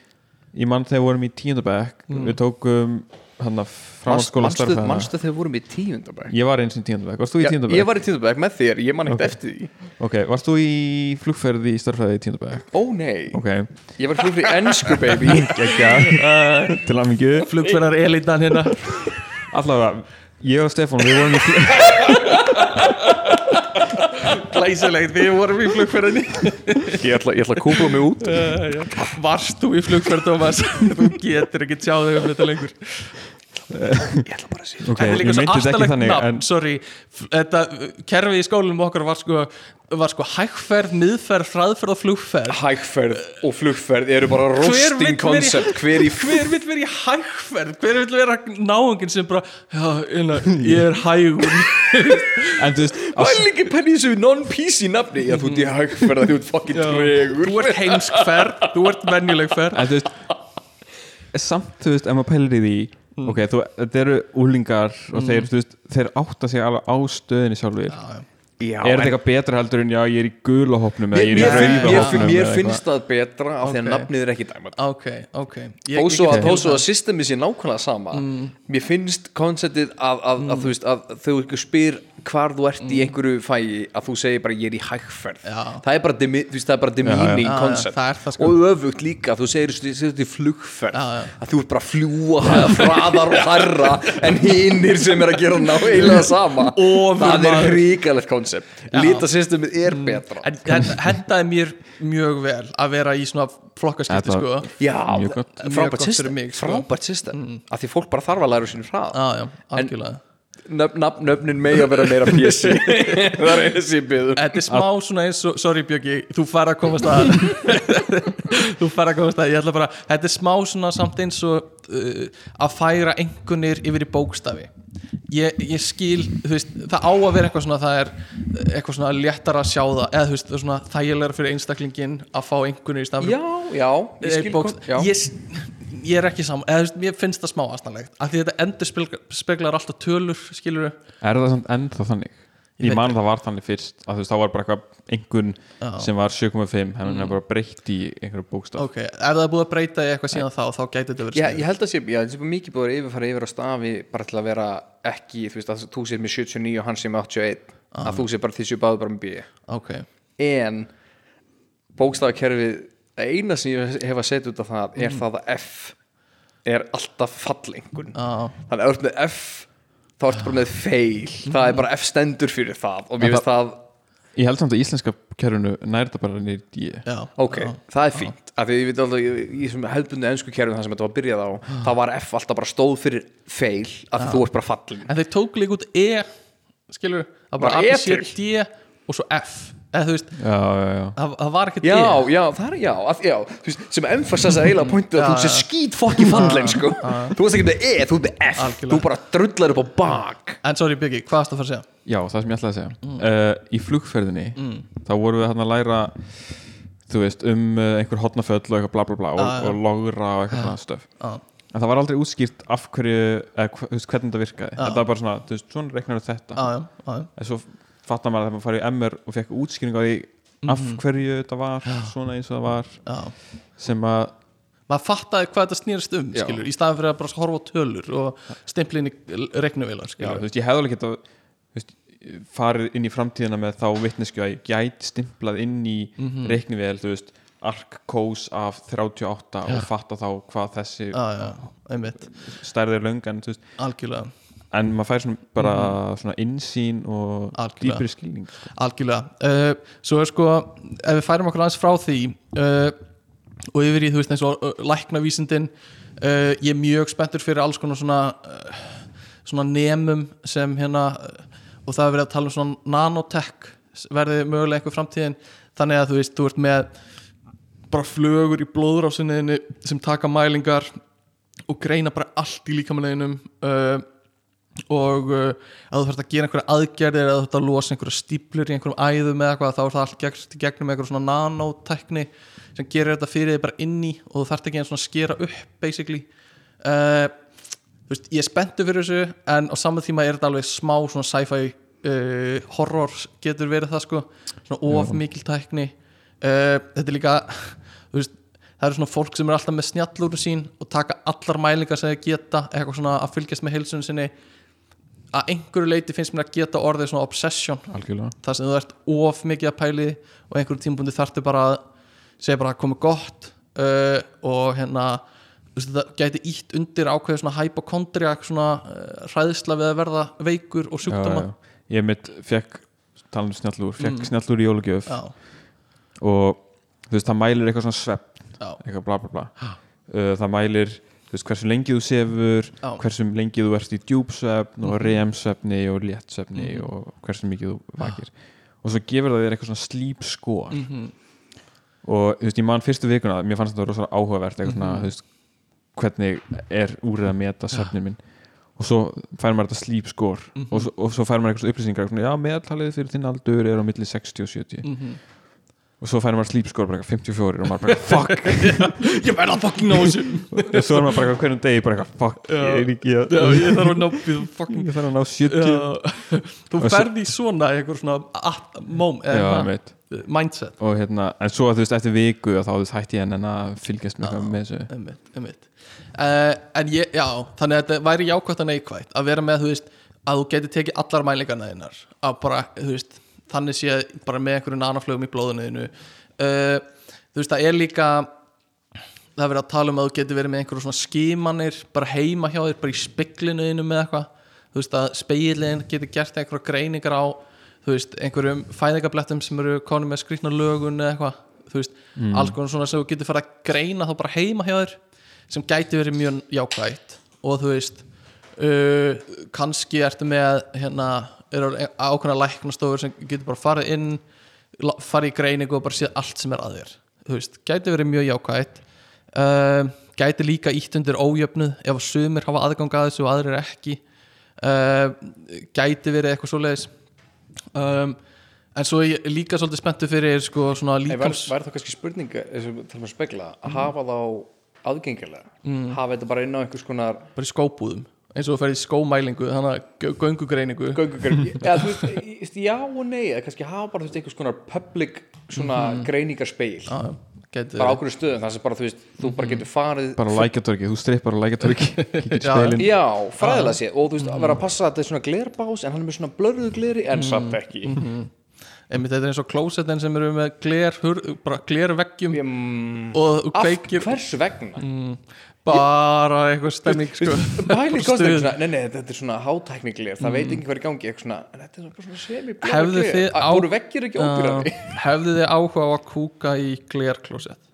ég mann þegar við vorum í tíundabæk við tókum hann að framhaldsskóla manstu, starfæðina manstu þegar við vorum í tíundabæk ég var eins og tíundabæk, varst þú í tíundabæk? ég var í tíundabæk með þér, ég man ekkert Ok. eftir því. Ok, varst þú í flugferði í starfæði í tíundabæk? ó nei, ok, ég var fyrir ennsku baby. Geggja til að mikið flugferðar elitan hérna. Allavega, ég og Stefán við vorum í glæsilegt, við vorum í flugferðinni. Ég ætla, ég ætla að kúpla mig út. Varst þú í flugferð Thomas? Þú getur ekki tjáð þig um þetta lengur. Ég ætla bara að segja ok, þetta er ég líka svo myndi þetta ekki aftalegt þannig nafn en sorry, þetta kerfi í skólinum okkar var sko, var sko hægferð, miðferð, hraðferð og flugferð. Hægferð og flugferð eru bara roasting concept. Hver vill vera í hægferð? Hver vill vera náungin sem bara já, inna, ég er hægur en þú veist, á, Hvað er líka penni þessu non-PC nafni? Já, þú ert í hægferð þú ert fucking tregur þú ert heimsk ferð, þú ert venjuleg ferð. En þú veist samt, þú veist, ef maður pælir í því ok, þú, þetta eru úlingar og þeir, þú veist, þeir átta sig alveg á stöðinni sjálfur Já, er þetta eitthvað betra heldur en já, ég er í gula hópnum eða ég er í rauða mér, hópnum mér finnst það betra af því að nafnið er ekki dæmat ok, ok. Ég, Þó ég svo að, að systemið sé nákvæmlega sama Mér finnst konceptið að, að, að þú veist að þau ykkur spyr hvar þú ert í einhverju fæi að þú segir bara ég er í hægferð Já. það er bara, þú er Já, já, er það sko. og öfugt líka, þú segir þetta í flugferð Já, já. að þú ert bara að fljúa hraðar og harra en hinnir sem er að gera náðilega sama. Það er ríkalegt koncept lítasystemið er betra. En þetta hendaði mér mjög vel að vera í svona flokkaskipti sko. Já, Mjög gott. Mjög frábært system, sko. frábært system. Að því fólk bara þarf að læra sínu hrað. Já, já, algjörlega. Nöfn, nöfn, nöfnin megi að vera meira pjessi það er einu ég byður Þetta er smá svona eins og, sorry Björki, þú fara að komast að Þú fara að komast að, ég ætla bara Þetta er smá svona samt eins og uh, að færa einhvernir yfir í bókstafi ég, ég skil, þú veist, það á að vera eitthvað svona það er eitthvað svona léttar að sjá það eða þú veist, það er svona þægilega fyrir einstaklingin að fá einhvernir í stað Já, já, ég skil bókst, hvað- já. ég, ég er ekki saman eða þú veist, mér finnst það smá aðstæðanlegt af því þetta endur speglar, alltaf tölur skilur er það samt ennþá þannig Ég ég, man það var þannig fyrst að þú veist, þá var bara eitthvað einhvern Já. sem var 7,5 henni er bara breytt í einhverju bókstaf. Ok, ef það er búið að breyta í eitthvað síðan þá þá gæti þetta verið Já, sniðugt. ég held að sé, já, það sé mikið búið að yfirfara yfir á stafi bara til að vera ekki, þú veist, að þú sér með 79 og hann sér með 81 að þú sér bara því sér báðu bara með B. Ok, en bókstafakerfið eina sem ég hef að setja út af það er það að F er alltaf fallengun. Já, þannig að þá ertu bara með fail. Það er bara F stendur fyrir það og mér finnst það, ég held samt að íslenska kerfinu nær þetta bara D. Já. Ok, það er fínt. Af því ég veit alltaf, í í þessum hefðbundu ennsku kerfum það sem þetta var byrjað á, það var F alltaf bara stóð fyrir fail, af því þú ert bara fallin en þeir tók líka út E skilur, það Bara bara E A, B, C, til. D og svo F eða þú veist, já, já, já. það, það var ekkert Já, E já, það er, já, að, já veist, sem emphasize eiginlega pointið að Já, þú sé já. skít fokki fallin, sko. þú veist ekki með E, þú ert með F. Algjörlega. þú bara drullar upp á bak. En sorry Björki, hvað varst að fara að segja? Já, það sem ég ætlaði að segja. Uh, Í flugferðinni þá vorum við hann að læra þú veist, um uh, einhver hotnaföll og eitthvað bla bla bla og, og logra og eitthvað stöf Já, en það var aldrei útskýrt af hverju eða, hvernig þetta virkaði. Þetta var bara svona, þú veist, svona reiknar við þetta. En svo fattar maður að maður farið í MR og fekk útskýring á því af hverju þetta var svona eins og það var já. sem að maður fattaði hvað þetta snýrst um Já. skilur, í staðan fyrir að bara horfa á tölur og stimpla inn í já, veist, ég hefði alveg geta veist, farið inn í framtíðina með þá vitnesku að ég gæti stimplað inn í mm Mhm. reiknivél, þú veist ark kós af 38 og fatta þá hvað þessi já, já, einmitt, stærði löng en, þú veist, algjörlega en maður fær svona bara svona insýn og. Algjörlega. dýpri skilning sko. algjörlega uh, svo er sko, ef við færum okkur aðeins frá því uh, og yfir í þú veist eins og uh, læknavísindin ég er mjög spenntur fyrir alls konar svona svona nemum sem hérna og það er verið að tala um svona nanotech verði mögulega einhver framtíðin þannig að þú veist, þú ert með bara flögur í blóðrásinniðinu sem taka mælingar og greina bara allt í líkamanleginum uh, og uh, að þú þarfst að gera einhverja aðgerðir eða þú þarfst að losa einhverja stíplur í einhverjum æðum eða eitthvað þá er það allt gegn, gegnum einhverjum svona nanotækni sem gerir þetta fyrir þig bara inni og þú þarft ekki eins svona að skera upp basically. Uh, veist, ég er spenntu fyrir þessu en á saman tíma er þetta alveg smá svona sci-fi uh, horror getur verið það sko. Svona of mikil tækni. Uh, þetta er líka veist, það eru svona fólk sem er alltaf með snjallúru sín og taka allar mælingar sem þeir geta eitthvað svona að fylgjast með heilsunum sinni að einhverju leiti finnst mér að geta orðið svona obsession. Algjörlega. Það sem þú ert of mikið að pæli og einhverjum tímpundi þarftu bara að segja bara að komi gott. Uh, og hérna það gæti ítt undir ákveðu svona hypokondria svona uh, hræðsla við að verða veikur og sjúkdóma. Já, já. ég mitt fekk talandi snjallúr, fekk snjallúr í jólugjöf já, og þú veist það mælir eitthvað svona svepp já, eitthvað bla bla bla. Uh, það mælir veist hversu lengi þú sefur Já. hversu lengi þú ert í djúpsvefn og remsvefni og léttsvefni og hversu mikið þú vakir. Og svo gefur það þér eitthvað svona sleep score. Mhm. og þú veist ég man fyrstu vikuna mér fannst þetta rosalega áhugavert eitthvað svona, þú veist, hvernig er úrið að meta svefnin minn. Og svo fær maður þetta sleep score. Og, og svo fær maður eitthvað upplýsingar svona, já meðaltalið fyrir þinn aldur er á milli 60 og 70 Mhm. Og svo fær maður sleep score bara eitthvað 54 og maður bara fuck. Ég verða að fucking ná þessu. Og svo er maður bara hverjum degi bara fuck ég er ekki að ég þarf að ná við fucking ég þarf að ná 70 já. þú ferði í svona einhver svona einmitt. mindset. Og hérna, en svo að þú veist eftir viku og þá þú hætti ég en að fylgjast með, þessu. Uh, en ég, já, þannig að þetta væri jákvæmt að neikvægt að vera með, þú veist, að þú getur tekið allar mælingarna þinnar að bara, þú veist, þannig sé bara með einhverju nanaflögum í blóðinu þínu uh, þú veist, það er líka það er verið að tala um að þú getur verið með einhverju svona skimanir bara heima hjá þér, bara í speglinu þínu með eitthvað, þú veist, að speilin getur gert einhverja greiningar á þú veist, einhverjum fæðingablettum sem eru konum með skrýtna lögun eða eitthvað. Þú veist, alls konar svona sem þú getur fara að greina þá bara heima hjá þér sem gæti verið mjög jákvægt og þú veist uh, kannski ertu með hérna, eru ákveðna læknastofur sem getur bara farið inn farið í greiningu og bara séð allt sem er að þér. Þú veist, gæti verið mjög jákvægt uh, gæti líka ítt undir ójöfnuð ef að sumir hafa aðgang að þessu og aðrir ekki. Uh, gæti verið eitthvað svoleiðis. Um, en svo ég líka svolítið spenntu fyrir sko líkams var það kannski spurning eins og til að spegla að hafa þá aðgengilega? Hafa þetta bara inn á einhvers konar bara í skóbúðum eins og þú ferð í skómælingu þannig að göngugreiningu. Þú veist, já og nei eða kannski hafa bara veist einhvers konar public svona greiningarspeil gæti bara ákveður stöðum þar sem bara þú veist þú bara getur farið bara lækjatorki, þú strippar kíkir í Já. Já, fræðilega séð. Og þú veist, að vera að passa að þetta er svona glerbás en hann er með svona blörðu gleri en samt ekki. Einmitt þetta er eins og klósettin sem eru með gler, hur, bara glerveggjum um, og kveikir hversu vegna bara eitthvað stemning sko. Bæli svona, nei, nei, þetta er svona hátækni gler, það veit ekki hvað er í gangi eitthvað svona, en þetta er bara svona semi Hefðu þið á- voru veggir ekki óbyrjandi Já, hefðu þið áhuga á að kúka í glerklósett?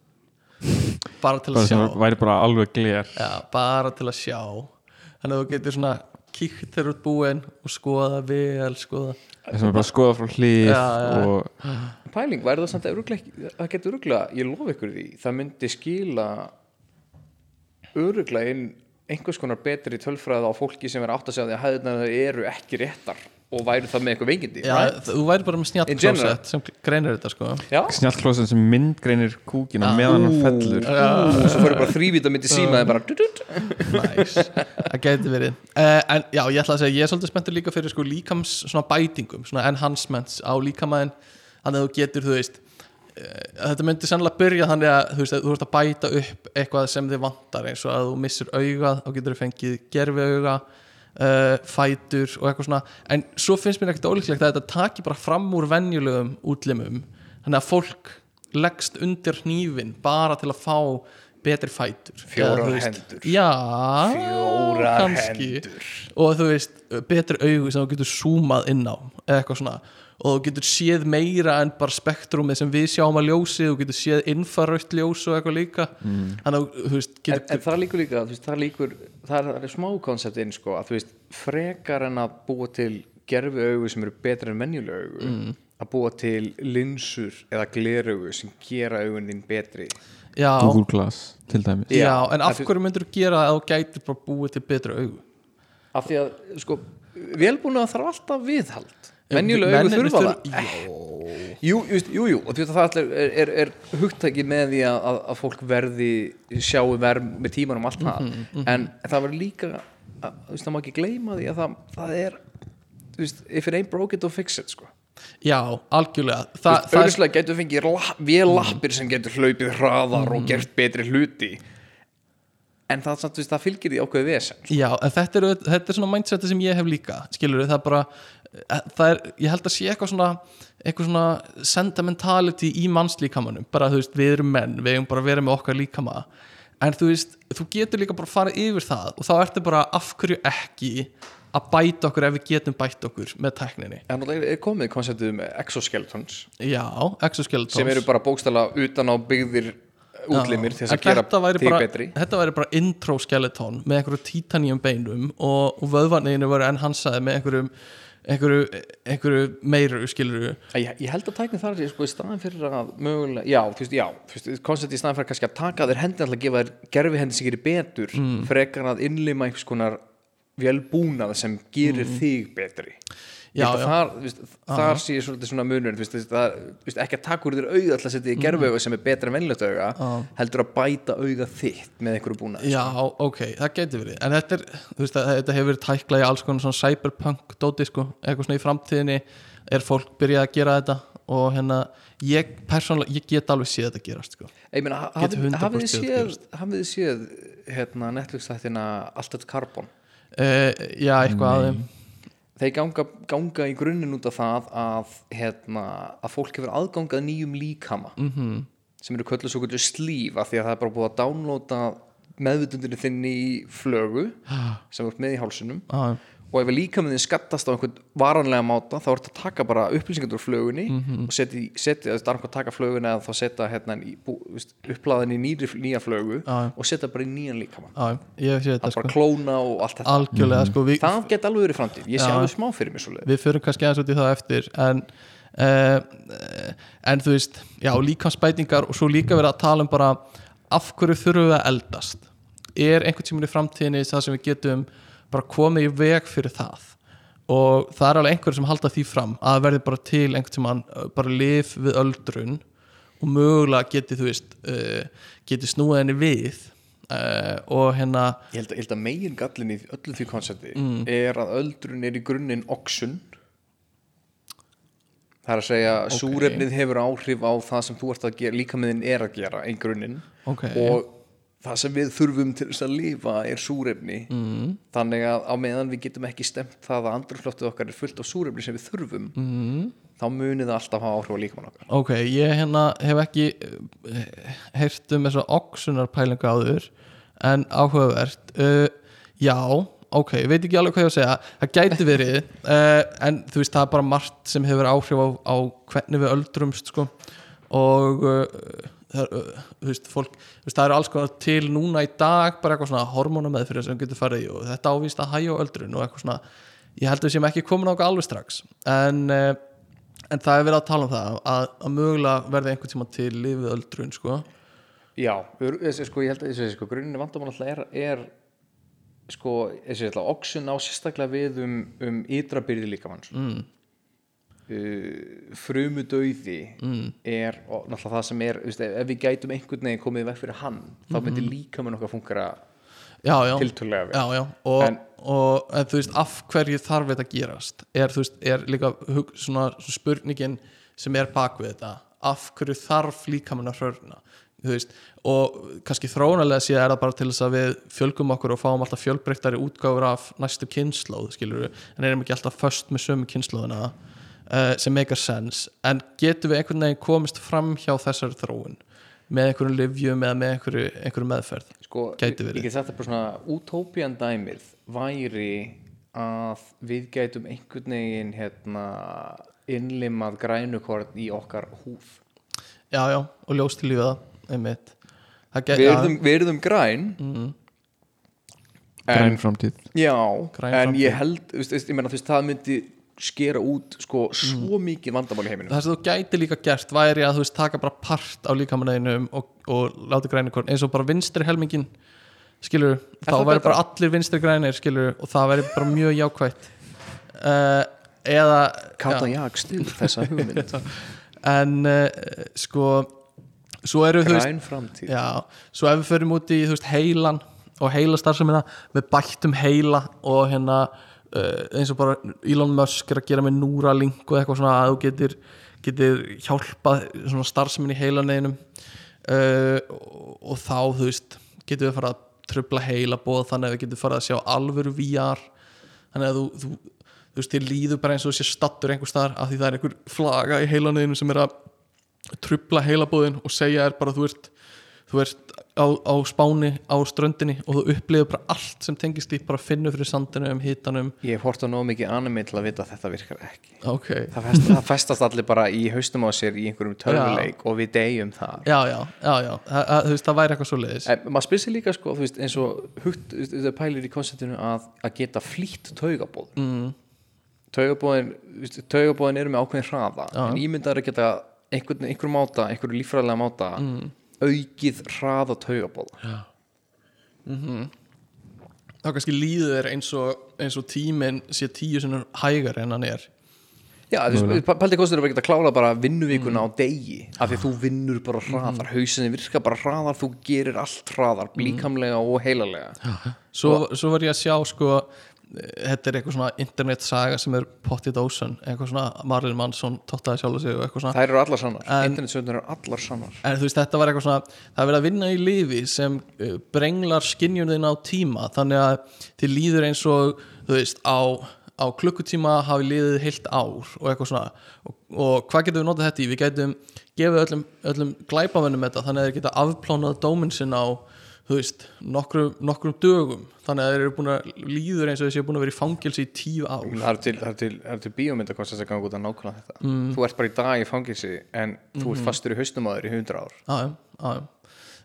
Bara til að bara sjá. sem væri bara alveg gler. Já, bara til að sjá. Þannig að þú getur svona kíkt þér út búin og skoða vel skoða sem er bara að skoða frá já. og Pæling, væri það samt að það getur öruglega, ég lofa ykkur því. Það myndi skila öruglega inn einhvers konar betri tölfræð á fólki sem er átt að segja því að hæðurnar eru ekki réttar og væri það með eitthvað veikindi Já, þú væri bara með snjallklósett sem greinir þetta sko. Já. snjallklósett sem myndgreinir kúkina meðan hann fellur. Og svo fyrir bara þrývita myndi síma það bara Næs, það gæti verið. Uh, En já, ég ætla að segja, ég er svolítið spenntur líka fyrir sko líkams svona bætingum, svona enhancements á líkamæðin, þannig að þú getur þú veist, uh, þetta myndi sennilega byrja þannig að þú veist, að þú ert að bæta upp eitthvað sem þið vantar eins og að þú missir augað, þá getur þú fengið gerfi auga uh, fætur og eitthvað svona, en svo finnst mér ekkert ólíklegt að þetta taki bara fram úr venjulegum útlimum, þannig að fólk leggst undir hnífin bara til að fá betri fætur veist, hendur. já, Fjórar kannski. hendur. og þú veist, betri augu sem þú getur zoomað inn á eitthvað svona og þú getur séð meira en bara spektrumið sem við sjáum að ljósi þú getur séð infrarautt ljós og eitthvað líka. Mm. þannig að þú veist, en, getur en það líkur líka, þú veist, það líkur það er, smá konceptinn sko að þú veist, frekar en að búa til gerfi augu sem eru betra en menjuleg augu að búa til linsur eða glerugu sem gera augun þín betri. Já, Google Glass til dæmis. Já, Já, en af hverju myndir þú gera að þú gætir bara búið til betra augu? Af því að sko velbúna þarf alltaf viðhald venjulega augu Mennirnir þurfa það Jú, just, jú, jú, og að það allir er, er, er hugtæki með því að, að, að fólk verði sjáu verð með tímanum allt það. Mhm, en það verður líka að, þú veist, það má ekki gleyma því að það, það er þú veist, if it ain't broke it don't fix it sko. já, algjörlega. Þa, Þa, það er auðvitað getur fengið la, vel lappir sem getur hlaupið hraðar og gert betri hluti. En það, veist, það fylgir því ákveði vesen Já, en þetta er, þetta er svona mindseti sem ég hef líka skilur það er bara eh, það er, ég held að sé eitthvað svona eitthvað svona sentimentality í mannslíkamanum. Bara þú veist, við erum menn, við eigum bara að vera með okkar líkama. En þú veist, þú getur líka bara að fara yfir það og þá ertu bara af hverju ekki að bæta okkur ef við getum bæta okkur með tækninni? En það er komið konceptið með exoskeletons. Já, exoskeletons. Sem eru bara bókstala utan á byggðir útlimir til þess að gera þig betri. þetta væri bara intro skeleton með einhverju titanium beinum og, og vöðvarninu voru enn hansaði með einhverjum einhverju, einhverju meiru skiluru ég, ég held að tækni þar sko í staðan fyrir að mögulega, já, þú veist, já þú veist, konceptið í staðan fyrir kannski að taka þér hendi alltaf að gefa þér gerfi hendi sem gerir betur Mm. frekar að innlima einhvers konar velbúnað sem gerir þig betri Mm. Já, þar, veist, þar sé ég svolítið svona munur veist, það veist, ekki að taka úr þér auga alltaf að setja í gerfi auga sem er betra en Mm. Já. heldur að bæta auga þitt með einhverju búnað Já, ok, það getur verið. En þetta, er, að þetta hefur verið tæklað í alls konar svona cyberpunk dóti sko, eitthvað svona í framtíðinni. Er fólk byrjað að gera þetta? Og hérna, ég persónulega ég get alveg séð þetta gerast sko. Hafið 100% hafið þið séð, hafið þið séð hérna, Netflix þættina Alltaf Carbon? Uh, Já, eitthvað að þeim þeir ganga, ganga í grunninn út af það að, hérna, að fólk hefur aðgangað nýjum líkama Mhm. -hmm. sem eru kölluð svo kölluð slíf af því að það er bara búið að downloada meðvutundinu þinn í flögu sem er með í hálsunum Já, og ef líkaminn þinn skattast á einhvern varanlega máta þá ertu að taka bara upplýsingar úr flögunni Mhm. og setja, setja það er annað að taka flöguna eða þá setja hérna, upplaðin í nýri, nýja flögu Já. og setja bara í nýjan líkamann. Já, ég hef séð þetta að sko. bara klóna og allt þetta. Algjörlega sko, við, það get alveg verið framtíð, ég sé alveg smá fyrir mér svo leið við förum kannski aðeins út í það eftir en uh, en þú veist já, líkansbætingar og svo líka verið að tala um bara af hverju þurfum við að eldast? Er einhvern tímur í framtíðinni það sem við getum bara komið í veg fyrir það og það er alveg einhverjum sem halda því fram að verði bara til einhvern tímann uh, bara lif við öldrun og mögulega geti þú veist uh, geti snúið henni við uh, og hérna ég held að, að megin gallin í öllu því koncepti er að öldrun er í grunninn oxun það er að segja okay. súrefnið hefur áhrif á það sem þú ert að gera líka meðin er að gera í grunninn Ok. og það sem við þurfum til þess að lifa er súrefni mm. þannig að á meðan við getum ekki stemt það að andruflóttið okkar er fullt af súrefni sem við þurfum mm. þá munið það alltaf hafa áhrif á líkamann okkar Ok, ég hérna hef ekki uh, heyrt um þessa oxunarpælingu áður en áhugavert uh, Já, ok, ég veit ekki alveg hvað ég á að segja það gæti verið uh, en þú veist, það er bara margt sem hefur áhrif á, á hvernig við öldrumst sko. og uh, það, veist, fólk veist, það eru alls konar til núna í dag bara eitthvað svona hormónameðfyrir sem getur farið í og þetta ávist að hægja öldrun og eitthvað svona ég held að við séum ekki komin á okkur alveg strax en En það er verið að tala um það að, að mögulega verði einhvern tíma til lifið öldrun sko. Já, þessi, sko, ég held að þessi, sko, grunninn vandamál alltaf er, er sko, þessi alltaf oxun á sérstaklega við um, um ytra byrði líkamanns mm. Uh, frumudauði mm. er og, náttúrulega það sem er, veist, ef, við gætum einhvern veginn komið vekk fyrir hann þá myndi líkamann okkar fungera Já, já, tiltölulega vel. Og, En- og en, þú veist, af hverju þarf þetta að gerast? Er, veist, er líka hug, svona, svona spurningin sem er bak við þetta. Af hverju þarf líkamann að hrörna? Veist, og kannski þróunalega séð er það bara til þess að við fjölgum okkur og fáum alltaf fjölbreyttari útgáfur af næstu kynnslóð, en erum ekki alltaf föst með sömu kynnslóðina uh, sem meikar sens en getum við einhvern veginn komist fram hjá þessari þróun með einhverjum livjum eða með einhverju, einhverju meðferð? Sko, Gæti ég, verið. ég get það bara svona útópian dæmið væri að við gætum einhvern veginn hérna, innlimað grænukorn í okkar húð. Já, já, og ljóst til lífið það einmitt við erum, við erum græn. Græn en, framtíð. Já, Græn en framtíð. ég held þú veist, ég meina, þú veist, það myndi skera út sko svo mikið vandamál í heiminum. Það sem þú gæti líka gert væri að þú veist taka bara part á líkamanneginum og, og láta græni korn eins og bara vinstri helmingin skilur, þá það væri bara allir vinstri grænir skilur og það væri bara mjög jákvætt. Uh, eða Kata já, Jak stil þessa hugmynd. En uh, sko svo eru þú veist Já, svo ef við förum út í veist, heilan og heila starfsemina með bættum heila og hérna eins og bara Elon Musk er að gera með Neuralink og eitthvað svona að þú getur, getur hjálpað svona starfsemin í heilaneginum. Uh, og, þá þú veist getur við fara að tröfla heila bóð þannig að við getum fara að sjá alvöru VR þannig að þú, þú, þú veist, þér líður bara eins og þú sé stattur einhver staðar af því það er einhver flaga í heilaneginum sem er að trubla heilabóðin og segja er bara þú ert, þú ert á, á spáni á ströndinni og þú upplifir bara allt sem tengist í bara finnur fyrir sandinum, hitanum. Ég hef hort á nóg mikið anime til að vita að þetta virkar ekki. Ok, Það, fest, það festast allir bara í haustum á sér í einhverjum tölvuleik og við deyjum það. Já, já, já, já. Það, að, þú veist, það væri eitthvað svo leiðis En maður spyrir sig líka sko, þú veist, eins og hugt, það pælir í konceptinu að, að geta flýtt taugabóð mm. taugabóðin taugabóðin eru með ákveðin hraða en ímyndar að geta einhvern, einhverjum máta einhverjum líffræðilega máta aukið hraða taugabóða þá kannski líður þér eins og, eins og tíminn sé tíu sinnur hægar en hann er. Já, þú veist, pældi kostur að geta klála bara vinnuvíkuna á degi af því að þú vinnur bara hraðar hausinni virkar bara hraðar, þú gerir allt hraðar blíkamlega og heilalega. Svo, svo var ég að sjá sko þetta er eitthvað svona internetsaga sem er Potty Dawson, eitthvað svona Marilyn Manson tóttaði sjálf sig og eitthvað svona. Þær eru allar sannar, internetsöndar eru allar sannar. En þú veist, þetta var eitthvað svona það er verið að vinna í lifi sem uh, brenglar skinjunin á tíma þannig að þið líður eins og þú veist, á, á klukkutíma hafi liðið heilt ár og eitthvað svona. Og, og hvað getum við notað þetta í? Við getum gefið öllum, öllum glæpavennum þetta þannig að þeir geta afplánað dóminn sinn á þú veist, nokkrum, nokkrum dögum. Þannig að þeir eru búin að líður eins og þessi er búin að vera í fangelsi í tíu ár. Það eru til, til, til bíómyndakonstant að ganga út að nákvæmlega þetta. Þú ert bara í dag í fangilsi en þú ert fastur í haustum þér í hundra ár. Já, já.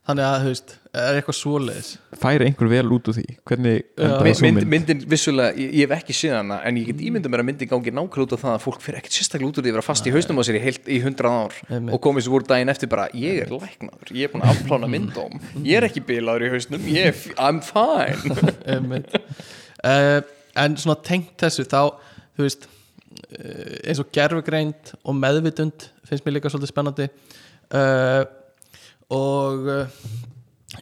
Þannig að, þú veist, er eitthvað svoleiðis. Færi einhver vel út úr því hvernig Mynd, mynd, mynd? myndin vissulega, ég, ég hef ekki séð hana en ég get ímyndað mér að myndin gangi nákvæmlega út á það að fólk fyrir ekkert sérstaklega út úr því að vera fast í haustum á sér í, heilt, í hundrað ár Einmitt. og komið svo úr daginn eftir bara ég er læknaður, ég er búin að afplána myndóm ég er ekki bilaður í hausnum, ég er, I'm fine. Uh, en svona tengt þessu þá þú veist uh, eins og gerfugreind og meðvitund finnst mér líka svolítið spennandi. Uh, og uh,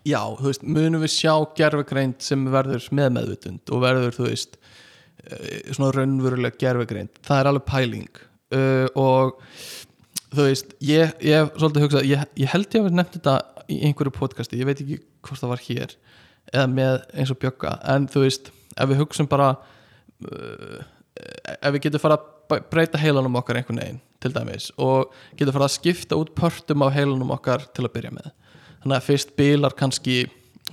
já, þú veist, munum við sjá gerfugreind sem verður með meðvitund og verður, þú veist uh, svona raunveruleg gerfugreind það er alveg pæling. Uh, og þú veist, ég, hef svolítið hugsað, ég, ég held ég að vera nefnt þetta í einhverju podcasti, ég veit ekki hvort það var hér eða með eins og bjögga en þú veist, ef við hugsum bara uh, ef við getum fara að bæ- breyta heilanum okkar einhvern veginn til dæmis og getum fara að skipta út pörtum af heilanum okkar til að byrja með. Þannig að fyrst bilar kannski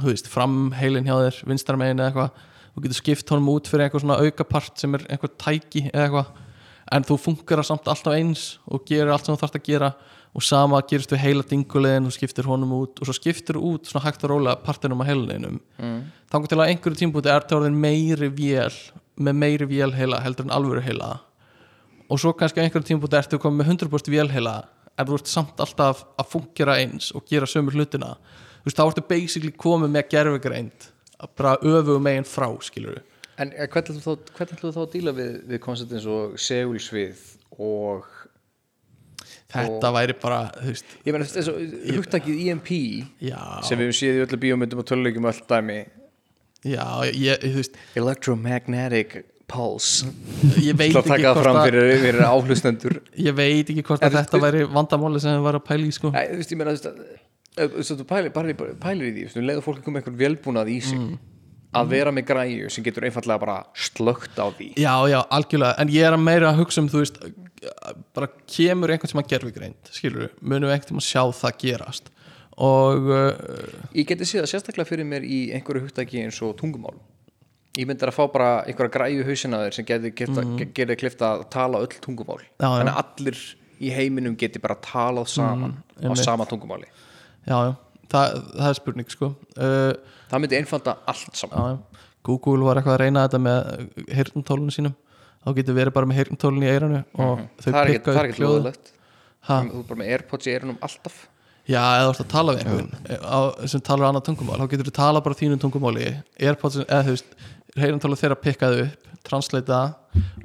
veist, fram heilin hjá þér vinstarmegin eða eitthvað, þú getur skipt honum út fyrir eitthvað svona aukapart sem er einhver tæki eða eitthvað, en þú funkar samt alltaf eins og gerir allt sem þú þarfst að gera og sama gerist við heila dingulegin þú skiptir honum út og svo skiptir út svona hægt og rólega partinum á heilinum. Mm. þannig til að einhverju tímpúti er það orðin meiri vél með meiri vél heila heldur en alvöru heila og svo kannski á einhverju tímpúti ertu komið með 100% vél heila en þú ert samt alltaf að fungera eins og gera sömur hlutina. Þú veist, þá ertu basically komið með gerfugreind bara öfugum megin frá, skilur En hvernig þú þá, þá að díla við, við koncept eins og segulsvið og þetta væri bara, þú veist ég meina þess að hugtakið EMP já, sem við höfum séð í öllu bíómyndum og tölulegjum og öll dæmi. Já, ég, þú veist electromagnetic pulse. Ég veit að ekki taka það hvort fram að fyrir, fyrir áhlustendur. Ég veit ekki hvort En að þetta væri vandamáli sem við varum að pæla í sko. Æ, þú veist, ég meina þú veist að þú pælir, pælir, pælir í því þú um leiður fólk að koma einhvern velbúnað í sig að vera með græju sem getur einfallega bara slögt á því. Já, já, algjörlega, en ég er að meira að hugsa um þú veist, bara kemur einhvern sem að gerfi greint, skilur við munum við einhvern tímann sjá það gerast? Og uh, ég geti séð það sérstaklega fyrir mér í einhverju hugtaki eins og tungumál ég myndir að fá bara einhverja græju hausina þér sem mm. geti klift að tala öll tungumál Já, já. þannig að allir í heiminum geti bara talað saman á einmitt. sama tungumáli já, já, það, það er spurning sko uh, það myndi einfalda allt saman já. Google var eitthvað að reyna þetta með heyrnumtólunum sínum þá getur verið bara með heyrntólin í eiranu og þau Mhm. það er pikka ekkert- það er upp ekkert hljóð loðalegt Ha? þú er bara með Airpods í eyrunum alltaf Já, eða þú ert að tala við einhvern. Á, sem talar annað tungumál, þá getur þú tala bara þínu tungumáli, Airpods eða þú veist, heyrnartóla þeirra pikkaðu upp translata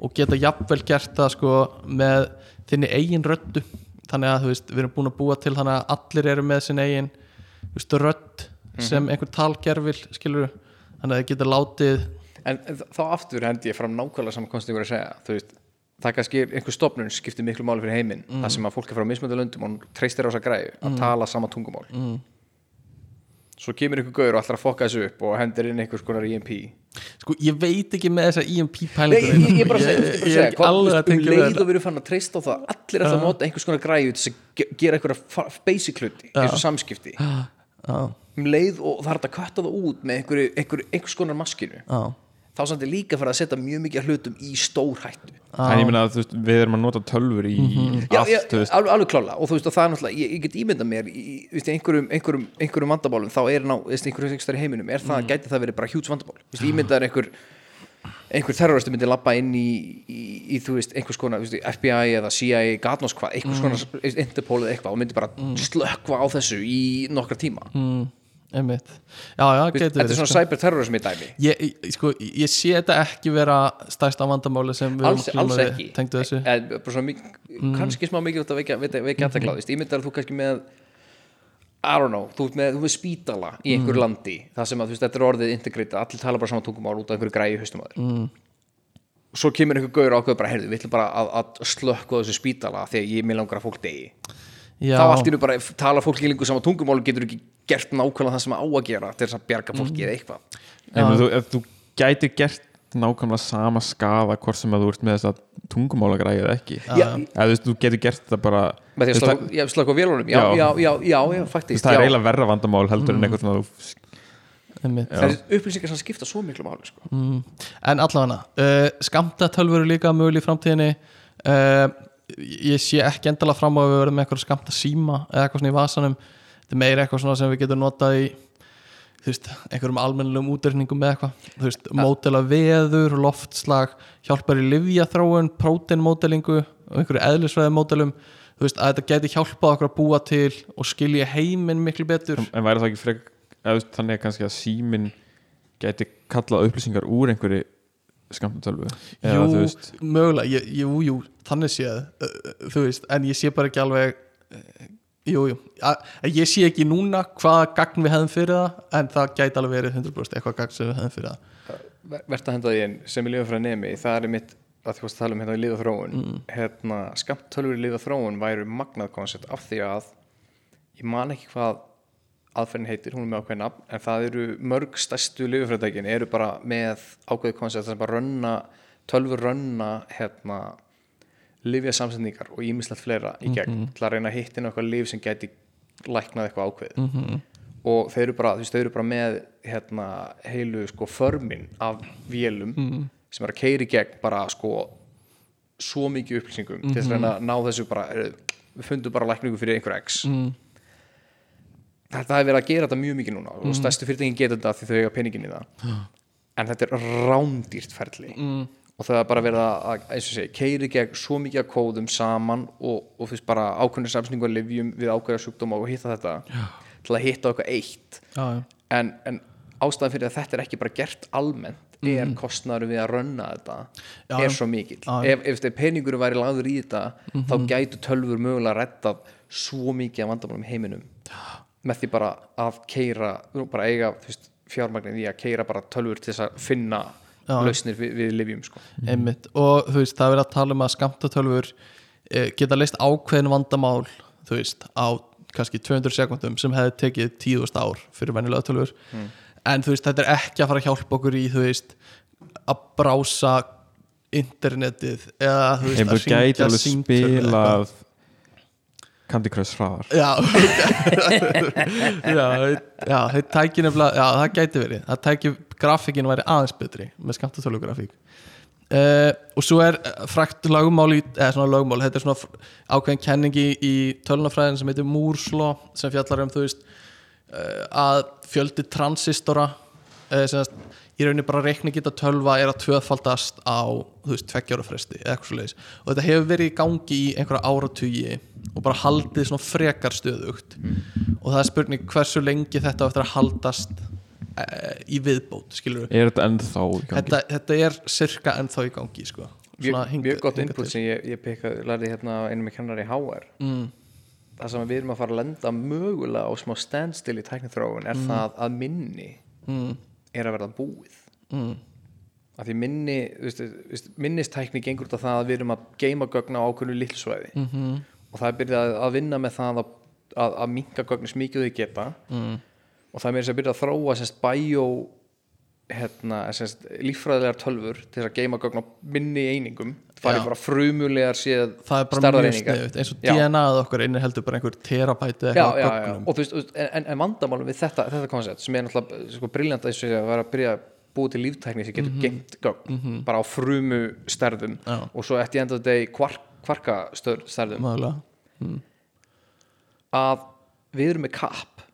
og geta jafnvel gert það sko með þinni eigin röddu, þannig að þú veist við erum búin að búa til þannig að allir eru með sin eigin, þú veist, rödd sem einhver talgerfil, skilur þannig að þið geta látið en þá aftur hendi ég fram nákvæmlega saman konstingur að segja. Þú veist, það kannski er einhver stofnun skiptir miklu máli fyrir heiminn, Mm. það sem að fólk er frá mismöndu löndum og treystir á þessa græðu að tala sama tungumál. Mm. svo kemur einhver gaur og að fokka þessu upp og hendir inn einhvers konar EMP sko, ég veit ekki með þessa EMP Nei, pælingu. Ég, bara er alveg að um tengja við leið og við erum fann að treysta á það allir er það að nota einhvers konar græðu til að ge- gera einhverja basic hluti eins og samskipti. Já, um leið og það er að kvætta það út með einhvers konar maskinu. Já, þá samt er líka fyrir að setja mjög mikið hlutum í stór hættu en ég meina að veist, við erum að nota tölfur í Mhm. já, allt já, veist, alveg, alveg klála og þú veist og það er náttúrulega, ég, ég get ímyndað mér í, í, veist, einhverjum, einhverjum, einhverjum vandamálum þá er ná, einhverjum í heiminum er Mhm. það, gæti það verið bara hjúts vandamál? Veist, ímyndað er einhver einhver terroristi myndi labba inn í, í, í þú veist, einhvers konar, veist, FBI eða CIA, gatnós hvað, einhvers konar Interpol eða eitthvað og myndi bara slökva á þessu í nokkra tíma. Mm, einmitt Já, já, þetta er svona sko. cyberterrorismi dæmi ég, ég- sko, ég sé þetta ekki vera stærsta vandamáli sem við alls, erum alls ekki Mm. en, bara svona, mik- kannski smá mikilvægt að vekja, vekja Mhm. ég myndar að þú kannski með I don't know, þú ert með, með spítala í Mm. einhverju landi, það sem að veist, þetta er orðið integrita, allir tala bara saman tungumál út af einhverju græði haustum að þér Mm. svo kemur einhver gaur ákveð bara, heyrðu, við ætlum bara að, að slökka þessu spítala þegar ég mér langar að fólk degi já, þá allt í nú bara tala fólk í lengur saman tungumál getur ekki gert nákvæmlega það sem á að gera til þess að bjarga fólki Mm. eða eitthvað. Ég meina, þú, ef þú gætir gert nákvæmlega sama skaða hvort sem að þú ert með þess að tungumála græði eða ekki. Já, eða þú veist, þú getur gert það bara með því þú að slökka á vélunum. Já, Já. já, já, já, já, það, faktist það er eiginlega verra vandamál heldur en eitthvað svona þú einmitt. Það er upplýsingar sem skipta svo miklu máli sko. mm. en allavega uh, skamta tölvur er líka möguleg í framtíðinni. Uh, ég sé ekki endala fram á að við verðum eitthvað skamta síma eða eitthvað svona í vasanum. Þetta er meira eitthvað svona sem við getum notað í þú veist, einhverjum almennilegum útreikningum með eitthvað, þú veist, mótela veður loftslag, hjálpar í livjaþróun próteinmódelingu og einhverju eðlisfræði módelum. Þú veist, að þetta geti hjálpað okkur að búa til og skilja heiminn miklu betur. En væri það ekki frek eða, þannig kannski að síminn gæti kallað upplýsingar úr einhverju þú Jú, veist mögulega, ég, jú, jú, þannig séð uh, þú veist, en ég sé bara ekki alveg uh, jú, jú. A, ég sé ekki núna hvaða gagn við hefðum fyrir það en það gæti alveg verið 100% eitthvað gagn sem við hefðum fyrir það. Verðt að henda því einn sem er lífafræði nemi það er mitt að þú varst að tala um hérna í lífa þróun. Mm. hérna, skamtölfur í lífa þróun væru magnað koncept af því að ég man ekki hvað aðferðin heitir, hún er með ákveðin nafn en það eru mörg stærstu lífafræðitækin eru bara með ákveðið koncept sem bara rönna, tölfur rönna hérna lifja samsetningar og ímislegt fleira í gegn til að reyna að hittina eitthvað lif sem gæti læknað eitthvað ákveðið Mhm. og þau eru bara, þú veist, þau eru bara með hérna, heilu sko förmin af vélum Mhm. sem er að keiri gegn bara sko svo mikið upplýsingum til að reyna að ná þessu bara við fundum bara lækningu fyrir einhver x mm. Þetta hefur verið að gera þetta mjög mikið núna og stærstu fyrirtækin geta þetta því þau eiga peningin í það. En þetta er rándýrt ferli. Mm. og það er bara verið að, að eins og segi, keiri gegn svo mikið að kóðum saman og, og fyrst bara ákveðnir samsningu að livjum við ákveða sjúkdóma og hitta þetta Já. til að hitta eitthvað eitt. Já, en, en ástæðan fyrir að þetta er ekki bara gert almennt er kostnaður við að rönna þetta Já, er svo mikill. Já, ef, ef peningur væri lagður í þetta þá gætu tölfur mögulega rettað svo mikið af vandamálum heiminum með því bara að keira bara eiga veist, fjármagnið í að keira bara tölfur til þess að finna Já. lausnir við, við livjum sko. einmitt og þú veist, það er að tala um að skamtatölfur eh, geta leist ákveðin vandamál þú veist, á kannski 200 sekundum sem hefði tekið 10.000 ár fyrir venjulega tölfur en þú veist, þetta er ekki að fara að hjálpa okkur í þú veist, að brása internetið eða þú veist, þú að hringja gæti alveg símtöl eða eitthvað. spilað Candy Crush hraðar. Já Já, já það tæki nefnilega Já, það gæti verið. Það tæki, grafíkin væri aðeins betri með skamtatölu grafík. Uh, og svo er eh, frækt lögmál í, eða svona lögmál, þetta er svona ákveðin kenningi í tölunafræðin sem heitir Law sem fjallar um þú veist uh, að fjöldi transistora semast, í rauninni bara reikni geta tölva er að tvöfaldast á þú veist, tveggjára fresti eða eitthvað svo leiðis og þetta hefur verið í gangi í einhverja áratugi og bara haldið svona frekar stöðugt. Og það er spurning hversu lengi þetta á eftir að haldast uh, í viðbót, skilur Er þetta ennþá í gangi? þetta, þetta er cirka ennþá í gangi sko. mjög, Svona hingað- mjög gott input til. sem ég, ég pekka, lærði hérna einum með kennar í HR mm, það sem við erum að fara að lenda mögulega á smá standstill í tæknithróun er það að minni mm, er að verða búið. Mm, að því minni, minnistækni gengur út af það að við erum að geima gögn á ákveðnu lillsvæði mm, og það er byrjað að, vinna með það að, að, að minka gögn þau geta. Mm, og það er byrjað að þróa sérst bæjó hérna, líffræðilegar tölfur til þess að geima gögn á minni einingum. Það er bara frumulegar séð það er bara mjög sniðut eins og. DNA-ð okkar inni heldur bara einhver terabæti eitthvað já, já. og veist, en, en vandamálum við þetta, þetta koncept sem er náttúrulega sko, briljant að vera að byrja að búa til líftækni sem getur mm gengt gögn bara á frumu stærðum. Já. og svo eftir enda þetta kvark, kvarka stærðum. Mögulega. Að við erum með kapp.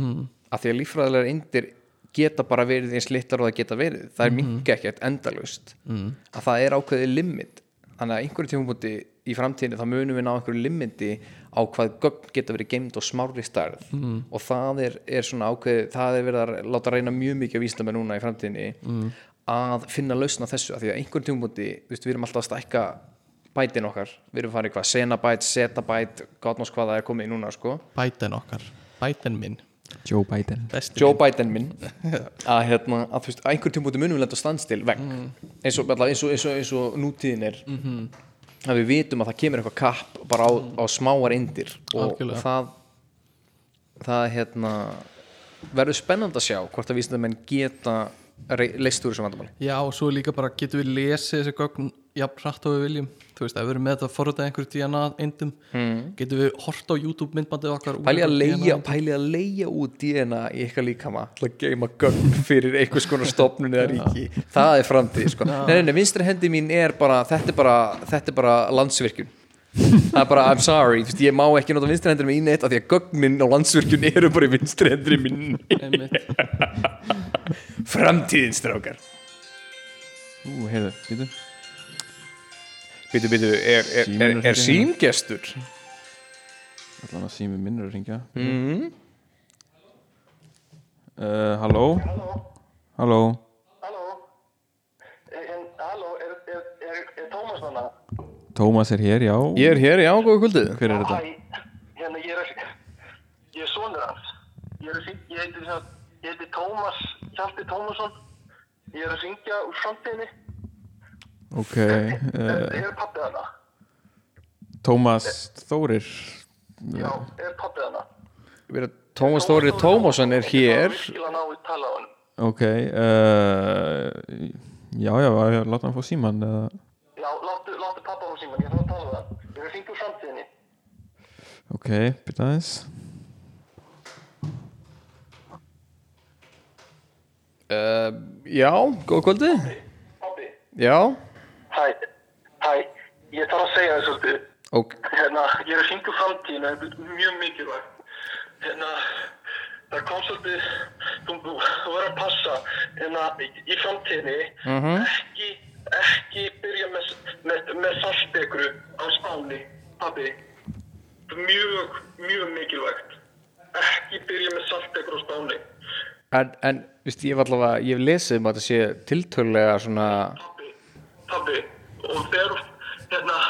Mm, að því að líffræðilegar eindir geta bara verið eins litlar og það geta verið. Það er Mhm. mingi ekkert endalust mm, að það er ákveðið limit. Þannig að einhverju tímumúti í framtíðinu þá munum við ná einhverju limiti á hvað gögn geta verið gemd og smárri stærð. Mhm. og það er, er svona ákveðið það er verið að láta reyna mjög mikið vísla með núna í framtíðinu Mhm. að finna lausna þessu. Að því að einhverju tímumúti við erum alltaf að stækka bætin okkar. Við erum farið hvað, senabæt, zetabæt gátnás hvað það er komið núna sko. Biden okkar, Biden minn Joe Biden. Besti Joe. Biden minn. Að, hérna, að þú veist, að einhver tímpúti munum við lenda standstil vegg. Eins, og, eins, og, eins, og, eins og nútíðin er. Að við vitum að það kemur eitthvað kapp bara á, á smáar eindir. Og, og Algjörlega. það það hérna verður spennand að sjá hvort að vísindamenn geta rey- leyst úr þessu vandamáli. Já, og svo líka bara getum við lesið þessi gögn jafn hratt og við viljum. Þú veist, ef við erum með þetta forröndað einhverju DNA-eindum mm. getum við hort á YouTube myndbandið okkar pæli að einhverjum leia, pæli að leia út DNA í eitthvað líkama. Til að geima gögn fyrir einhvers konar stopnun eða ríki. Það er framtíð sko. nei, nei, nei, vinstri hendi mín er bara þetta er bara, þetta er bara landsvirkjun. Það er bara, I'm sorry, þú veist, ég má ekki nota vinstri hendur mín eitt af því að gögnin á landsvirkjun eru bara í vinstri hendri mín. Einmitt. framtíðin strákar. Ú, heyrðu, býtu Býtu, býtu, er, er, er, er er símgestur? Allan að sími minn er að ringja Mm. uh, Halló Halló Halló, en, halló, er, er, er, er Tómas þarna? Tómas er hér, já Ég er hér, já, góða kvöldið Hver er þetta? Hérna, ég er, ég er sonur hans. Ég er að syngja, ég heiti, Tómas, Hjalti Tómasson. Ég er að syngja úr framtíðinni. Ok Er, uh, er pappið hana? Tómas Þórir Já, er pappið hana? Tómas Þóri Tómasson er hér. Ok uh, Já, já, láta hann fá síman eða Já, láttu, láttu pappa á síman, ég þarf að tala við hann. Ég að syngja úr framtíðinni. Ok, byrja aðeins uh, Já, góða kvöldið Pappi, Já, hæ, hæ, ég þarf að segja þér svolítið. ok hérna, ég er að syngja úr framtíðina, þetta er mjög mikilvægt. Hérna, það kom svolítið, þú, þú verður að passa, hérna, í, framtíðinni, ekki, ekki byrja með, með, með saltbekru á spáni, pabbi. Mjög, mjög mikilvægt. Ekki byrja með saltbekru á spáni. En, en viðst, ég hef allavega, ég hef lesið um að þetta sé tiltölulega svona Pabbi, og þegar, hérna,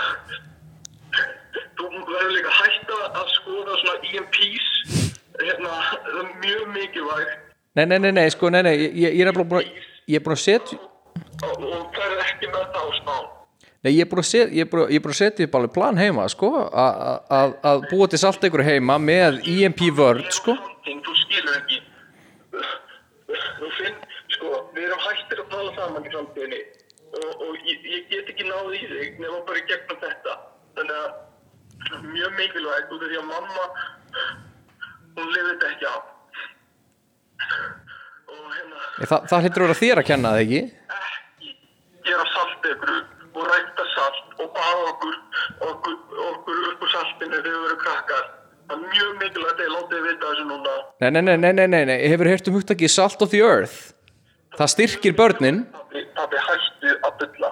þú verður líka hætta að skoða svona EMPs, hérna, það er mjög mikilvægt Nei, nei, nei, nei, sko, nei, nei, ég, ég er búin að ég er búin að setja og, og það er ekki með það á spán. Nei, ég er búin að setja, ég er búin, að setja upp alveg plan heima, sko, að búa til salt ykkur heima með EMP vörd, sko. Þú skilur ekki. Þú finn, sko, við erum hættir að tala saman í framtíðinni og, og ég, ég get ekki náð í þig nema bara gegnum þetta. Þannig að mjög mikilvægt út af því að mamma, hún lifið þetta ekki á. Og hérna, Þa, það hlýttur að vera þér að kenna það, ekki? ekki gera saltbegru og rækta salt og baða okkur, okkur, okkur upp úr saltinu þegar við erum krakkar. Það er mjög mikilvægt að ég láti þið vita þessu núna. Nei, nei, nei, nei, nei, nei, nei, hefur heyrt um hugtakið salt of the earth? Það styrkir börnin pabbi, pabbi hættu að bylla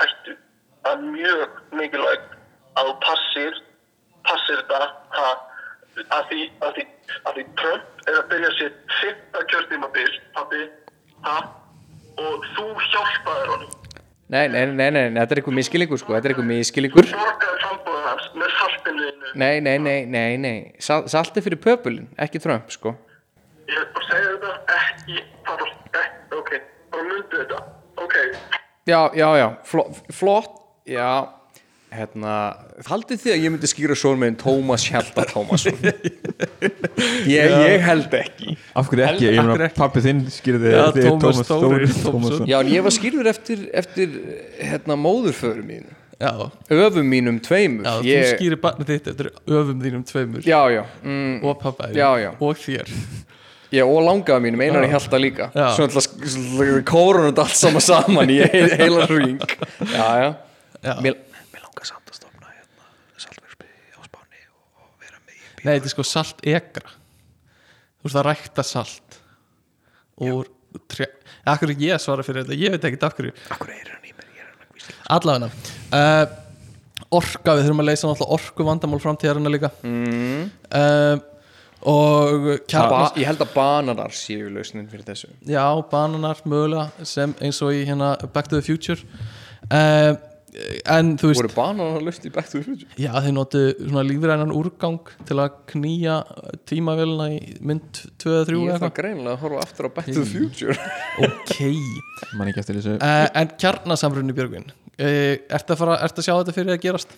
hættu. Það er mjög mikilvægt að þú passir passir þetta ha, að því að því að því Trump er að byrja sér fyrsta kjörtímabil pabbi ha, og þú hjálpaðir honum. Nei, nei, nei, nei, þetta er eitthvað miskilingur sko Þetta er eitthvað miskilingur borgaði frambúðan hans með saltinliðinu Nei, nei, nei, nei, nei. Sal Salti fyrir pöpulin, ekki Trump sko. Ég er bara að segja þetta ekki ekki, ok, bara myndu þetta. Ok, Já, já, já, flott, flott. Já, hérna Haldið þið að ég myndi skýra svo með Tómas Hjalta Tómasson ég, ég held ekki. Af hverju ekki? Ég meina ekki? pappi þinn skýrði þig Tómas Þórir Tómasson. Já, en ég var skýrður eftir, eftir hérna, móðurföru mínu Já, Öfum mínum tveimur. Já ég, þú skýrir barnið þitt eftir öfum þínum tveimur. Já, já, mm, og pappa Já, já. og þér já, og langaða mínum, einar í Hjalta líka. Já. Svo alltaf kórun þetta allt saman saman í heil, heila ring Já, já, Já. Mér, mér langar samt að stofna hérna, saltverksby á Spáni og vera með í Nei, þetta er sko salt ekra. Þú veist að rækta salt úr trjá Akkur er ég að svara fyrir þetta, ég veit ekki af hverju. Akkur er hann í mér, ég er hann að kvísla Allavega. Uh, Orka, við þurfum að leysa náttúrulega orku vandamál framtíðarinn líka. Mm. uh, ba kjarnas Ég held að bananar séu lausnin fyrir þessu. Já, bananar mögulega sem eins og í hérna Back to the Future. Uh, En þú veist Voru bananar lausnin í Back to the Future? Já, þeir notu svona lífrænan úrgang til að knýja tímavélina í mynd 2 eða 3 Ég er eitthvað. greinilega að horfa aftur á Back to the Future. Ok. Man ekki eftir þessu. Uh, En kjarnasamrunni Björgvin uh, Ertu að, fara, ertu að sjá þetta fyrir að gerast?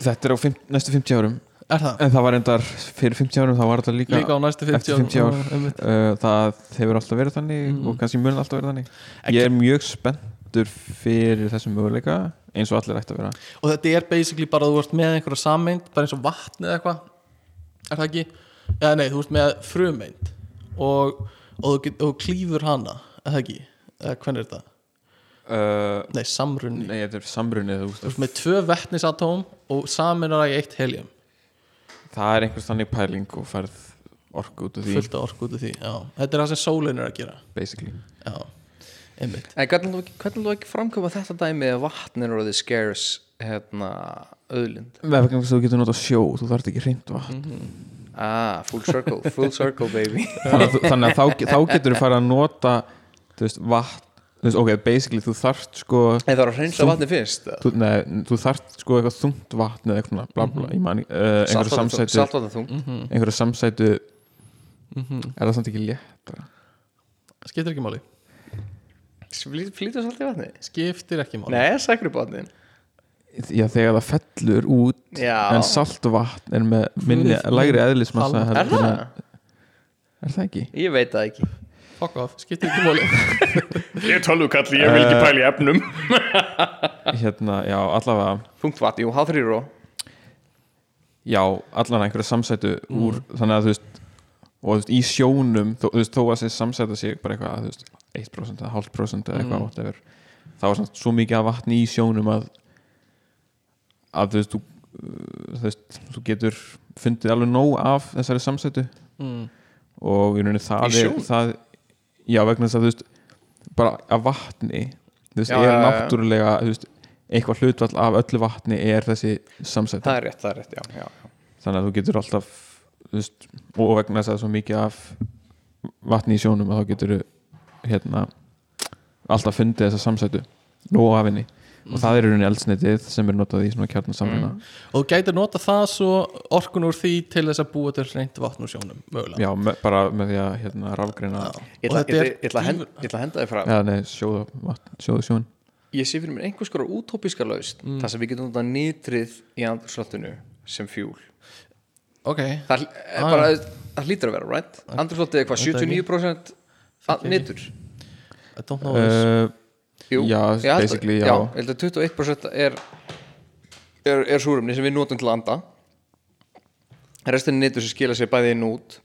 Þetta er á fimm, næstu 50 árum það? En það var endar fyrir 50 árum þá var þetta líka, Líka á næstu 50 eftir 50 ár. Uh, Það hefur alltaf verið þannig og kannski mun alltaf verið þannig. Ég er mjög spenntur fyrir þessum möguleika eins og allir ætti að vera. Og þetta er basically bara að þú ert með einhverja sameind bara eins og vatn eða eitthvað. Er það ekki? Eða nei, þú ert með frumeind og, og þú, get, og þú klýfur hana Er það ekki? Eða hvernig er þetta? uh, Nei, samrunni Nei, þetta er samrunnið þú ert með tvö vetnisatóm og saminar það í eitt helium Það er einhvers þannig pæling og færð orku út af því. Fullt af orku út af því já. Þetta er það sem sólin er að gera. Basically. Já, einmitt. En hvernig þú ekki, hvernig þú ekki framkoma þetta dæmi að vatn er orðið scarce hérna, auðlind? Með vegna þess að þú getur notað sjó, þú þarft ekki hreint vatn. Ah, full circle, full circle baby. Þannig að, þannig að þá, þá getur þú farið að nota þú veist, vatn ok, basically þú þarft sko En það er að hreinsa vatni fyrst þú, nei, þú þarft sko eitthvað þungt vatn eða eitthvað, bla bla, ég man uh, einhverju Saltvatn- samsætu Saltvatn þung einhverju samsætu er það samt ekki léttara Skiptir ekki máli Flý- Flýtur salt í vatni? Skiptir ekki máli Nei, sækru vatni já, þegar það fellur út Já. en saltvatn er með minni, lægri eðlismassa. Er það? en- er það ekki? Ég veit það ekki Fuck off, skiptir ekki máli. Ég er tölvukalli, ég vil ekki pæla í efnum. hérna, já, allavega. Þungt vatn, jú, H3 ró já, allan einhverja samsætu úr, þannig að þú veist og þú veist, í sjónum, þú veist, þó að þessi samsæta sé bara eitthvað, þú veist, 1% eða 0,5% eða eitthvað, whatever þá er samt svo mikið af vatni í sjónum að að þú veist, þú, þú veist, þú getur fundið alveg nóg af þessari samsætu. Mm. og í rauninni það Í er sjón? það, já, vegna þess að þú veist bara af vatni þú veist, Já, er já, já, já. náttúrulega þú veist, eitthvað hlutvall af öllu vatni er þessi samsæta Það er rétt, það er rétt, já, já, já. þannig að þú getur alltaf þú veist, og vegna þess að svo mikið af vatni í sjónum að þá getur hérna alltaf fundið þessa samsætu nóg af henni og það er í rauninni eldsnetið sem er notað í svona kjarnasamruna Og þú gætir nota það svo orkun úr því til þess að búa til reynd vatn úr sjónum mögulega? Já, me, bara með því að hérna rafgreina Ég ætla, að henda, þið frá já, nei, sjóða vatn, sjóða sjón Ég sé fyrir mér einhvers konar útópíska laust Mm. þar sem við getum notað nitrið í andurslóttinu sem fjúl. Ok, Það, er Ah, bara, það hlýtur að vera, right? Andurslóttið er hvað, Veit það ekki. 79% að- nitur I don't know this. Uh, Jú, Já, basically, já. Já, ég held að 21% er, er, er súrumni sem við notum til að anda. Restin er nitur sem skila sér bæði inn út.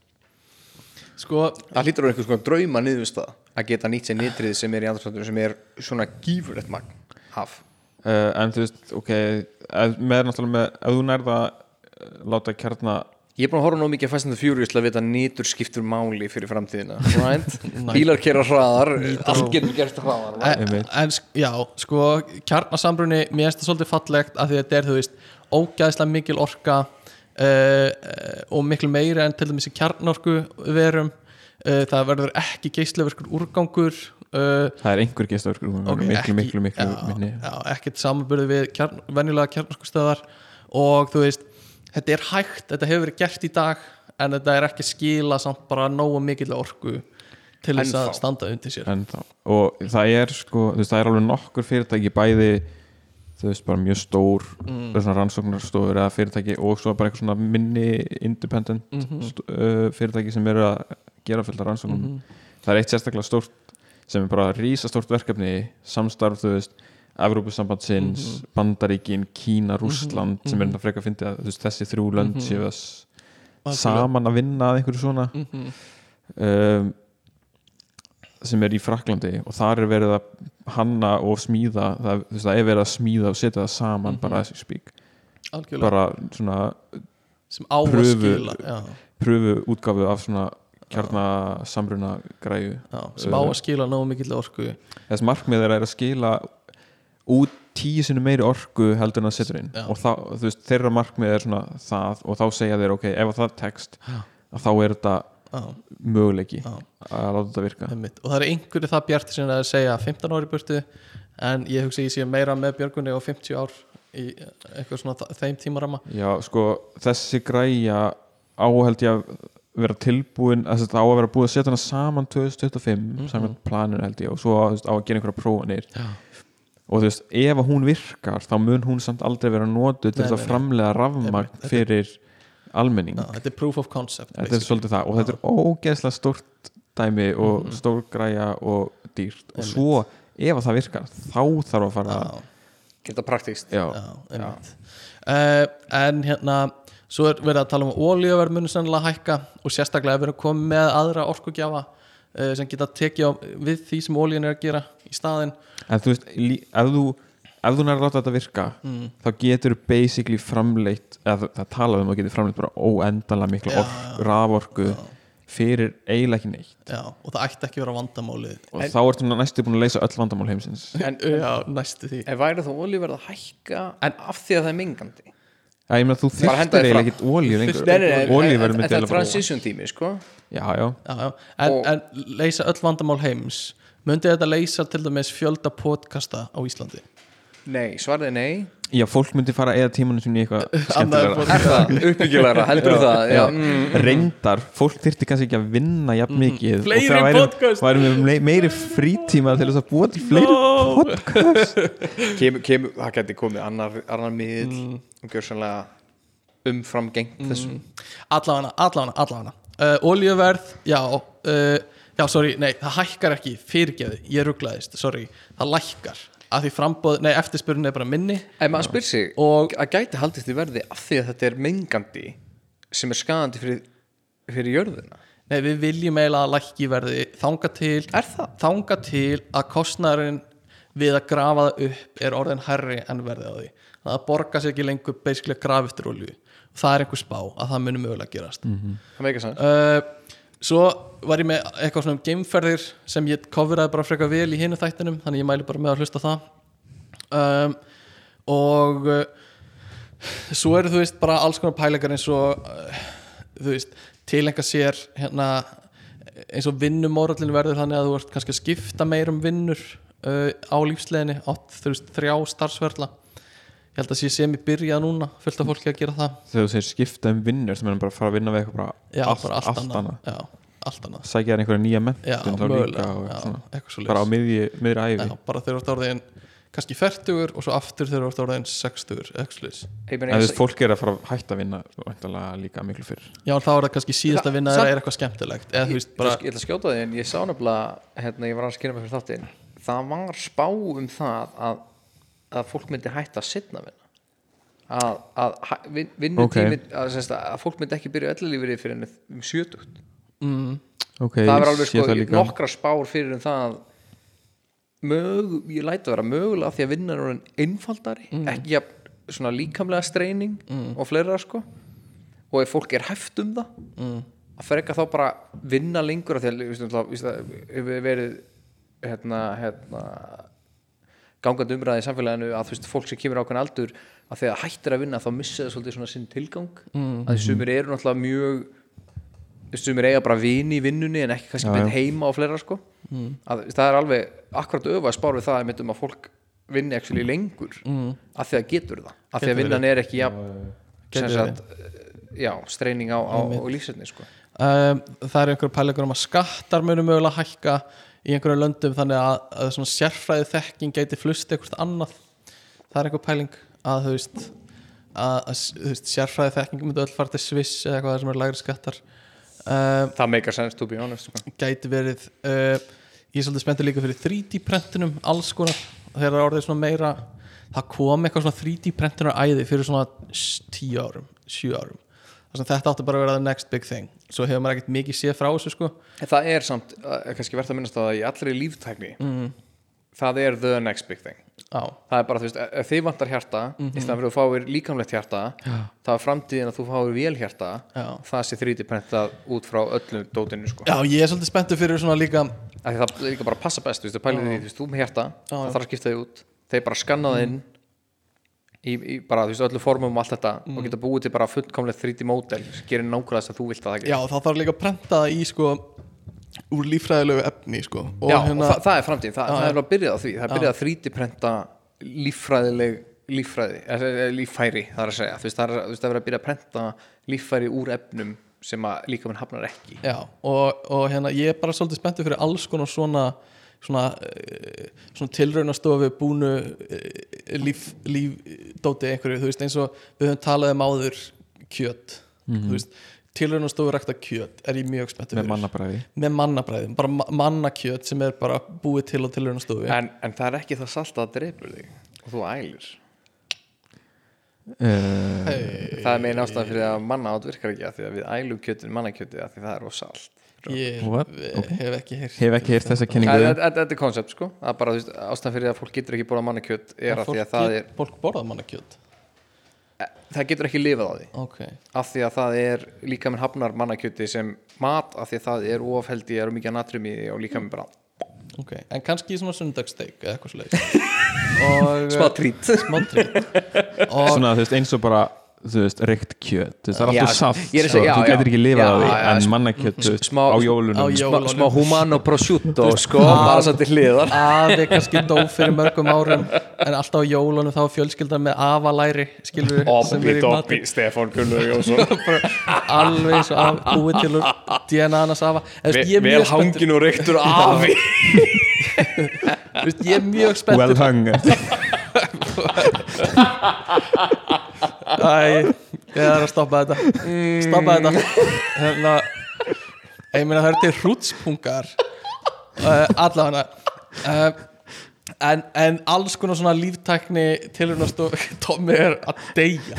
Sko, Það hlýtur að vera einhvers konar drauma niðurstað að geta nýtt sér nitrið sem er í andurslóttinu sem er svona gífurlegt magn af. Uh, en þú veist, ok ef, með náttúrulega með, ef þú nærða uh, láta kjarna Ég er búin að horfa nóg mikið að Fast and the Furious til að vita að nýtur skiptur máli fyrir framtíðina. Right? Bílar kera hraðar. Allt getur gerst hraðar right? en, en já, sko kjarnasambrunni, mér finnst það svolítið fallegt af því að þetta er, þú veist, ógæðslega mikil orka uh, og miklu meira en til dæmis í kjarnorku verum uh, það verður ekki geisleverkur úrgangur uh, það er einhver gestur ok, miklu, ekki- miklu, miklu já, minni. já, ekkert samanbyrði við kjarn, venjulega kjarnorkustöðar og þú veist, þetta er hægt þetta hefur verið gert í dag en þetta er ekki skila samt bara nógu mikill orku til þess að Ennþá. standa undir sér en þá, og það er sko, þú veist, það er alveg nokkur fyrirtæki bæði þú veist, bara mjög stór mm. rannsóknarstofur eða fyrirtæki og svo bara eitthvað svona minni independent st- uh, fyrirtæki sem eru að gera fullt af rannsóknum Mhm. það er eitt sérstaklega stórt sem er bara rísastórt verkefni samstarf, þú veist Evrópusambandsins, Mhm. Bandaríkin Kína, Rússland sem er þetta frekar að fyndi að þú veist, þessi þrjú lönd Mhm. séu að s- Algjörlega. saman að vinna að einhverju svona Mhm. um, sem er í Fraklandi og þar er verið að hanna og smíða það, veist, það er verið að smíða og setja það saman Mhm. bara as we speak algjörlega bara svona að Pröfu- pröfu útgáfu af svona kjarnasamruna græju já, sem á að skila nógu mikill orku þess markmið er að skila út tíu sinni meiri orku heldur en að setur inn Já. og þú veist, þeirra markmið er svona það og þá segja þeir, ok, ef það tekst þá er þetta já, möguleiki Já. að láta þetta virka og það er einhverju það bjarti sem að segja 15 ári burtu en ég hugsa ég sé meira með Björgunni og 50 ár í eitthvað svona þeim tímarama Já, sko, þessi græja áheld ég að vera tilbúin að þetta á að vera búið að setja hana saman 2025, Mhm. samkvæmt planinu held ég og svo á að gera einhverja prófanir Já. Og þú veist, ef að hún virkar þá mun hún samt aldrei vera notuð til að framlega rafmagn fyrir almenning. Já, þetta er proof of concept þetta er svolítið það. Og þetta er ógeðslega stórt dæmi og Mhm. stór græja og dýrt. Og svo ef að það virkar þá þarf að fara Já. Geta praktíst já, Já, einmitt. Uh, En hérna Svo er verið að tala um að olíuverð muni sennilega hækka og sérstaklega er verið að koma með aðra orkugjafa uh, sem geta tekið á við því sem olíun er að gera í staðinn. En þú veist, ef þú ef þú nær að láta þetta virka mm. þá getur basically framleitt eða það, það talað um að getur framleitt bara óendanlega mikla Já, ork, raforku fyrir eiginlega ekki neitt. Já, og það ætti ekki að vera vandamálið. Og þá ertu næstu búin að leysa öll vandamál heimsins. En Já, næstu því. ef væri þá olíuverð að hækka en af því að það er mingandi Já, ég meina þú þér eiginlega ekkert olíu lengur. Nei, nei, nei, en, en það er transition tími sko. Já, já, já, já. En, Og- en leysa öll vandamál heims Myndi þetta leysa til dæmis fjölda podcasta á Íslandi? Nei, svarið er nei. Já, fólk myndi fara eða tímanum sinni í eitthvað skemmtilega. Er uppbyggilegra, heldur það? Já, mm, reyndar, fólk þyrfti kannski ekki að vinna jafn mikið og Fleiri það væri, podcast. væri með me- meiri frítíma til þess að búa til fleiri No. podcast. Kemur, kemur, það geti komið annar, annar miðl og gjör sannlega umfram gengt þessu. Allafana, allafana, allafana uh, Olíuverð, já. Uh, Já, sorry, nei, það hækkar ekki Fyrirgeði, ég rugglaðist, sorry Það lækkar, að því frambóð Nei, eftirspurnin er bara minni. Ef maður spyr sig Og- að gæti haldist í verði af því að þetta er mengandi sem er skadandi fyrir, fyrir jörðina? Nei, við viljum eiginlega að lækki verði Þanga til Er það? Þanga til að kostnæðurinn við að grafa það upp er orðin herri en verði á því. Það borgar sér ekki lengur basically að grafa eftir olju það er einhver spá að það muni mögulega gerast. Það meikar sann uh, Svo var ég með eitthvað svona um geimferðir sem ég coveraði bara frekar vel í hinu þættinum þannig ég mæli bara með að hlusta það. Um, og uh, svo eru þú veist bara alls konar pæleikar eins og uh, þú veist tilenga sér hérna eins og vinnumórallin verður þannig að þú ert kannski að skipta meir um vinnur uh, á lífsleginni átt þú veist þrjá starfsverðla ég held að sé sem ég byrjað núna fullt af fólki að gera það. Þegar þú segir skipta um vinnur sem er bara að fara að vinna við eitthvað bara Já, allt, bara allt, allt annað, annað. Já, allt annað. Sækja þér einhverja nýja svo bara á miðji, miðri æfi já, bara þegar þú ert orðin kannski færtugur og svo aftur þegar þú ert orðin sextugur veist, fólk er að fara að hætta að vinna væntanlega líka miklu fyrr. Já, þá er það kannski síðasta Það- vinna þeirra er eitthvað skemmtilegt. Eða ég ætla að skjóta því en ég sá nefnilega hérna, ég var að skynna mig fyrir þáttinn. Það var spá um það að, að fólk myndi hætta að sitna vinna. Að, að vinnutími að, semst, að fólk myndi ekki byrja ellilífri fyrir henni um 70 mm, okay, það var alveg sko nokkra spár fyrir um það mög, ég læti að vera mögulega af því að vinna er orðin einfaldari ekki jafn svona líkamlega streining og fleira sko. Og ef fólk er hæft um það mm. að freka þá bara vinna lengur af því að við að verið hérna, hérna gangandi umræði í samfélaginu að þú veist, fólk sem kemur á ákveðin aldur að þegar hættir að vinna þá missa það svolítið svona sinn tilgang mm. að því sumir eru náttúrulega mjög sumir eiga bara vini í vinnunni en ekki kannski Já, beint já. heima og fleira sko mm. að, það er alveg akkurat öfu að spár við það einmitt um að fólk vinni actually lengur mm. að því að getur það að því að vinnan er ekki sagt, já, streining á, á, á lífsetni sko. um, það er einhver pælingur um að skattar munu mögulega hækka í einhverjum löndum þannig að, að svona sérfræði þekking gæti flust eitthvað annað. Það er einhver pæling að þú veist að, að þú veist, sérfræði þekking myndi öll fara til Sviss eða eitthvað sem er lægri skattar. Um, það make a sense to be honest sko. gæti verið uh, ég er svolítið spenntur líka fyrir 3D prentunum alls konar. Þegar það er orðið svona meira það kom eitthvað svona 3D prentunar æði fyrir svona 10 árum 7 árum þetta átti bara að vera the next big thing. Svo hefur maður ekkert mikið séð frá þessu sko. Það er samt, uh, kannski verðt að minnast á það í allri líftækni það er the next big thing. Á, það er bara, þú veist, ef þið vantar hjarta í staðan fyrir að þú fáir líkamlegt hjarta það er framtíðin að þú fáir vélhjarta Já. það sé 3D prentað út frá öllu dótinu sko. já ég er svolítið spenntur fyrir svona líka það er líka bara að passa best, þú veist, þú pælir því, þú veist, þú með hjarta það þarf að skipta því út, þeir bara skanna það inn í, í bara, þú veist, öllu formum og allt þetta og geta búið til bara fullkomlega 3D módel sem gerir nákvæmlega þess að þú vilt að það já þá þarf líka að prenta það í sko úr líffræðilegu efni sko og Já, hérna og það, það er framtíð, það, það er að byrja á því það er byrjað að 3D prenta eh, eh, líffæri það er að segja, þú veist, það er, það er að byrja að prenta líffæri úr efnum sem að líka minn hafnar ekki. Já, og, og hérna ég er bara svolítið spenntið fyrir alls konar svona svona, uh, svona tilraunastofu búnu uh, líf, lífdóti einhverju, þú veist eins og við höfum talað um áður kjöt. Þú veist, tilraunastofu rækta kjöt er ég mjög spenntið með mannabræði. Með mannabræðum, bara ma- mannakjöt sem er bara búið til á tilraunastofu. En, en það er ekki það salt að dreipur þig og þú ælir. Uh, það er megin ástæðan fyrir að manna át virkar ekki að því að við ælum kjötin mannakjötið að því það er of salt ég What? hef ekki heyrt hef ekki heyrt þessa kynningu. Þetta er koncept sko, það er bara ástæðan fyrir að fólk getur ekki bóla mannakjöt er að því að það er, fólk borðað mannakjöt það getur ekki lifað á því. Ok, af því að það er líka minn hafnar mannakjöti sem mat af því að það er ofheldi, er mikið natrium í því og líka minn bara ok, en kannski svona sundagssteik eða eitthvað og smá trít smá trýtt og svona þú veist eins og bara þú veist reykt kjöt. Það er alltaf salt ég er sko, segja, já, þú getur ekki lifað á því en sm- mannakjöt þú veist, á jólunum smá, humano prosciutto sko, bara svo til hliðar. Afi kannski dó fyrir mörgum árum en alltaf á jólunum þá fjölskyldan með afalæri skilur sem er í matinn Stefán Gunnur Jónsson. Alveg eins og af, búið til úr DNA hans afa. Er vel mjög spenntur, hangin og reyktur afi. Ég er mjög well spenntur hung Æ, ég er að stoppa þetta. Stoppa þetta. Hérna, ég meina það er til hrútspungar uh, allavega. Uh, en, en alls konar svona líftækni tilhörnastof Tommi er að deyja.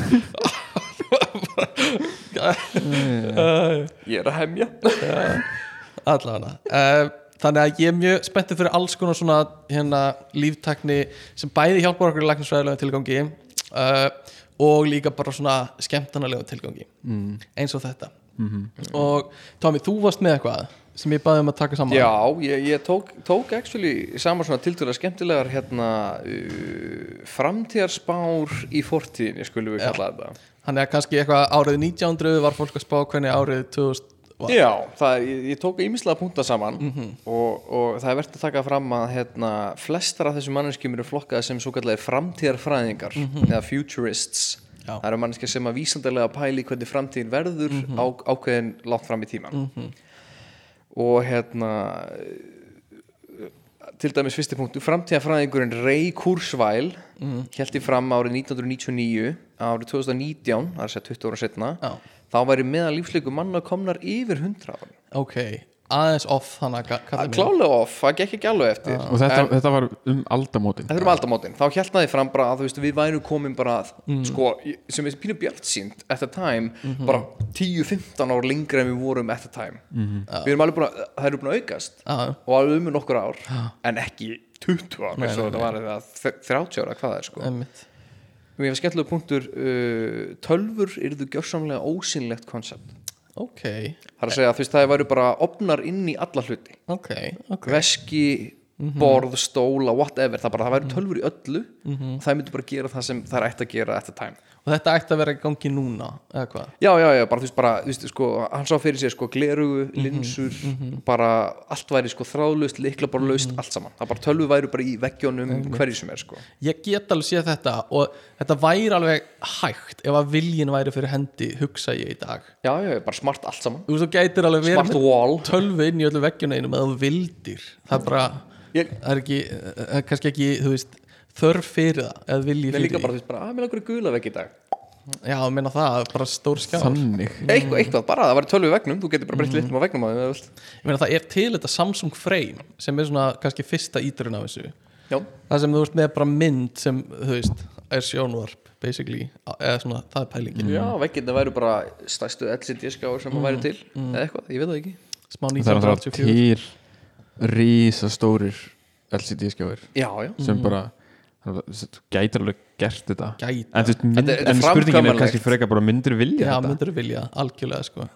Ég er að hemja. Allavega. Uh, þannig að ég er mjög spenntið fyrir alls konar svona hérna, líftækni sem bæði hjálpar okkur í læknisfræðilega tilgangi. Uh, og líka bara svona skemmtanalega tilgangi. Mm. eins og þetta. Og Tommy, þú varst með eitthvað sem ég baði um að taka saman Já, ég, ég tók, tók actually saman svona tiltölulega skemmtilegar hérna uh, framtíðarspár í fortíðinni skulum við kalla þetta. Þannig að kannski eitthvað árið 1900 var fólk að spá hvernig árið 2000 var Já, það, ég, ég tók ímislega punta saman og, og það er verðt að taka fram að hérna, flestar af þessum manneskjum eru flokkaði sem svo kallega framtíðarfræðingar eða futurists. Já. það eru manneskja sem að vísandarlega pæli hvernig framtíðin verður á, ákveðin langt fram í tíman og hérna til dæmis fyrsti punktu framtíðarfræðingurinn Ray Kurzweil mm. held í fram árið 1999 árið 2019, það er að segja 20 ára setna Já. Þá væri meðal lífslíku manna komnar yfir 100 ára ok, aðeins off þannig að klálega off, það gekk ekki alveg eftir. Og þetta, en, þetta var um aldamótin. Þetta er um aldamótin, þá þið fram bara að veist við værum komin bara að, sko, í- sem er pínu bjart sínt at the time, bara 10-15 ár lengra en við vorum at the time. Við erum alveg búin að, það eru búin að aukast. Já. og alveg um nokkur ár en ekki 20 ár eins og þetta var eða 30 ára hvað það er sko. Mér finnst skemmtilega punktur uh, Tölvur eru þú gjörsamlega ósynlegt koncept. Ok, Það er að segja að þú veist það væru bara opnar inn í alla hluti. Ok, ok. Veski, borð, stóla, whatever. Það, bara, það væru tölvur í öllu. Og það myndi bara gera það sem það er ætti að gera eftir time og þetta ætti að vera í gangi núna eða hvað, Já, já, já, bara þú veist bara, þú veist, sko, hann sá fyrir sér sko glerugu, linsur, bara allt væri sko þráðlaust, likla bara laust, allt saman. Það bara tölvu væri bara í veggjónum hverju sem er sko. ég get alveg séð þetta og þetta væri alveg hægt ef að viljin væri fyrir hendi hugsa ég í dag Já, já, bara smart allt saman. þú veist, þú gætir alveg verið Smart með wall. tölvu inn í öllu veggjunum eða þú vildir það er bara, Ég, það er ekki það er kannski ekki, þú veist þörf fyrir það, eða vilji fyrir því. að mér langar að gula vegg í dag. já, ég meina það, það bara stór skjár. Þannig. Eitthvað, eitthvað, bara, það væri tölvu í veggnum, þú getur bara breytt litum á veggnum á því, ég meina það er til þetta Samsung Frame sem er svona kannski fyrsta íturinn af þessu. Já, það sem þú veist með bara mynd sem þú veist, er sjónvarp basically, eða svona, það er pælingin. Já, veggirna væri bara stærstu LCD skjáur sem mm. væri til, eða eitthvað, ég veit það ekki. smá Það er alltaf 1984 þú gætir alveg gert þetta. Gæti. en, þú veist, mynd, Þetta þetta en spurningin er kannski frekar bara myndir vilja já, þetta? myndur vilja, algjörlega sko.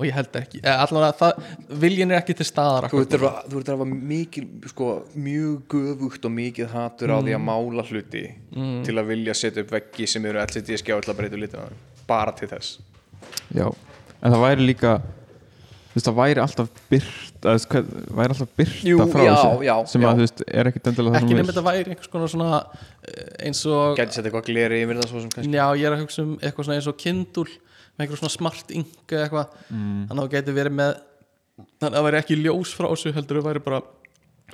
Og ég held ekki, eða allavega það, viljin er ekki til staðar Þú ert að, þú ert að hafa mikil, sko, mjög göfugt og mikið hatur á því að mála hluti til að vilja setja upp veggi sem eru breyta litum á þeim. bara til þess. Já, en það væri líka þú veist, það væri alltaf byrt að, hvað, væri alltaf byrta frá já, þessu já, sem já. að þú veist, er ekkit endilega það ekki sem nefnir þú þetta væri einhvers konar svona eh, eins og Gæti setja eitthvað gleri yfir það svo sem kannski já, ég er að hugsa um eitthvað svona eins og Kindle með eitthvað svona smart ink eða eitthvað Mm. þannig að það gæti verið með þannig að það væri ekki ljós frá þessu heldur það væri bara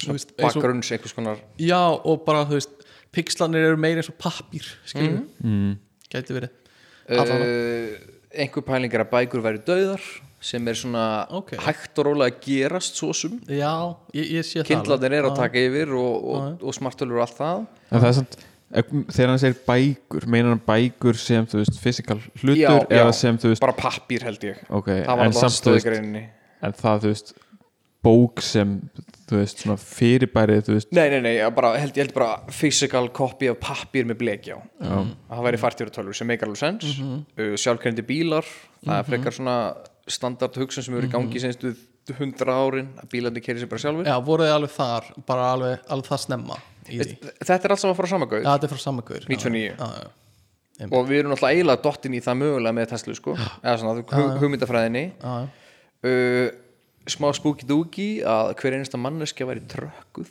þú veist, eins og, bakgrunns einhvers konar já og bara þú veist pixlanir eru meira eins og pappír skiljum, mm. gæti verið Allavega. uh, einhver pælingar að bækur væri döðar sem er svona Ok. hægt og rólega að gerast svo sem já, ég, ég sé það kindlarnir alveg. er að Já. taka yfir og, og, og smartölur og allt það en það er ef- þegar hann segir bækur, meinar hann bækur sem þú veist, fysikal hlutur Já, já. eða sem þú veist, bara pappír held ég ok, það var en samt veist en það þú veist bók sem þú veist svona fyrirbærið þú veist Nei, nei, nei, ég bara, held, ég held bara physical copy af pappír með bleki á Já. það væri fartjörutölur sem make alveg sens mm. -hmm. uh, sjálfkærandi bílar það er frekar svona standard hugsun sem eru í gangi senstu hundra árin að bílarnir keri sér bara sjálfur já, voru þið alveg þar bara alveg, alveg það snemma þetta er allt saman fara saman já, þetta er frá samagaur 99. já, já. og við erum náttúrulega eiginlega dottin í það mögulega með Tesla sko, eða svona hug, hugmyndafræðinni. Já, já. uh, smá spooky dooky að hver einasta manneskja væri trökkuð.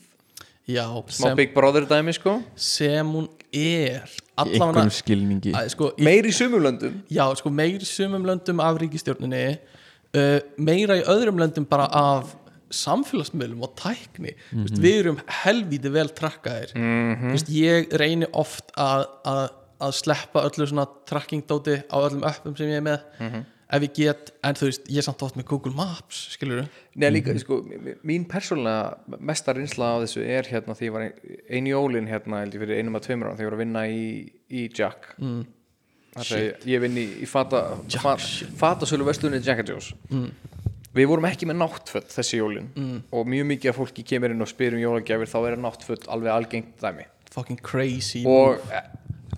Já smá sem, Big Brother dæmi sko. sem hún er allavega skilningi. Sko, í, meir í sumulöndum já, sko, meir í sumum löndum af ríkistjórninni uh, meira í öðrum löndum bara af samfélagsmiðlum og tækni. Mm -hmm. við erum helvíti vel trakkaðir. Mm -hmm. ég reyni oft að, að, að sleppa öllu svona trackingdóti á öllum öppum sem ég er með ef ég get, en þú veist, ég er samt oft með Google Maps, skilur du Nei, líka, sko, mín persónlega mesta reynsla á þessu er hérna því ég var einu jólin hérna held ég fyrir einum að tveimur ára þegar ég var að vinna í, í Jack. Mm. ég, ég vinn í, í fata, fa, fatasölu vestlunni Jack Joe's. Mm. við vorum ekki með náttföt þessi jólin mm. og mjög mikið af fólki kemur inn og spyr um jólagjafir þá er náttföt alveg algengt dæmi. Fucking crazy og eh,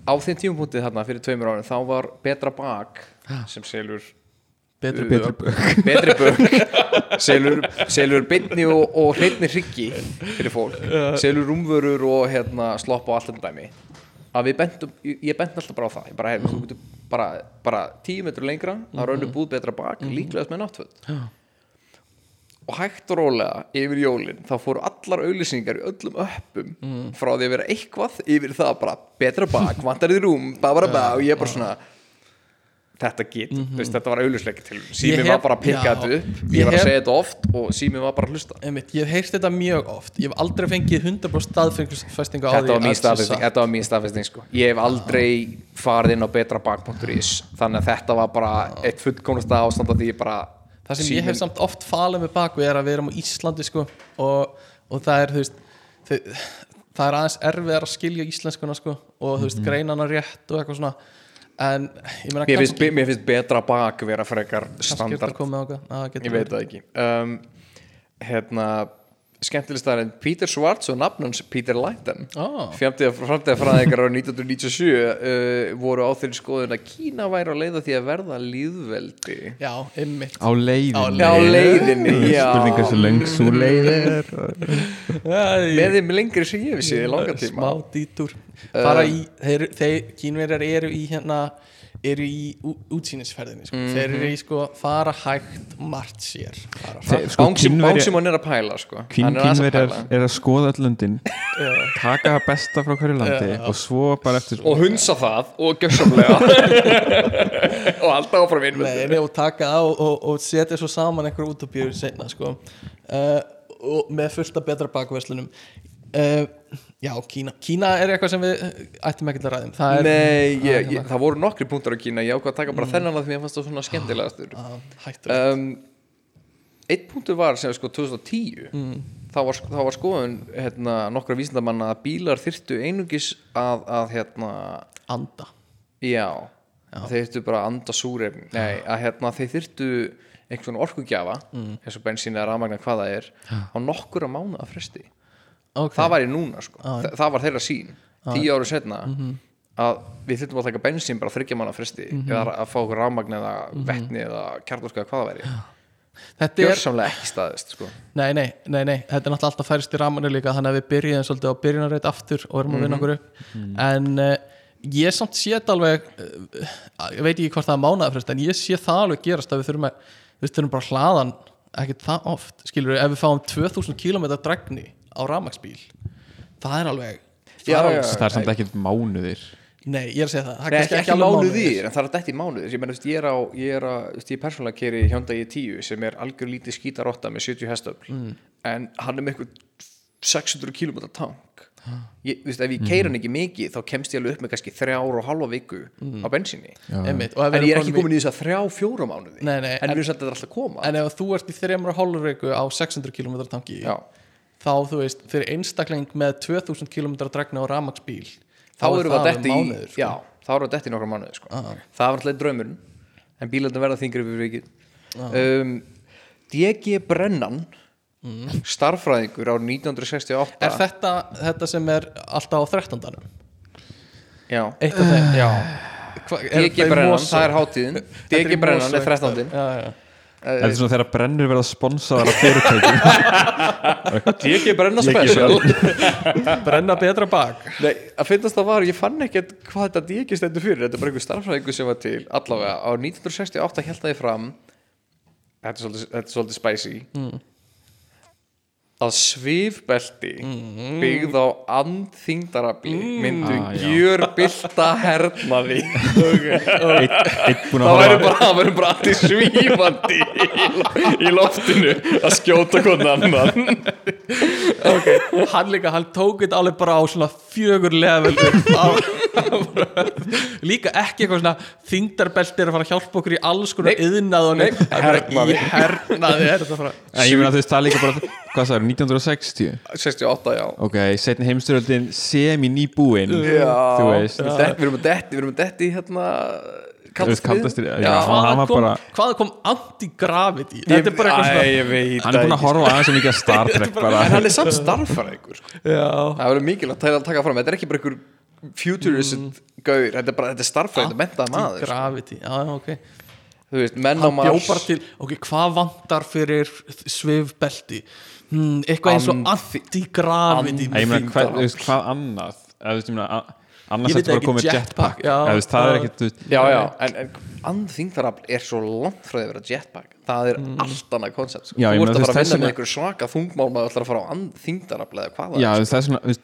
á þeim tímapunktið þarna fyrir tveimur árin þá var Betra Bak sem selur betri, bök. betri börn selur, selur beinni og, og hreinni hryggi fyrir fólk. Selur rúmvörur og hérna, slopp og allt þetta dæmi. Að við bentum, ég, bent alltaf bara á það. Ég bara, hef, þú getur bara, bara tíu metrur lengra það er önnur búð betra bak líklegast með náttföt. Og hægt og rólega yfir jólin þá fóru allar auðlýsingar í öllum öppum frá því að vera eitthvað yfir það bara betra bak, vantar þið rúm ba, ba, ba, og ég er bara svona þetta get, veist, þetta var auðlýsleiki til sími var bara að pikka þetta upp. Ég var að segja þetta oft og sími var bara að hlusta. Einmitt, ég hef heyrst þetta mjög oft. Ég hef aldrei fengið 100% staðfestingu á þetta því var þetta var mín staðfesting sko. ég hef aldrei farið inn á betrabak.is þannig að þetta var bara eitt fullkomnasta ástand að því ég bara það sem ég hef samt oft falið með baku er að við erum á Íslandi sko, og, og það er þú veist, þau, það er aðeins erfiðar að skilja íslenskuna sko, og þú veist, greina hana rétt og eitthvað svona en ég meina mér kannski, mér finnst betra bak vera frekar standard. ég veit það ekki. Um, hérna skemmtileg staðarinn Peter Schwartz og nafnans Peter Leighton Ah. framtíðafræðingar á 1997 uh, voru á þeirri skoðun að Kína væri á leiða því að verða líðveldi Já, ymmit á leiðinni. Á leiðinni. já. spurning hversu löng svo leið er. Með þeim lengri sem ég vissi í langa tíma. Smá í, þeir, þeir kínverjar eru í hérna eru í útsýnisferðinni sko. Mhm. þeir eru í sko fara hægt margt sér sko, hann er að pæla sko. Kvín Hann er er að skoða öll löndin taka það besta frá hverju landi og svo bara eftir og hunsa það og gjörsamlega og alltaf áfram nei, og taka það og, og, og setja svo saman einhver útopíu seinna sko. uh, og með fullt af betra bakverslunum uh, Já, Kína. Kína er eitthvað sem við eh, ættum ekki að ræðum það Nei, ég, er ég, það voru nokkri punktar á Kína. Ég ákvað að taka bara þennan að því að fannst það svona skemmtilegastur. Uh, hættur um, Eitt punktur var sem sko 2010 þá, var, þá var skoðun hérna, nokkra vísindamanna að bílar þyrftu einungis að, að hérna, anda. Já, þeir þyrftu bara að anda súrefni. Nei, að hérna, þeir þyrftu einhvern orkugjafa eins og bensín eða rafmagna hvað það er á nokkura mánuða fresti okay. það var í núna sko, Þa, það var þeirra sín tíu áru setna að við þurftum að taka bensín bara þryggja manna fresti eða að fá okkur rafmagn eða vetni eða kjartorska eða hvað það væri. Þetta er, gjörsamlega ekki staðist sko. nei, nei, nei, nei. Þetta er náttúrulega alltaf færist í ramanu líka þannig að við byrjuðum svolítið á byrjunarreit aftur og erum að vinna okkur upp. En uh, ég samt sé þetta alveg uh, ég veit ekki hvort það er mánaðafrest en ég sé það alveg gerast að við þurfum að við þurfum bara hlaðan ekkert það oft skilur við, ef við fáum 2000 km dregni á ramagsbíl það er alveg það Já, er það er samt ekkert mánuðir. Nei, ég er að segja það, það Nei, ekki, ekki mánuðir, en það er að detti mánuðir. Ég, meni, veist, ég er á, ég er að, veist, ég er persónulega keri Hyundai i10 sem er algjör lítið skítarotta með 70 hestöfl. En hann er með eitthvað 600 km tank. Ég, veist, ef ég keira hann ekki mikið þá kemst ég alveg upp með kannski þrjár og halva viku á bensinni Einmitt, en ég er ekki komin í þess að þrjá fjóra mánuði. Nei, nei, en en- er koma. en ef þú ert í þreymur og hálfur viku á 600 km tanki Já. Þá þú veist, fyrir einstakling með 2000 km dregni á ramagsbíl þá erum við að mánuður, sko. já, þá erum við að detti í nokkra mánuði sko. það var alltaf draumurinn en bílarnir verða þingri fyrir vikið um, D.G. Brennan starffræðingur á 1968 Er þetta, þetta sem er alltaf á 13. já, Eitt af þeim já. Hva, D.G. Brennan, það er hátíðin D.G. Brennan er 13. já, já. Þetta er svona þegar brennur verða sponsaðar af fyrirtækjum. D.G. Brennan special. Brenna. Betra bak. Nei, að finnast það var, ég fann ekkert hvað þetta D.G. stendur fyrir, þetta er bara einhver starffræðingur sem var til, allavega, á 1968 held það ég fram. Þetta er svolítið, þetta er svolítið spicy að svifbelti byggð á andþingdarafli myndu Ah, já. gjörbylta hernaði að það horfa bara, bara allir svífandi í, í loftinu að skjóta konan annan okay. Hann líka, hann tók þetta alveg bara á svona fjögur level Líka ekki eitthvað svona þingdarbelti er að fara að hjálpa okkur í alls konar Nei. yðnað og Nei, neitt. Það er bara hernaði. Í hernaði er þetta bara En ég meina þú veist það er líka bara hvað það er 1960 68, já. Ok, setni heimstyröldin semi nýbúin Já, þú veist. Við det- við erum að detti, við erum að detti hérna Hvaða var kom, bara- hvað kom anti-gravity? Þetta er bara eitthvað svona ég veit hann er búin að horfa aðeins mikið að Star Trek bara En hann er samt starffæringur sko. Já, Það verður mikilvægt að taka fram Þetta er ekki bara einhver futurist gaur Þetta er bara, þetta mentaði maður sko. Gravity, já, já, ok. Þú veist, menn á til, ok, hvað vantar fyrir svifbelti hmm, eitthvað eins og Anti- anti-gravity Æ, ég meina, hvað, þú veist, hvað annað? Annars ertu bara ekki, komið jetpack, jetpack já. eða þú veist, það er ekkert andþingdarafl er svo langt frá því að vera jetpack. Það er allt annað koncept sko. Þú ert að fara að vinna með einhver svaka þungmál maður ætlar að fara á andþingdarafl eða hvað það já, er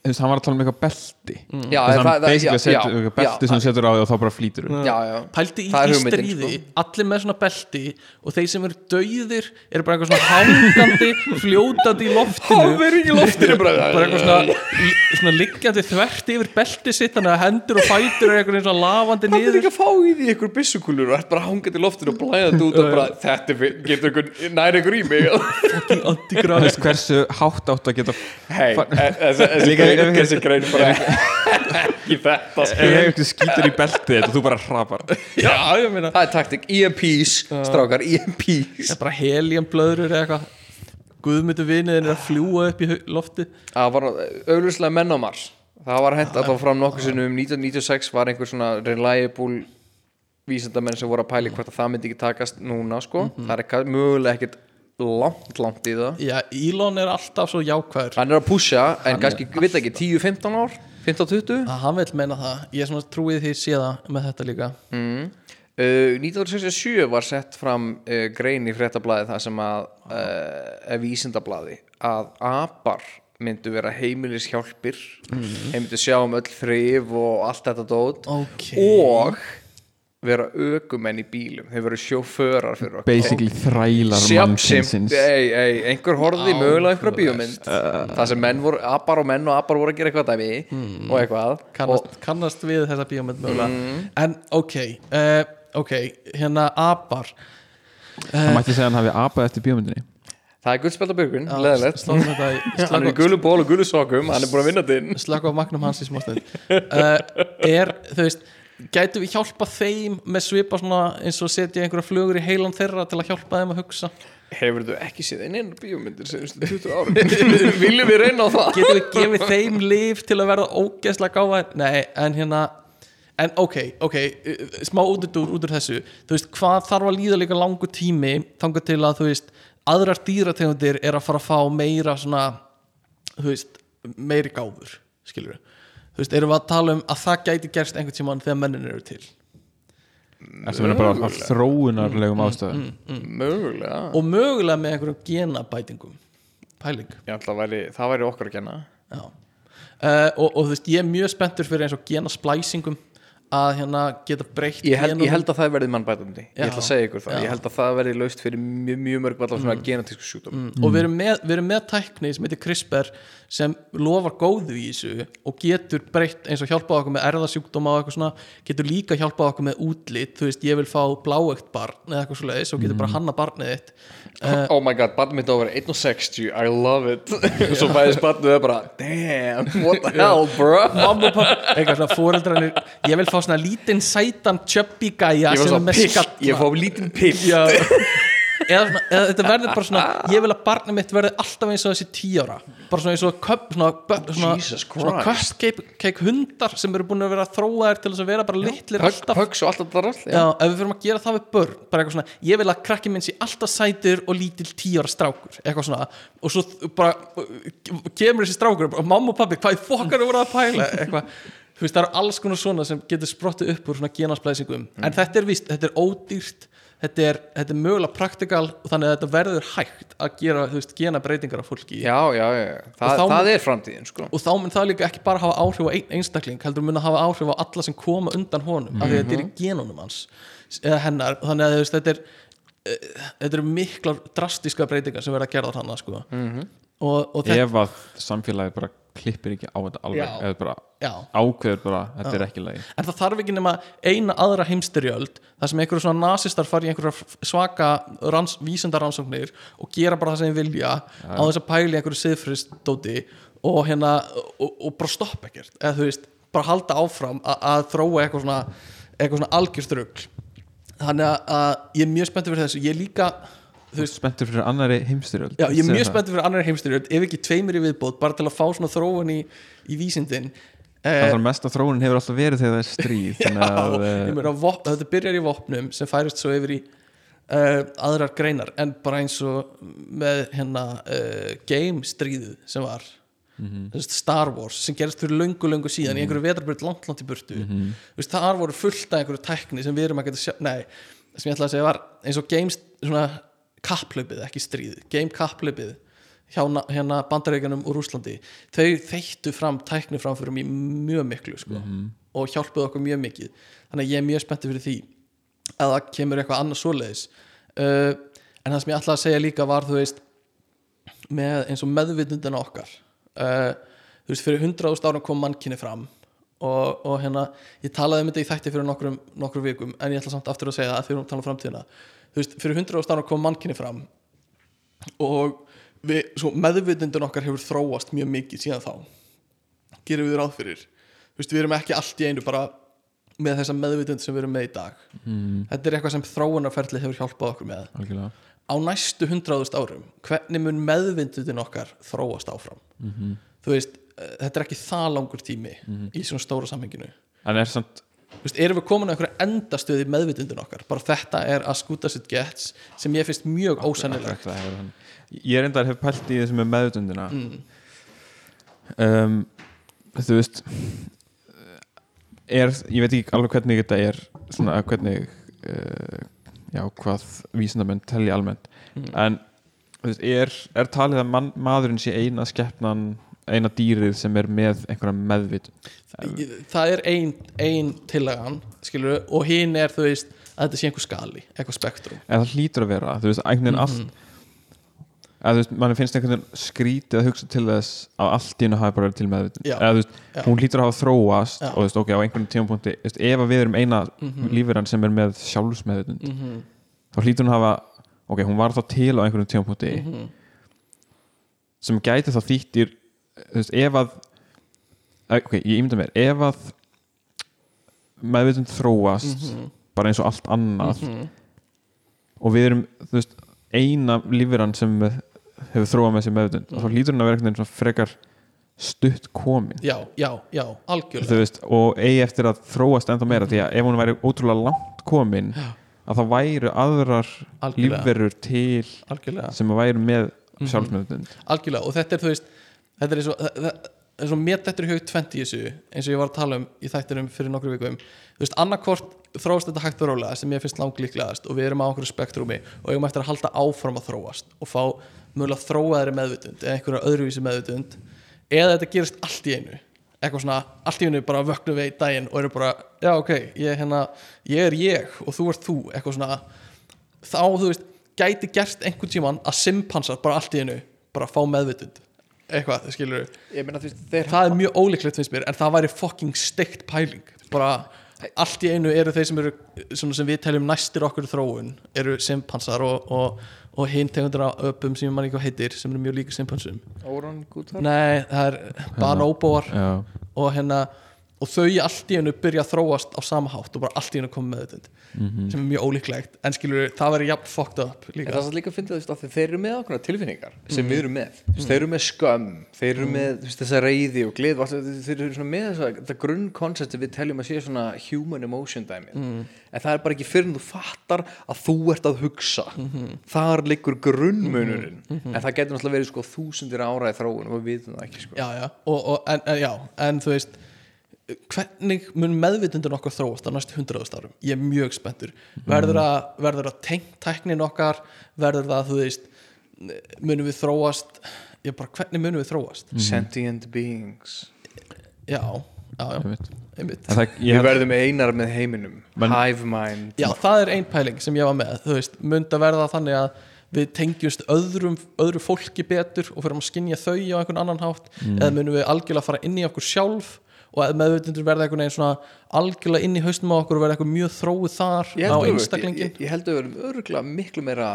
þú veist, er hann var að tala um eitthvað belti. Já, Þú veist, það- hann það- basically já, setur já, eitthvað já, belti sem hann setur á því og þá bara flýtur Já, já. Pældi í, er stríði, sko. allir með svona belti og þeir sem eru dauðir eru bara eitthvað svona hangandi fljótandi í loftinu. Í loftinu, bara. bara eitthvað svona, í- svona liggjandi þvert yfir belti sitt þannig að hendur og fætur eru eitthvað svona lafandi Það er ekki að fá í því ykkur byssukúlur og ert bara hangandi í loftinu og blæðandi út og bara þetta er- getur ykkur næri ykkur í mig. Hversu hátt átt að geta Hei, e- þessi grein bara ekki þetta ef ég eitthvað skýtur í beltið þetta þú bara hrapar. Já, ég meina Það er taktik, EMPs, strákar, það EMPs er bara heliumblöðrur eða eitthvað. Guðmyndu viniðin er að fljúa upp í lofti það var auglustlega menn á Mars. Það var hent alltaf fram nokkuð sinnum. 1996 var einhver svona reliable vísindamenn sem voru að pæli hvort að það myndi ekki takast núna sko. Það er mögulega ekkert langt, langt í það. Já, Elon er alltaf svo jákvæður. Hann er að pusha en kannski, við ekki, 10-15 ár? 15-20 að hann vil meina það. Ég er svona trúið því sé það með þetta líka. Mm. uh, 1967 var sett fram uh, grein í fréttablaði það sem að uh, er vísindablaði að apar myndu vera heimilishjálpir mm. heim myndu sjá um öll þrif og allt þetta dót. Ok. og vera ökumenn í bílum. Þeir veru sjóförar fyrir okkur. Basically þrælar ei, einhver horfði mögulega einhverja bíómynd. Það sem menn voru, apar og menn og apar voru að gera eitthvað dæmi og eitthvað. Kannast, kannast við þessa bíómynd mögulega. En ok uh, ok, hérna apar. Það mætti segja hann hafi apað eftir bíómyndinni. Það er guldspjaldabjörgun, leðilegt slóðum þetta í hann er í gulu ból og gulu sokum hann er búin að vinna þetta inn slaka á magnum hans í smástund uh, er, þú veist gætu við hjálpa þeim með svipa svona eins og setja einhverja flugur í heilan þeirra til að hjálpa þeim að hugsa? Hefur þú ekki séð einn einu bíómyndir senstu 20 árum viljum við reyna á það? Getum við gefið þeim líf til að verða ógeðslega gáfa nei, en hérna en ok, ok, uh, smá út úr, út úr þessu. Þú veist, hvað þarf að líða líka langu tími þangar til að, þú veist, aðrar dýrategundir er að fara að fá meira svona, þú veist meiri gáfur, skilur við þú veist, erum við að tala um að það gæti gerst einhvern tímann þegar mennin eru til? Það er bara af þróunarlegum ástæðum. mögulega. Og mögulega með einhverjum genabætingum. Pæling. Að væri, það væri okkar að kenna Já. Uh, og, og þú veist, ég er mjög spenntur fyrir eins og genasplæsingum að hérna geta breytt ég genunum. ég held að það verði mannbætandi. Ég ætla að segja ykkur það, Já. ég held að það verði laust fyrir mjög, mjög mörg allar svona genetísku sjúkdóm og við erum, með, við erum með tækni sem heitir CRISPR sem lofar góðu í þessu og getur breytt eins og hjálpað okkur með erðasjúkdóma og eitthvað svona getur líka hjálpað okkur með útlit. Þú veist, ég vil fá bláögt barn eða eitthvað svo leiðis og getur bara hanna barnið þitt oh my god, barnið mitt á að vera 1.60 I love it. Og svo fæðist barnið það bara damn, what the hell bro? Mamma og pappa, eitthvað svona fóreldrarnir ég vil fá svona lítinn sætan chubby gæja ég er ég fá lítinn pill Já. eða, svona, eða þetta verður bara svona ég vil að barnið mitt verði alltaf eins og þessi tí ára. Bara svona eins og köp, svona, bö- svona, svona cupcake hundar sem eru búin að vera þróaðir til þess að vera bara litlir alltaf. hugs og allt þetta rall Já, ef við fyrir að gera það við börn bara eitthvað svona, ég vil að krakki minn sé alltaf sætur og lítil tíu ára strákur eitthvað svona, og svo bara kemur þessi strákur og mamma og pabbi hvað fokkar eru að pæla eitthvað, þú veist, það eru alls konar svona sem getur sprottið upp úr svona genasplæsingum en þetta er víst, þetta er ódýrt þetta er, þetta er mögulega praktikal og þannig að þetta verður hægt að gera, þú veist, gena breytingar á fólki. Já, já, já, Þa, Og þá- það er framtíðin sko. og þá mun það líka ekki bara hafa áhrif á einn einstakling heldur mun að hafa áhrif á alla sem koma undan honum af því að þetta er í genunum hans eða hennar, þannig að veist, þetta er uh, þetta eru miklar drastíska breytingar sem verða að gera þarna sko. og, og þetta ef að samfélagi bara klippir ekki á þetta alveg Já. eða bara já. ákveður bara þetta er ekki lagi. En það þarf ekki nema eina aðra heimstyrjöld þar sem einhverju svona nasistar fari í einhverja svaka ranns, vísindaransóknir og gera bara það sem þeir vilja á þess að pæli einhverju siðfristóti og hérna og, og bara stoppa ekkert. Eða þú veist, bara halda áfram að, þróa eitthvað svona, eitthvað svona algjörstrugl þannig að ég er mjög spenntið fyrir þessu. Ég er líka þú veist, spenntur fyrir annari heimstyrjöld Já, ég er mjög spenntið fyrir annar heimstyrjöld ef ekki tveimur í viðbót, bara til að fá svona þróun í, í vísindin. Eh, það er mest að þróunin hefur alltaf verið þegar það er stríð þannig Já, að eh, meina vop, þetta byrjar í vopnum sem færist svo yfir í uh, aðrar greinar en bara eins og með hérna uh, game stríðu sem var. Mm Star Wars sem gerist fyrir löngu löngu síðan í einhverju vetrarbreyt langt langt í burtu. Mm veist, þar voru fullt af einhverju tækni sem við erum að geta sjá nei, það sem ég ætla að segja var eins og game svona kapplaupið, ekki stríð game kapplaupið hjá na- hérna bandaríkjanum úr Úslandi þau þeittu fram tækni framförum í mjög miklu sko, og hjálpuðu okkur mjög mikið. Þannig að ég er mjög spenntið fyrir því að það kemur eitthvað annað svoleiðis. Uh, en það sem ég ætla að segja líka var þú veist með eins og meðvitundina okkar uh, þú veist fyrir hundraðust árum kom mannkinni fram og, og hérna ég talaði um þetta í þætti fyrir nokkrum, nokkrum vikum en ég ætla samt aftur að segja að fyrir að tala um framtíðina þú veist fyrir hundraðust árum kom mannkinni fram og við, svo meðvitundin okkar hefur þróast mjög mikið síðan þá. Gerum við ráð fyrir? Þú veist við erum ekki allt í einu bara með þessa meðvitund sem við erum með í dag. Mm, þetta er eitthvað sem þróunarferli hefur hjálpað okkur með. Algjörlega. Á næstu hundraðust árum hvernig mun meðvindundin okkar þróast áfram? Mhm. þú veist, eh, þetta er ekki það langur tími í svona stóra samhenginu. En er samt Þú veist, erum við komin að einhverja endastöð í meðvitundin okkar bara þetta er að skúta sitt gets sem ég finnst mjög ósennilegt ég er enda að hef pælt í þessu með meðutundina mm. um, þú veist er, ég veit ekki alveg hvernig þetta er svona hvernig uh, já, hvað vísindamenn telli almennt Mm. en þú veist, er, er talið að man, maðurinn sé eina skeppnan eina dýrið sem er með einhverja meðvitund Ég- það er ein, ein tillagan skilur, og hinn er þú veist að þetta sé einhver skali, eitthvað spektrum en það hlýtur að vera, þú veist, einhvern veginn allt að þú veist, mann finnst einhvern veginn skrítið að hugsa til þess að allt í hennu hafi bara verið til meðvitund Já. eða þú veist, Já. hún hlýtur að hafa þróast Já. og þú veist, ok, á einhvern tímapunkti ef við erum eina Mhm. lífverðan sem er með sjálfsmeðvitund -hmm. þá hlýtur hún að hafa ok, hún var þá til á einhvern tímapunkti Mhm. sem gæti þá þýttir veist, ef að ok, ég ímynda mér, ef að meðvitund þróast Mhm. bara eins og allt annað og við erum veist, eina lífverðan sem hefur þróað með sér meðvitund og þá hlýtur hún að vera einhvern veginn frekar stutt komin. Já, já, já, algjörlega. Veist, og eigi eftir að þróast ennþá meira því að ef hún væri ótrúlega langt komin Já. að það væru aðrar lífverur til algjörlega, sem væru með Mhm. sjálfsmeðvitund. Algjörlega og þetta er þú veist þetta er eins og það- það- eins og mér þetta er hug 20 í þessu eins og ég var að tala um í þættinum fyrir nokkru vikum. Þú veist, annarkvort þróast þetta hægt og rólega sem ég finnst langlíklegast og við erum á okkur spektrumi og eigum eftir að halda áfram að þróast og fá mögulega þróaðri meðvitund eða einhverja öðruvísi meðvitund eða þetta gerist allt í einu. Eitthvað svona, allt í einu bara vöknum við í daginn og eru bara, já ok, ég, hérna, ég er ég og þú ert þú. Eitthvað svona, þá þú veist gæti gert einhvern tímann að simpansar bara allt í einu, bara fá meðvitund eitthvað, skilur ég meina þú veist þeir það er mjög ólíklegt finnst mér en það væri fucking steikt pæling. Bara allt í einu eru þeir sem eru svona sem við teljum næstir okkur þróun eru simpansar og, og, og hinn tegundur af öpum sem ég man ekki hvað heitir sem eru mjög líka simpansum. Nei, það er banóbóar já, og hérna og þau allt í einu byrja að þróast á sama hátt og bara allt í einu koma með þetta. Mhm. sem er mjög ólíklegt. En skilur það væri jafn fucked up En líka það er samt líka að finna þú veist, þeir eru með okkur tilfinningar sem við erum með. Mm. þeir eru með skömm, þeir eru með þú veist, þessa reyði og glið þeir eru svona með þetta grunnkonsepti við teljum að sé svona human emotion dæmi en það er bara ekki fyrir en þú fattar að þú ert að hugsa. Þar liggur grunnmunurinn. En það getur náttúrulega verið sko þúsundir ára í þróun og við hvernig mun meðvitundin okkar þróast á næstu hundraðust árum? Ég er mjög spenntur. Verður að, verður að tengt tæknin okkar? Verður það, þú veist munum við þróast? Ég bara, hvernig munum við þróast? Sentient beings. Já, já, já, einmitt. einmitt. Það, ég við verðum einar með heiminum. Men- hive mind. Já, það er ein pæling sem ég var með. Þú veist, mun að verða þannig að við tengjumst öðrum, öðru fólki betur og fyrir að skinja þau á einhvern annan hátt. Eða munum við algjörlega fara inn í okkur sjálf og að meðveitundur verða einhvern veginn svona algjörlega inn í haustum á okkur og verða eitthvað mjög þróið þar á einstaklingin ég, ég held að við verum örgulega miklu meira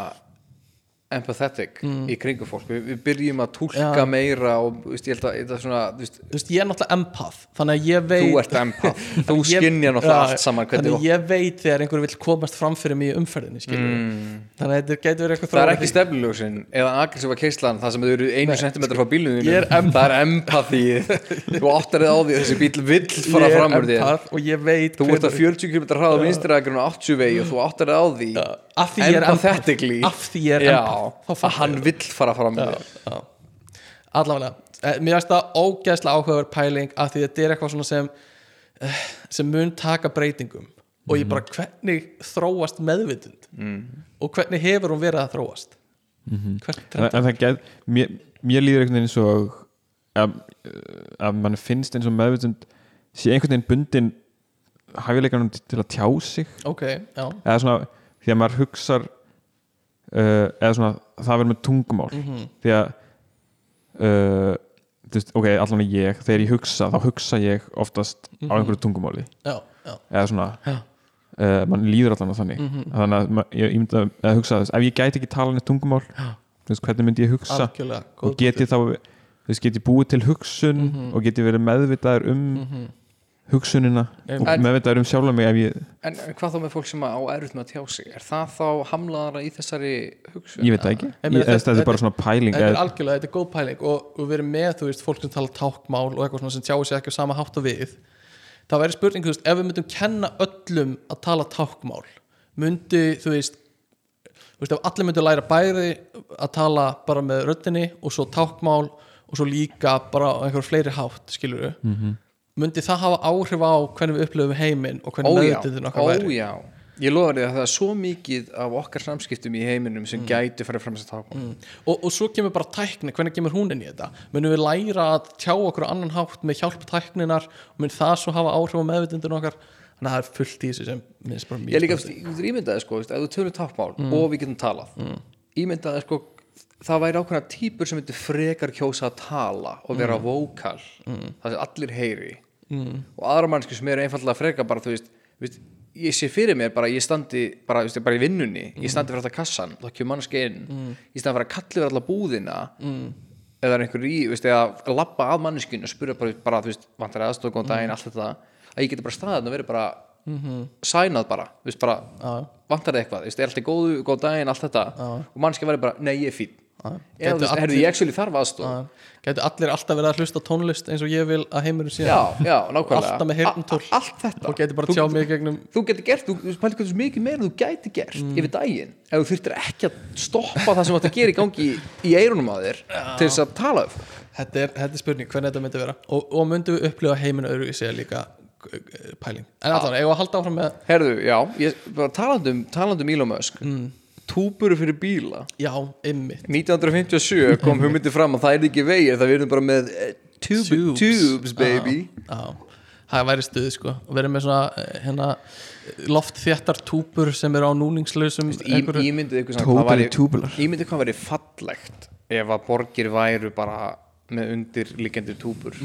empathetic í kringum fólk við, við byrjum að túlka Mm. Já. meira og veist, ég held að þetta er svona veist, veist, ég er náttúrulega empath þannig að ég veit þú ert empath þú skinnja náttúrulega Já, allt saman þannig að ég veit þegar einhver vill komast fram fyrir mig í umferðinni skilur mm. þannig að þetta getur verið eitthvað það er ekki því. stefniljósin eða aggressífa keislan það sem þau eru einu sentimeter frá er þínum. það er empathi þú áttar þið á því að þessi bíl vill fara fram úr veit þú ert að hvenær- 40 km hraða vinstri aðgrun og 80 vegi og þú áttar þið á því af því ég er empath af því ég er empath að hann ég. vill fara fram þér já. allavega eh, mér finnst það ógeðslega áhugaður pæling af því þetta er eitthvað svona sem eh, sem mun taka breytingum. Og ég bara hvernig þróast meðvitund? Og hvernig hefur hún verið að þróast? En, trend en það get, mér, mér líður einhvern veginn eins og að, að mann finnst eins og meðvitund sé einhvern veginn bundin hæfileikanum til að tjá sig. Ok, já. Eða svona því að maður hugsar uh, eða svona það verður með tungumál. Því að uh, veist, ok, allan ég þegar ég hugsa, þá hugsa ég oftast á einhverju tungumáli. Já, já, eða svona uh, mann líður allan á þannig. Þannig að ma- ég ímynda að hugsa þess ef ég gæti ekki tala neitt tungumál veist, hvernig myndi ég hugsa? Algjörlega og get ég þá þú veist, get ég búið til hugsun og get ég verið meðvitaður um hugsunina og meðvitaður um sjálfa mig ef ég, En, hvað þá með fólk sem á erfitt með að tjá sig er það þá hamlaðara í þessari hugsun? ég veit það ekki Ég þetta, þetta- er bara svona pæling þetta er algjörlega, þetta er góð pæling og, og við erum með, þú veist, fólk sem tala tákmál og eitthvað svona sem tjáu sig ekki á sama hátt og við það væri spurning, þú veist, ef við myndum kenna öllum að tala tákmál myndi, þú veist þú veist, ef allir myndu læra bæði að tala bara með röddinni og svo tákmál og svo líka bara einhver fleiri hátt, skilur við Mhm. -hmm. Myndi það hafa áhrif á hvernig við upplifum heiminn og hvernig Ójá, meðutundin okkar væri ójá Ég lofa því að það er svo mikið af okkar samskiptum í heiminum sem gætu farið fram að tákmál Mm. og, og svo kemur bara tækni, hvernig kemur hún inn í þetta? Munum við læra að tjá okkur á annan hátt með hjálp tækninar mun það svo hafa áhrif á meðvitundin okkar? Þannig að það er fullt í þessu sem Ég líka, ímyndaði sko, ef þú tölur tákmál Mm. og við getum talað ímyndaði sko, það væri ákveðna típur sem myndir frekar kjósa að tala og vera vókal. Það sem allir heyri mm. og aðra mannski sem eru einfallega frekar bara, þú veist, veist ég sé fyrir mér bara, ég standi bara, veist, bara í vinnunni, ég standi fyrir alltaf kassan þá kemur mannski inn, ég standi fyrir að kalli fyrir alltaf búðina. Eða er einhver í, veist, eða lappa að manneskinu og spyrja bara, bara þú veist, vantar aðstof góðan daginn, allt þetta, að ég geti bara staðið og verið bara sænað bara, veist, bara vantar það eitthvað, veist, er alltaf góðu, góð daginn allt þetta, og mannski verið bara, nei, ég er fín eða, þú veist, herðu, ég actually þarf aðstof Gæti allir alltaf verið að hlusta tónlist eins og ég vil að heimurinn sé já, já, nákvæmlega. Alltaf með a- allt þetta. Og gæti bara tjá mig gegnum þú getur gert, þú, pælir þessu mikið meira þú gæti gert yfir daginn. Ef þú þurftir ekki að stoppa það sem að gera í gangi í, eirunum á þér til þess að tala um. Þetta er, þetta er spurning, hvernig þetta myndi vera. Og, og myndum við upplifa heiminn öðru í segja líka uh, pæling. En allan, eigum við að halda áfram með herðu, já, ég, bara talandum talandum Elon Musk. Mm. Túburu fyrir bíla. Já, ymmit 1957 kom hugmyndi fram að það er ekki vegir það verðum bara með uh, tube, Tubes. tubes, baby. Já, það væri stuð sko. Og verið með svona eh, hérna loftþjættar túpur sem eru á núningslausum ímyndið hvað væri fallegt ef að borgir væru bara með undirliggjandi túbur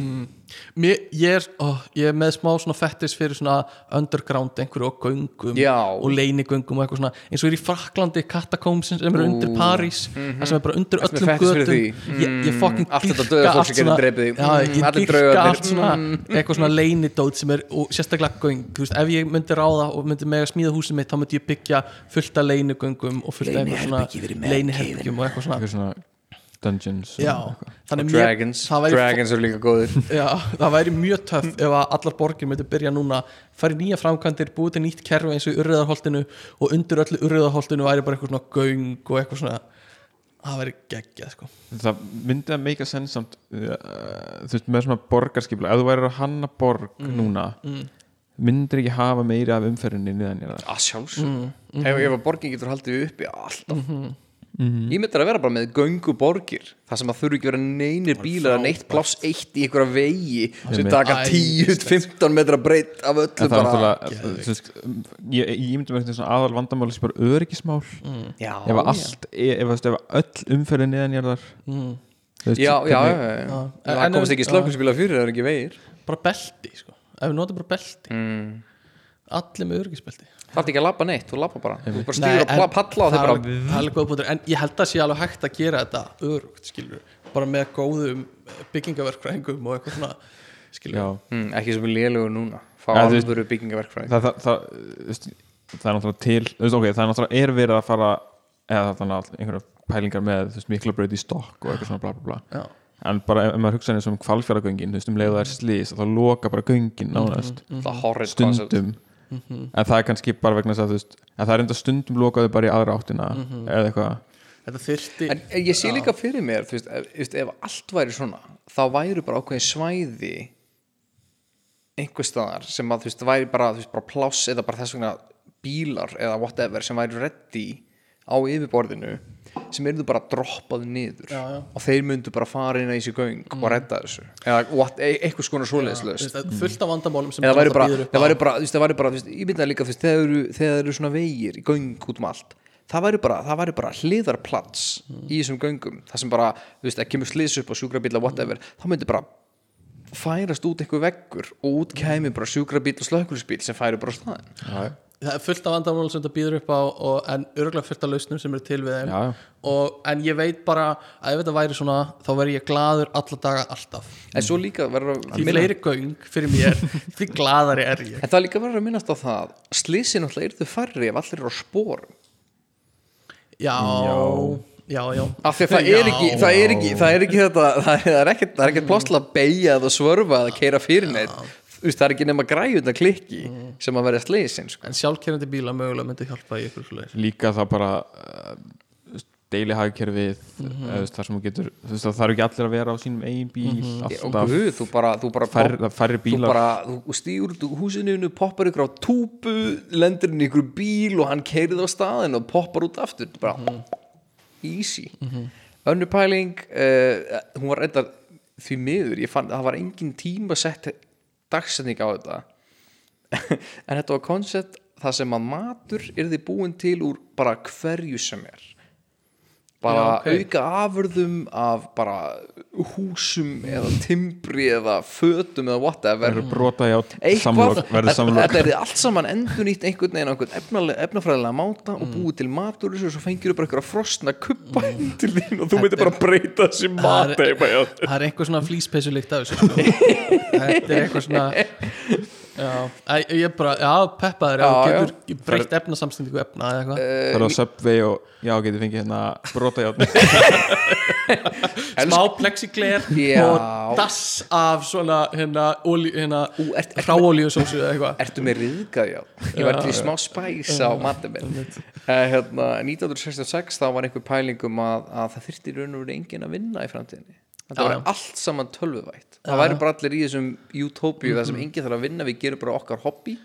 Mér, ég, er, ó, ég er með smá svona fettis fyrir svona underground einhverju og göngum Já. og leinigöngum og eitthvað svona eins og er í Fraklandi katakomb sem eru undir París það sem er bara undir öllum götum. því? ég, ég þetta dýrka dauða fólk allt svona- Mm, ég draugarnir. allt svona eitthvað svona leinidót sem er og sérstaklega göng, þú veist, ef ég myndi ráða og myndi með að smíða húsið mitt, þá myndi ég byggja fullt af leinigöngum og fullt af leiniherbygjum og eitthvað svona. Eitthvað svona dungeons og já, mér- dragons, það væri dragons eru líka góðir. Já, það væri mjög töff ef að allar borgir myndi byrja núna fari nýja framkvæmdir, búið til nýtt kerfi eins og í urriðarholtinu og undir öllu urriðarholtinu væri bara eitthvað svona göng og eitthvað svona það væri geggjað sko. Það myndi að make a sense samt uh, þú veist með svona borgarskipla ef þú værir að hanna borg Mm. núna myndir ekki hafa meiri af umferðinni niðan ég að sjálfsög ef, ef að borgin getur haldið uppi alltaf ég myndi að vera bara með göngu borgir það sem að þurfi ekki vera neinir bílar að neitt pláss eitt í einhverja vegi sem taka Æ, 10-15 metra breytt af En öllu er bara veist, ég, ég myndi með svona aðal vandamáli sem bara öryggismál. Já, ef að allt, ef, ef, ef, ef öll umferðin niðan ég þar mm. já, já, já, já. En- það en- komast ekki slökkunspíla fyrir það er ekki vegir. Bara belti sko. Ef við notum bara belti. Mm. allir með örgisbelti það er ekki að labba neitt, þú labba bara. Þú bara stýr en að palla og það er bara. alveg- það alveg en ég held að sé alveg hægt að gera þetta örugt skilur bara með góðum byggingaverkfræðingum og eitthvað svona skilur mm, ekki sem er lélugur núna. Fá Ja, alvöru byggingaverkfræðing. það, það, það, það er náttúrulega til veist, okay, það er náttúrulega er verið að fara eða þannig að einhverja pælingar með mikla braut í stokk og eitthvað svona bla bla bla. Já. en bara ef, maður hugsa um kvalfjöragöngin þú veist, um leiðu það er slís þá loka bara göngin nánast. það er horrið koncept stundum en það er kannski bara vegna þess að þú veist en það er enda stundum lokaðu bara í aðra áttina eða eitthvað. Þetta þyrfti En en ég sé líka fyrir mér þú veist, ef, ef allt væri svona þá væri bara ákveðin svæði einhver staðar sem að þú veist, væri bara, þú veist, bara pláss eða bara þess vegna bílar eða whatever sem væri ready á yfirborðinu sem eru bara droppað niður. Já, já. og þeir myndu bara fara inn í þessu göng og redda þessu. Eða what, e eitthvað skona svoleiðislaust Þú veist, fullt af vandamálum sem það væri bara, býður upp það væri bara, þú það væri bara, þú ég mynda líka, þú veist, þegar eru, þegar eru svona vegir í göng út um allt, það væri bara, bara hliðarplats í þessum göngum, það sem bara, þú veist, að kemur slís upp á sjúkrabíla, whatever, þá myndi bara færast út einhver veggur og út kæmi bara sjúkrabíl og slökulisbíl sem færi bara á staðin. Það er fullt af vandamál sem þetta býður upp á og, en örgulega fullt af lausnum sem eru til við þeim. Og, en ég veit bara að ef þetta væri svona þá væri ég gladur alla daga alltaf. En svo líka verður að því fleiri göng fyrir mér því gladari er ég. En það er líka verður að minnast á það slísi náttúrulega eru þau færri ef allir eru á spórum já, já, já af því að það er ekki það er ekki, það er ekki þetta það er ekkert, er til að beigja eða svörfa eða keira fyrir neitt veist, það er ekki nema græjunda klikki sem að verða slisin sko. en sjálfkerrandi bíla mögulega myndi hjálpa í ykkur svoleiðis. líka það bara uh, deili hagkerfið mm þar sem þú getur þú veist, það þarf ekki allir að vera á sínum eigin bíl og alltaf. guð, þú bara, þú bara færri, popp- færri þú bílar. bara, þú stýur út úr húsinu poppar ykkur á túpu, lendir inn í ykkur bíl og hann keirið á staðin og poppar út aftur. Bara easy. Önnur pæling uh, hún var reyndar því miður, ég fann að það var engin tíma sett dagsetning á þetta. En þetta var koncept það sem að matur yrði búin til úr bara hverju sem er bara Já, ok. auka afurðum af bara húsum eða timbri eða fötum eða whatever. Eitthvað, þetta er allt saman endur nýtt einhvern veginn á einhvern efnafræðilega máta og búið til matur og svo fengir þú bara eitthvað frosna kuppa inn til þín og þú myndir bara breyta þessi mat Það er- einhver svona flýspeysulikt af þessu sko. þetta er eitthvað svona já, ég er bara, já, peppaður já, Já, já. getur breytt efnasamstendingu efna eða eitthvað. Eh, það er á Subway og já, getur fengið hérna brota í átt smá plexigler og dass af svona hérna, hérna hráolíusósu eða eitthvað. Ertu með riðgað, já? Ég var til smá spæs á matum minn. uh, hérna, 1966 þá var einhver pælingum að, að það þyrfti í raun og verið enginn að vinna í framtíðinni Þetta já. allt saman tölvuvætt. Það væri bara allir í þessum utópíu þar sem enginn þarf að vinna, við gerum bara okkar hobby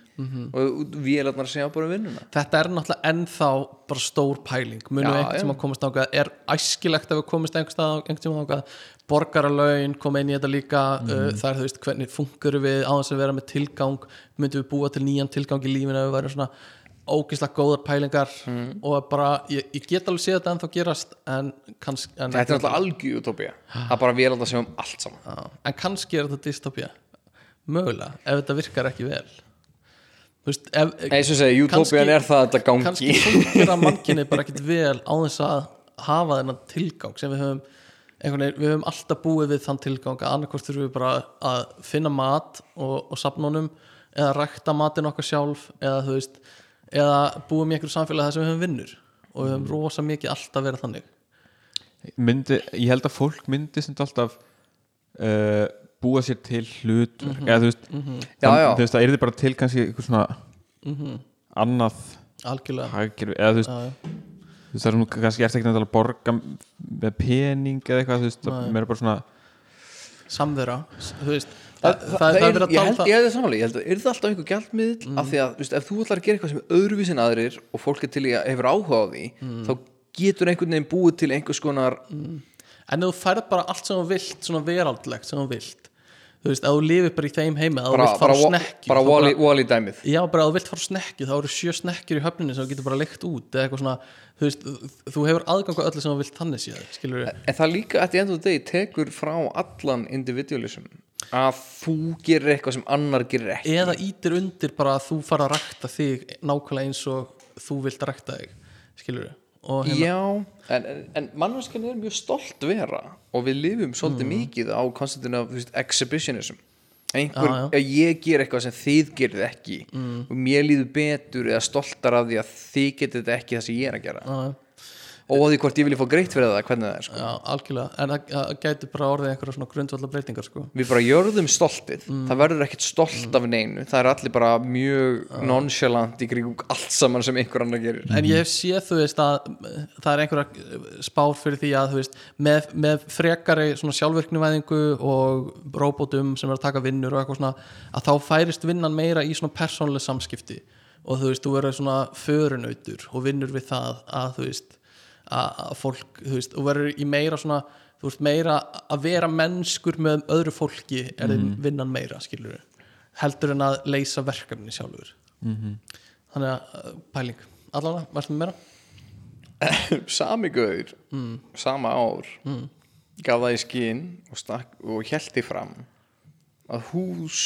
og við erum að segja bara vinnuna. Þetta er náttúrulega ennþá bara stór pæling. Munum við einhvern sem að komast ángað er æskilegt að við komast einhvern stað einhvern tíma ángað borgaralaun koma inn í þetta líka Mhm. uh, það er þú veist hvernig funkurum við á þess að vera með tilgang? Myndum við búa til nýjan tilgang í lífinu ef við værum svona ógislega góðar pælingar Mhm. og bara, ég, ég get alveg séð þetta ennþá gerast en kannski en, Þetta er náttúrulega algjör utópía Það er bara við að segja um allt saman. Já, en kannski er þetta dystopía. Mögulega, ef þetta virkar ekki vel. Þú veist, ef, Nei, sem segi, utópían er það að þetta gangi. kannski funkar að mannkinni bara ekkit vel á þess að hafa þennan tilgang sem við höfum veginn, við höfum alltaf búið við þann tilgang að annarkvort þurfum við bara að finna mat og, og sapna honum eða rækta matinn okkar sjálf eða þú veist, eða búum í einhverju samfélagi þar sem við höfum vinnur og við höfum rosa mikið alltaf verið þannig. Myndi, ég held að fólk myndi sem alltaf uh, búa sér til hlut eða þú veist, Já, já. þú veist það er bara til kannski eitthvað svona annað algjörlega. hagkerfi eða þú veist, Já, þú veist það er svona kannski eftir ekki að borga með pening eða eitthvað þú veist, það er bara svona samvera þú veist, Það, það, það, það er verið að ég tala ég held það samanlega, ég held að er það alltaf einhver gjaldmiðl af því að, veist, ef þú ætlar að gera eitthvað sem er öðruvísi en aðrir og fólk er til í að hefur áhuga á því þá getur einhvern veginn búið til einhvers konar en ef þú færð bara allt sem þú vilt svona veraldlegt sem þú vilt þú veist, ef þú lifir bara í þeim heimi að þú vilt fara bara, á snekki bara Wally dæmið já, bara ef þú vilt fara á snekki þá eru sjö snekkir í höfninni sem þú getur bara leikt út eða eitthvað svona, þú veist, þú hefur aðgang á öllu sem þú vilt þannig við en það líka að the end of the day tekur frá allan individualism að þú gerir eitthvað sem annar gerir ekki. Eða ítir undir bara að þú fara að rækta þig nákvæmlega eins og þú vilt rækta þig, skilur og hérna, Já, en, en, en mannvarskan er mjög stolt vera og við lifum svolítið mikið á konstantinu af veist, exhibitionism. Einhver, já. að ég ger eitthvað sem þið gerið ekki og mér líður betur eða stoltar af því að þið getið þetta ekki það sem ég er að gera. Já. Og því hvort ég vilja fá greitt fyrir það, hvernig það er sko. Já, algjörlega, en það, gæti bara orðið einhverja svona grundvallar breytingar sko. við bara jörðum stoltið. Það verður ekkert stolt af neinu. Það er allir bara mjög nonchalant í kringum allt saman sem einhver annar gerir. En ég séð, þú veist, að það er einhverja spár fyrir því að, þú veist, með, með frekari svona sjálfvirknivæðingu og róbótum sem er að taka vinnur og eitthvað svona, að þá færist vinnan meira í svona persónlega samskipti. Og þú veist, þú verður svona förunautur og vinnur við það að, þú veist, að, fólk, þú veist, og verður í meira svona, þú veist, meira að vera mennskur með öðru fólki er mm. vinnan meira, skilur við, heldur en að leysa verkefni sjálfur. Þannig að, uh, pæling, allavega, með meira? sami gauður sama ár gaf það í skinn og, stakk, og hjælti fram að hús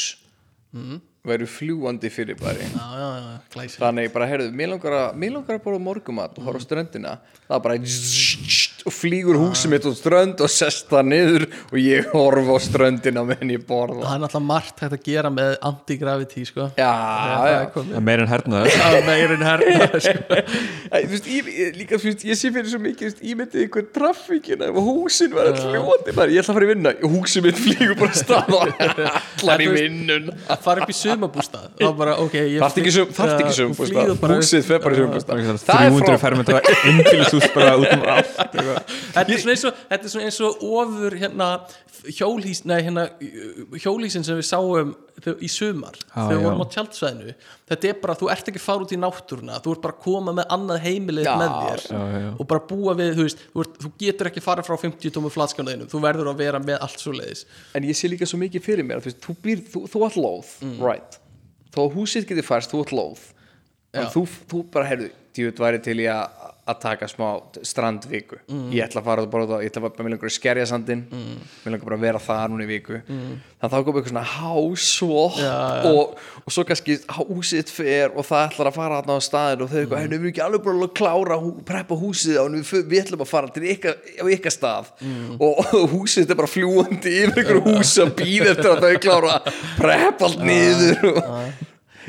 væru fljúandi fyrir bari já, já, já, glæsi þannig bara, heyrðu, mér langar að að borða morgumat og horfa á ströndina. Það er bara og flýgur húsið mitt á strönd og sest það niður og ég horfa á ströndina meðan ég borða. Það er náttúrulega margt hægt að gera með anti-gravity sko. Það er meirinn herna sko. Líka, þú veist, ég sé fyrir svo mikið veist, ég myndi einhver traffíkina ef húsin var all fljóandi bara, ég ætla að fara í vinna og húsin mitt flýgur bara stað og allar í vinnun. að fara upp í sumabústað þá bara, ok, ég þarft ekki, upp. húsið fer bara í sumbústað það er 300 frá fermetra innbýlishús bara út um allt. Þetta er svona eins og, þetta er svona eins og ofur hérna hjólhís, nei hérna hjólhísin sem við sáum í sumar Já, þegar við vorum á tjaldsvæðinu. Þetta er bara, þú ert ekki fara út í náttúruna þú ert bara að koma með annað heimilið Já, með þér já, já. og bara búa við, þú veist, þú, ert, þú getur ekki fara frá 50 tómu flatskjánaðinu, þú verður að vera með allt svo leiðis en ég sé líka svo mikið fyrir mér þú, þú, þú, þú átt lóð right. þó að húsið getur færst, þú átt lóð. En þú, þú bara, heyrðu djúið væri til ég að að taka smá strandviku. Ég ætla að fara og borða það, ég ætla að mér langar að skerja sandinn. Mér langar bara að vera þar núna í viku. Þannig að þá kom eitthvað svona hásvott Já, já. og, og svo kannski húsið þitt fer og það ætlar að fara þarna á staðin og þau eitthvað, mm. við erum ekki alveg bara að klára hú, preppa húsið og við, við ætlum að fara til ykkar, ykkar stað. Og, og húsið þetta er bara fljúandi yfir ykkur hús að býða eftir að þau klára að preppa allt niður og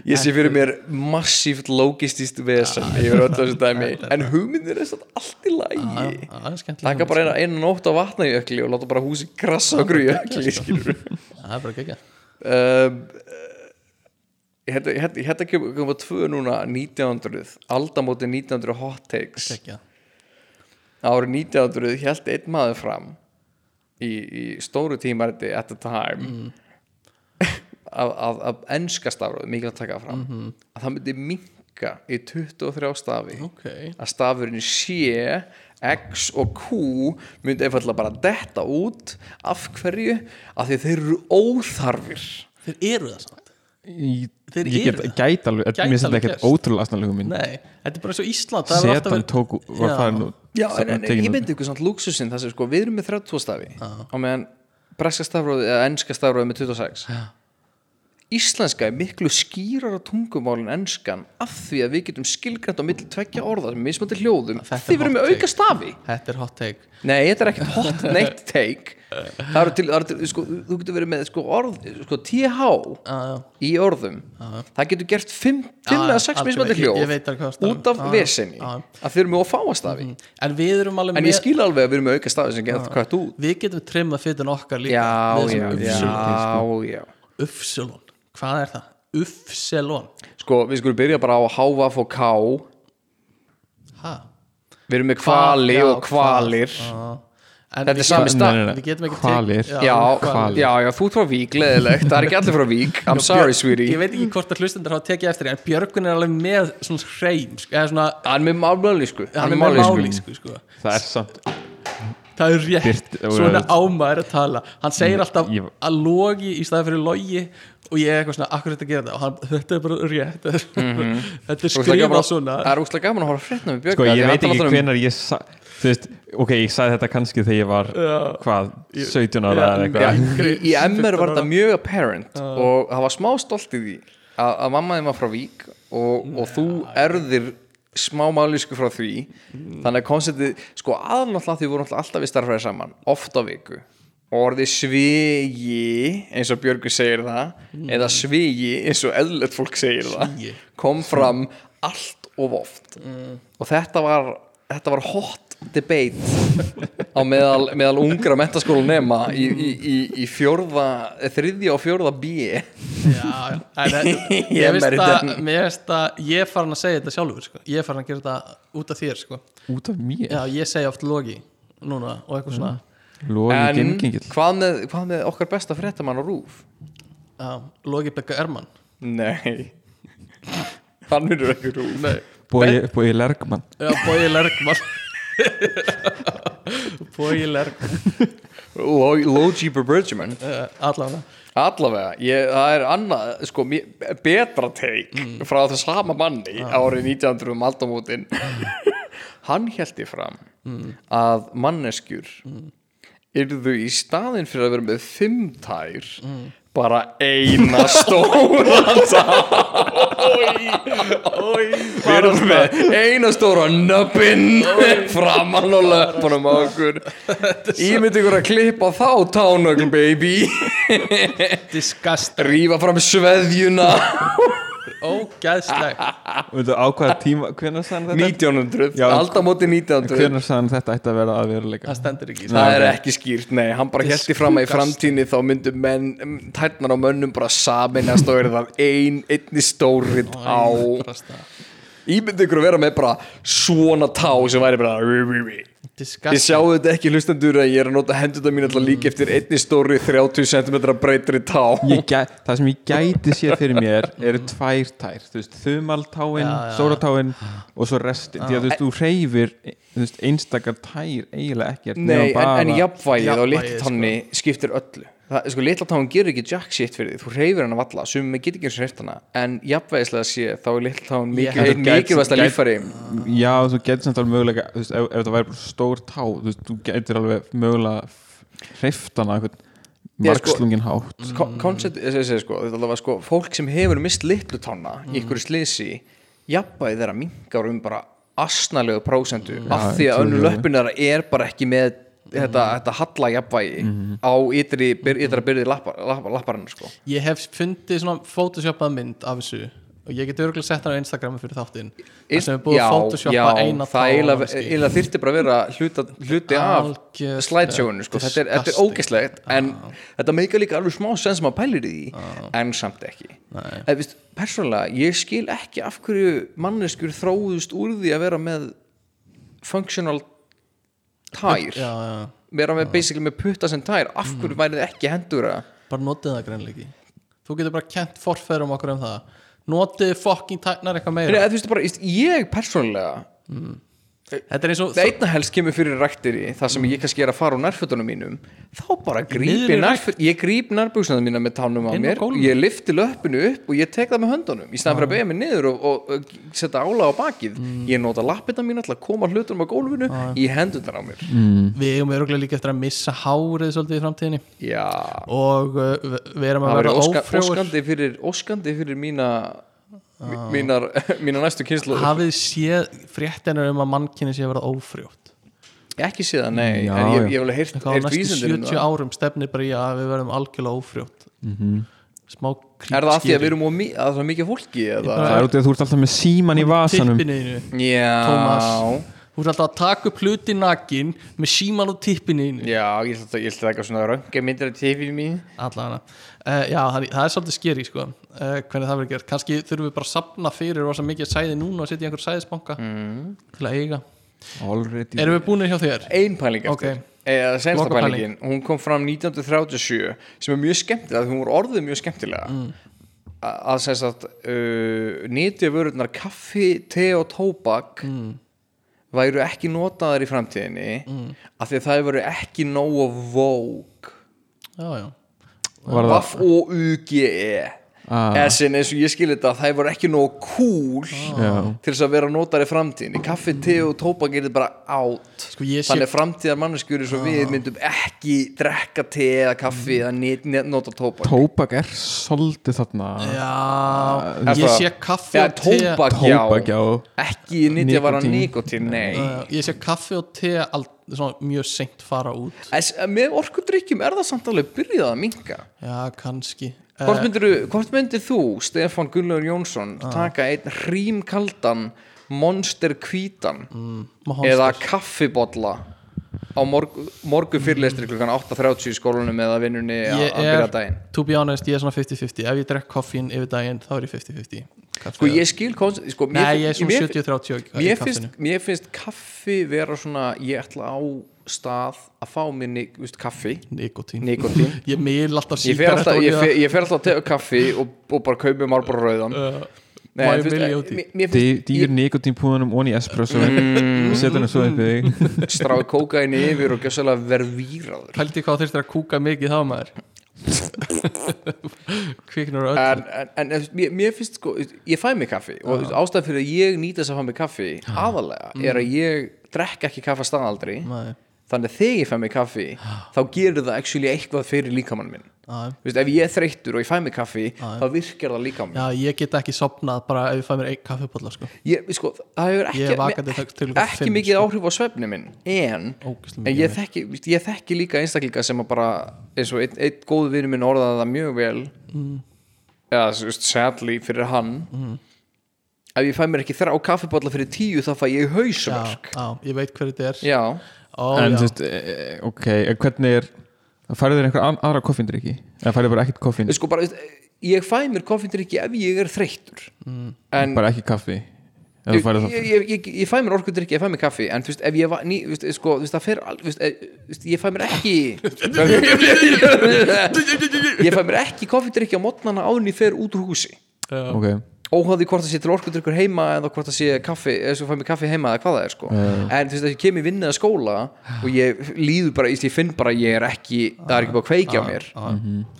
ég sé fyrir mér massíft logistist vesen yfir öllu þessu dæmi. En hugmyndir er satt allt í skemmtilega taka bara eina, eina nótt á vatna í ökli og láta bara húsi krassa okkur í ökli það er bara ekki um, hérna, hérna, hérna kemur kemur tvö núna 1900 aldamóti 1900 hot takes. Árið 1900 held einn maður fram í, í stóru tímariti at the time. Að, að, að enska stafröð mikilvægt að taka það fram að það myndi minka í 23 stafi. Ok, að stafurinn sé X og Q myndi einfallega bara detta út. Af hverju? Af því þeir eru óþarfir. Þeir eru það samt. Í- Þeir Ég eru get gæt alveg Gæti Mér finnst þetta ekkert ótrúlega aðstæðanlegum minn nei, þetta er bara og Ísland það Setan tók var Já. farin og Já, en, en tekin ég myndi ykkur samt luxusinn það sem sko, við erum með 32 stafi á meðan breska stafróði eða enska stafróði með 26 Já. Íslenska er miklu skýrar á tungumálin enskan af því að við getum skilgrænt á milli tveggja orða sem mismöndi hljóðum er því við erum með auka stafi. Þetta er hot take. Nei, þetta er ekkert hot neitt take. Það eru til, eru til sko, þú getur verið með sko, orð, sko, TH í orðum. Það getur gert 5 Já, eða 6 algjörlega. mismöndi Ég- hljóð út af vesenni að þeir eru með að fáa stafi. En erum En ég skil alveg að við erum með auka stafi sem getur kvætt út. Við getum trimmað fytin okkar líka Já, já, já, hvað er það? Ufselon, Sko, við skulum byrja bara á HVF og K hæ? Við erum með kvali Já, og kvalir Já. En Þetta er sami stað. Við getum ekki Hvalir. tek- Já, hvalir. já, já, þú ert frá Vík, leðilegt Það er ekki allir frá Vík, I'm sorry, sweetie Ég veit ekki hvort að hlustendur hafa tekið eftir því, en Björgun er alveg með svona hreim sko, eða svona, Hann er með málísku hann er með málísku sko. Það er samt það er rétt, Birt- svona ámaður að tala hann segir alltaf Ég- að logi í staði fyrir logi og ég er eitthvað svona, akkur þetta gera þetta? Og hann, þetta er bara rétt. Þetta er skrifað svona. Það er úslega gaman að horfa frétna með Björk Sko, ég veit ekki um, hvenar ég sa, Þú veist, ok, ég sagði þetta kannski þegar ég var Hvað, 17 ára eða Já, eitthvað í, í MR var þetta mjög apparent og það var smá stolt í því að, að mamma þið var frá Vík og, og þú erðir smá málisku frá því. Þannig að konceptið, sko aðnáttúrulega því voru náttúrulega alltaf við starfræði saman, oft á viku og orðið svigi eins og Björgur segir það eða svigi eins og eðlert fólk segir Svigi. það kom fram allt of oft og þetta var þetta var hot debate á meðal, meðal ungra mentaskóla nema í, í, í, í fjórða þriðja og fjórða B já, já. En, en, Ég veist að ég er farin að segja þetta sjálfur sko. ég er farin að gera þetta út af þér sko. Út af mér já, ég segja oft logi núna og eitthvað svona Logi en gengingill hvað með, hvað með okkar besta fréttamann á Rúf? já, logi Begga Erman. Nei. Hann er ekki Rúf Nei. Bói Lergmann já, Bói Lergman Bói Lergman Logi Berbergman uh, allavega. Allavega, ég, það er annað sko, betra teik frá það sama manni árið 1900 um aldamótin. Hann held ég fram að manneskjur yrðu í staðin fyrir að vera með fimm tær bara eina stóra við erum með eina stóra nöppin framan og löpunum á okkur. Ímynd ykkur að klippa þá tánögl baby. Rífa fram sveðjuna ógæðsleg á hvaða tíma, hvenær sagði hann þetta? 1900, Já, alltaf móti 1900 Hvenær sagði hann þetta ætti að vera að veruleika? það stendur ekki það er ekki skýrt, nei, hann bara heldi fram að í framtíðinni þá myndu menn tærnar á mönnum bara saminast og er það ein, einni stóri tá ímyndi ykkur að vera með bara svona tá sem væri bara ég disgust sjáu þetta ekki hlustendur að ég er að nota hendurna mín alltaf líka eftir einni stóri 30 cm breytri tá Ég það sem ég gæti séð fyrir mér eru tvær tær, þú veist, þumaltáin, sóratáin og svo restin, því að þú veist, þú reyfir einstakar tær eiginlega ekkert Nei, en, bara- en jafnvægið á Jafnvægið, litla tanni skiptir öllu það, sko, litla tann gerir ekki jack shit fyrir því þú reyfir hann að valla, sem með getur ekki eins og hreift hana. En jafnvægislega sé, þá er litla tann Ég mikil, held- mikilvægsta líffæri. Já, þú getur samt alveg mögulega þú veist, ef, ef það væri bara stór tá þú veist, þú getur alveg mögulega hreiftana eitthvað Já, sko- margslungin hátt. koncept, þessi, sko, þetta alveg sko fólk sem hefur mist litlu tanna í ykkur slisi jafnvægið þeirra minkar um bara asnalegu prósentu af því að önnu löppin þeirra er bara ekki með þetta, þetta halla jafnvægi á ytri, byr, ytra byrði lappar, lappar, sko. Ég hef fundið svona photoshopað mynd af þessu og ég get örgulega sett hann á Instagram fyrir þáttinn. Þar sem er búið að photoshoppa eina það eiginlega þyrfti bara að vera hluta, hluti af Algjörlega slideshowinu sko. þetta er, er ógeslegt en þetta meika líka alveg smá sens sem að pælir í því en samt ekki. En, víst, persónulega, ég skil ekki af hverju manneskjur þróðust úr því að vera með functional tær. Já, já. vera með basically með putta sem tær. Af hverju væri þið ekki hendur bara notið það greinleiki þú getur bara kent forfærum okkur um það. Notið fokking tæknar eitthvað Nei, meira þú veist bara, ég persónulega þetta er eins og það einna helst kemur fyrir ræktiri það sem ég kannski er að fara úr nærfötunum mínum þá bara Mm. grípi rækt? nærföt ég gríp nærbúksnaðum mína með tánum á á mér ég lifti löppinu upp og ég tek það með höndunum. Í staðan fyrir að beigja mig niður og, og, og setja ála á bakið Mm. ég nota lappina mína til að koma hlutunum á gólfinu í hendurnar á mér. Við eigum örgulega líka eftir að missa hárið svolítið í framtíðinni. Já, og uh, við- erum að það vera ófrjóður óskandi fyrir óskandi fyrir mína mínar, mínar næstu kynslu hafið séð fréttinur um að mannkynni sé að vera ófrjótt? Ekki séða, nei, Já, en ég, hef alveg heyrt, eitthvað á heyrt næstu vísindin um 70 það. árum stefnir bara í að við verðum algjörlega ófrjótt. Smá er það af því að við erum mi- að það er mikið fólki eða? Það er út í að þú ert alltaf með síman í vasanum. tippinu já, þú ert alltaf að taka upp hluti nakin með síman og tippinu Já, ég ætla að- ég ætla að eitthvað svona rönga myndir af tifinu mín allavega uh, já, það, það er svolítið skeri sko. uh, hvernig það verður gert, kannski þurfum við bara að sapna fyrir rosa mikið sæði núna og setja í einhver sæðisbanka Mm. til að eiga Already erum við búinir hjá þér? Ein pæling eftir Ok. eða sensta pælingin, hún kom fram 1937 sem er mjög skemmtilega, hún var orðið mjög skemmtilega Mm. að að sem sagt uh, nýtja vörurnar kaffi, te og tóbak Mm. væru ekki notaðar í framtíðinni Mm. af því að það væru ekki nógu vók já, já Hva, Hva f-o-u-g-e. Ah. Essin eins og ég skil þetta það voru ekki nógu cool Já. til þess að vera notaðar í framtíðinni. Kaffi, te og tóbak er þetta bara átt Sko, ég sé- þannig framtíðar manneskjur eins og við myndum ekki drekka te eða kaffi eða net, net, nota tóbak. Tóbak er svolítið þarna. Já, ég sé kaffi og te tóbak, Tóbak, já, já ekki nýttja vara Nikótín. nikotín, nei uh, ég sé kaffi og te svona, mjög seint fara út. Es, með orkudrykkjum er það samt alveg byrjað að minka já, kannski hvort uh, myndir, hvort myndir þú, Stefán Gunnlaugur Jónsson taka einn hrímkaldan monster hvítan eða kaffibolla á morg, morgu fyrirlestri klukkan 8.30 í skólanum eða vinnunni að byrja daginn to be honest, ég er svona 50-50 ef ég drekk koffín yfir daginn, þá er ég 50-50 Kaffi sko ég skil sko, nei, ég er svona mér- 70-30 í mér kaffinu. finnst, mér finnst kaffi vera svona ég ætla á stað að fá mér ni- þú veist, kaffi, nikotín nikotín ég mil alltaf sígarettu ég og fer, ég fer alltaf að tega kaffi og, og bara kaupi margbara rauðan. Uh, Nei, mér finnst- Dýr nikotínpúðunum onni espresso. Og setja henni svo upp í þig. Stráði kókaini yfir og gjössalega verðvíraður pældi hvað þurftir að kúka mikið þá maður. Kviknur öll en, en, en mér, mér finnst sko ég fæ mig kaffi og ástæð fyrir að ég nýta þess að fá mig kaffi aðalega er að ég drekk ekki kaffa staðaldri. Nei. Þannig að þegar ég fæ mig kaffi þá gerir það actually eitthvað fyrir líkamann minn. Já. Veist, ef ég er þreyttur og ég fæ mig kaffi þá virkar það líka á mig. Já, ég get ekki sopnað bara ef ég fæ mér einn kaffibólla sko. sko, það hefur er ekki, ekki fimm, mikið sko. áhrif á svefni minn en, Ógeðslega en ég, þekki, ég þekki líka einstaklinga sem að bara eins og einn, góðu vinur minn orðaði það mjög vel. Mm. veist, sadly fyrir hann. Ef ég fæ mér ekki þrjá kaffibólla fyrir tíu þá fæ ég já, hausverk já, ég veit hver þetta er. Já, Ó, en þú veist, e, ok, en hvernig er færðu þér einhver aðra koffindrykki eða færðu bara ekkert koffin, sko bara, ég fæ mér koffindur ekki ef ég er þreyttur. Mm. en bara ekki kaffi? Eða ég, þú færðu það ég, ég, ég, ég fæ mér orkundur ekki, ég fæ mér kaffi en þú veist, ef ég var ný, þú veist, sko, þú veist, það fer al- þú veist, þú veist, ég fæ mér ekki ég fæ mér ekki koffindur ekki á mótnana áður en ég fer út úr húsi. Já. ok, óháði hvort það sé til orkudrykkur heima eða hvort það sé kaffi, eða svo fæ mér kaffi heima eða hvað það er sko. En þú veist að ég kem í vinnu eða skóla og ég líður bara, ég finn bara ég er ekki það er ekki búið að kveikja á mér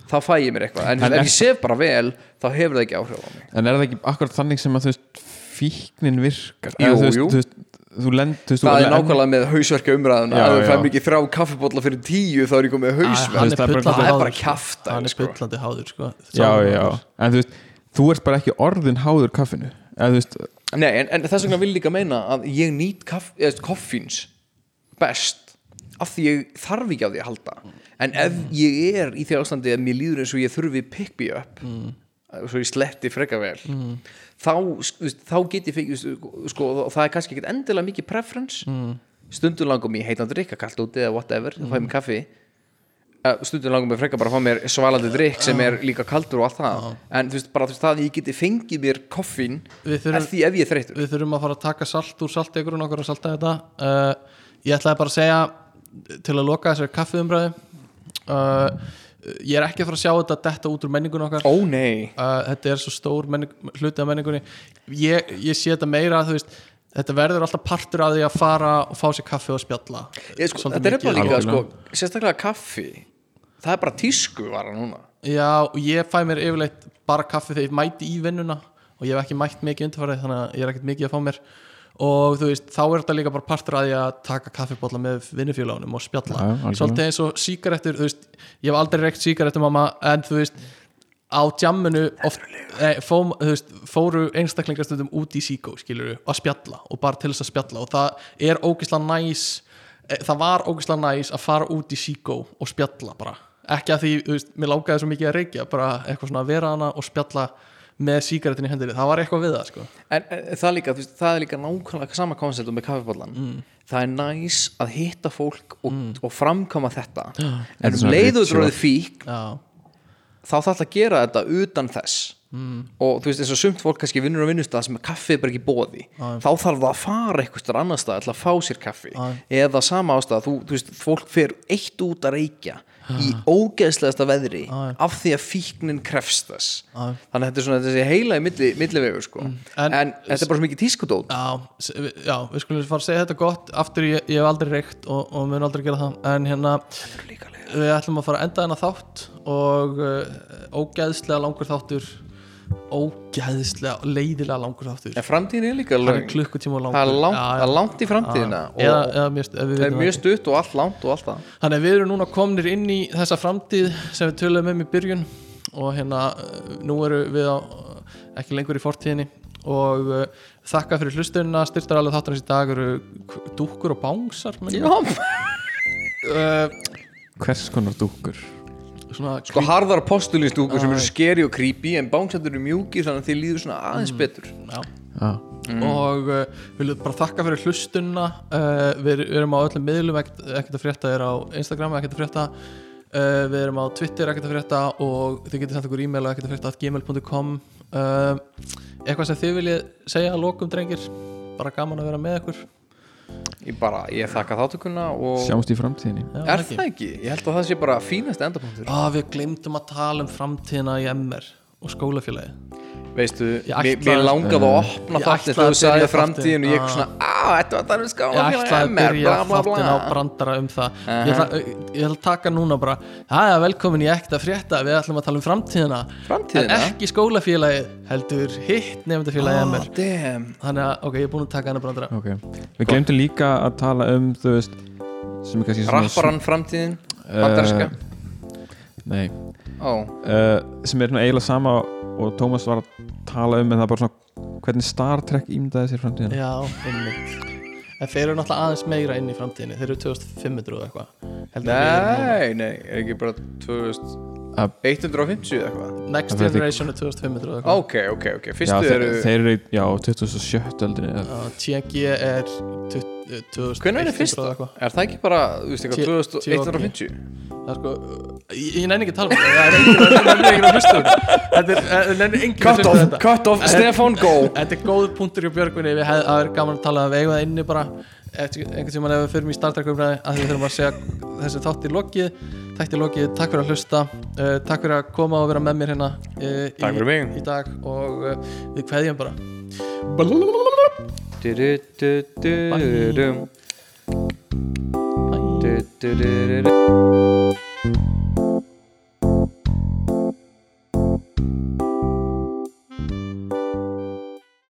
þá fæ ég mér eitthvað, en, En ef ég sef bara vel þá hefur það ekki áhrif á mig. En er það ekki akkurat þannig sem að þú veist fíknin virkar? Jú, Eða, þú veist, jú. þú veist, þú lend þú veist, það er nákvæmlega með hausverka umræðuna. Já, að þú já. fæ mér ekki þrjá kaffibólla fyrir tíu þá er ég komið hausverk. er það er bara- bullandi það er bara sko. háður sko. já, já, en þú veist þú ert bara ekki orðin háður kaffinu eða veist, Nei, en, en þess vegna vil ég líka meina að ég nýt kaff, eða, koffíns best af því ég þarf ekki á því að halda en ef ég er í því ástandi að mér líður eins og ég þurfi pick me up mm. svo ég sletti freka vel þá, þú veist, þá get ég sko, það er kannski ekkert endilega mikið preference mm. stundum langum í heitan drikka kallt úti eða whatever, þá fæ ég mér kaffi Stundum langum með frekar bara að fá mér svalandi drikk sem er líka kaldur og allt það. En þú veist bara þú veist það að ég geti fengið mér þurfum- er því ef ég er þreyttur. við þurfum að fara að taka salt úr saltegrun okkur að salta þetta. Uh, ég ætlaði bara að segja til að loka þessari kaffiumræðu uh, ég er ekki að fara að sjá þetta detta út úr menningun okkar. Ó nei. Uh, þetta er svo stór menning, hluti af menningunni. Ég, ég sé þetta meira þú veist Þetta verður alltaf partur af því að fara og fá sér kaffi og spjalla. Ég, sko, Þetta er bara líka sko, sérstaklega kaffi það er bara tísku vara núna. Já, og ég fæ mér yfirleitt bara kaffi þegar ég mæti í vinnuna og ég hef ekki mætt mikið undirfarið þannig að ég er ekkert mikið að fá mér. Og þú veist, þá er þetta líka bara partur að því að taka kaffibólla með vinnufélagunum og spjalla. Algjörlega. svolítið eins og sígarettur, þú veist ég hef aldrei reykt sígarettum mamma en þú veist á djamminu oft, nei, fó, veist, fóru einstaklingarstundum út í síkó skilur að spjalla og bara til þess að spjalla. Og það er ógislega næs eh, það var ógislega næs að fara út í síkó og spjalla bara ekki að því, þú veist, mér lákaði svo mikið að reykja bara eitthvað svona að vera hana og spjalla með sígarettin í hendinni, það var eitthvað við það sko. en, en það, er líka, þú veist, það er líka nákvæmlega sama konceptum með kaffibóllan Mm. það er næs að hitta fólk og, og framkama þetta. En Þetta er um svona leiðu ritual. dróðið fík Já, þá þarf það að gera þetta utan þess. Og þú veist eins og sumt fólk kannski vinnur á vinnustað sem kaffi er bara ekki bóði þá þarf það að fara eitthvað annar stað til að fá sér kaffi. Eða sama ástæða, þú, þú veist, fólk fer eitt út að reykja í ógeðslegasta veðri Já. af því að fíknin krefst þess. Já. þannig að þetta er svona þessi heila í milli, millivegur sko. en, En- þetta er bara svo mikið tískudót já, já, við skulum fara að segja þetta gott. Aftur ég, ég hef aldrei reykt og, og mun aldrei gera það. En hérna, við ætlum að fara að enda þennan þátt og uh, ógeðslega langur þáttur ógeðslega leiðilega langur þáttur. En framtíðin er líka er langur. Það er langt, er langt í framtíðina já. og, eða, eða mjög, ef við það er mjög stutt og allt langt og allt það. Þannig að við erum núna komnir inn í þessa framtíð sem við töluðum um í byrjun og hérna uh, nú eru við á, ekki lengur í fortíðinni og uh, þakka fyrir hlustunina. Styrtar alveg þáttarins í dag eru dúkkur og já, uh, hvers konar dúkkur svona sko harðar postulistúkur sem eru skeri og creepy en bángsættur eru mjúki þannig að þið líður svona aðeins betur. Já. já, og uh, við viljum bara þakka fyrir hlustunna uh, við erum á öllum miðlum ekkert að frétta er á Instagram ekkert að frétta uh, við erum á Twitter ekkert að frétta og þið getið sendt okkur e-mail ekkert að frétta gmail.com uh, eitthvað sem þið viljið segja að lokum drengir bara gaman að vera með ykkur ég bara, ég þakka þáttökuna og sjáumst í framtíðinni. Já, er það ekki? ég held að það sé bara fínast endapunktur. Ah, við glemdum að tala um framtíðina í MR og skólafélagi veistu, Ég mér, ætlaði- mér langaði að opna Ég þáttinn ætlaði þegar þú sagði framtíðin og ég eitthvað svona, að þetta var það við ég skála ætlaði að byrja bla bla þáttin á brandara um það. Ég, ætla, ég ætla að taka núna bara er velkomin í ekkert að frétta við ætlum að tala um framtíðina. Framtíðina? en ekki skólafélagið heldur hitt nefndafélagið oh, MR damn. Þannig að ok, ég er búin að taka hana brandara. Ok, við glemtum líka að tala um þú veist er rapparann framtíðin, Eh, bandarinska nei, oh. uh, sem er eiginlega sama og Tómas var að tala um en það er bara svona hvernig Star Trek ímdaði sér framtíðinu Já, einmitt. En þeir eru náttúrulega aðeins meira inn í framtíðinu þeir eru 2500 eitthvað. Nei, nei, er ekki bara 2000 150 eitthvað? Next Það fer Generation er 2500 eitthvað. Ok, ok, ok, Já, fyrstu þeir, eru þeir eru í- já, 27. öldinni eða- Já, TG er 2000 eh, Hvernig er það fyrsta? eitthvað? Er það ekki bara, þú veist, Tí- eitthvað 2150? Það er sko, ég, ég nenni ekki að tala um það Það er enginn- það er enginn að hlusta um þetta. Þetta er- það nenni enginn að Cut hlusta um off, þetta cut off, Stefan, go Þetta er góð punktur hjá Björgvinni Við hefðum gaman að tala um það, við eigum það inni bara eftir einhvern tímann ef við fyrir í Star Trek umræði að við þurfum að segja þessi þátt í lokið þætti lokið, takk fyrir að hlusta uh, takk fyrir að koma og vera með mér hérna uh, Takk í, fyrir mig. í dag og uh, við kveðjum bara. Bye. Du-du-du-du-dum.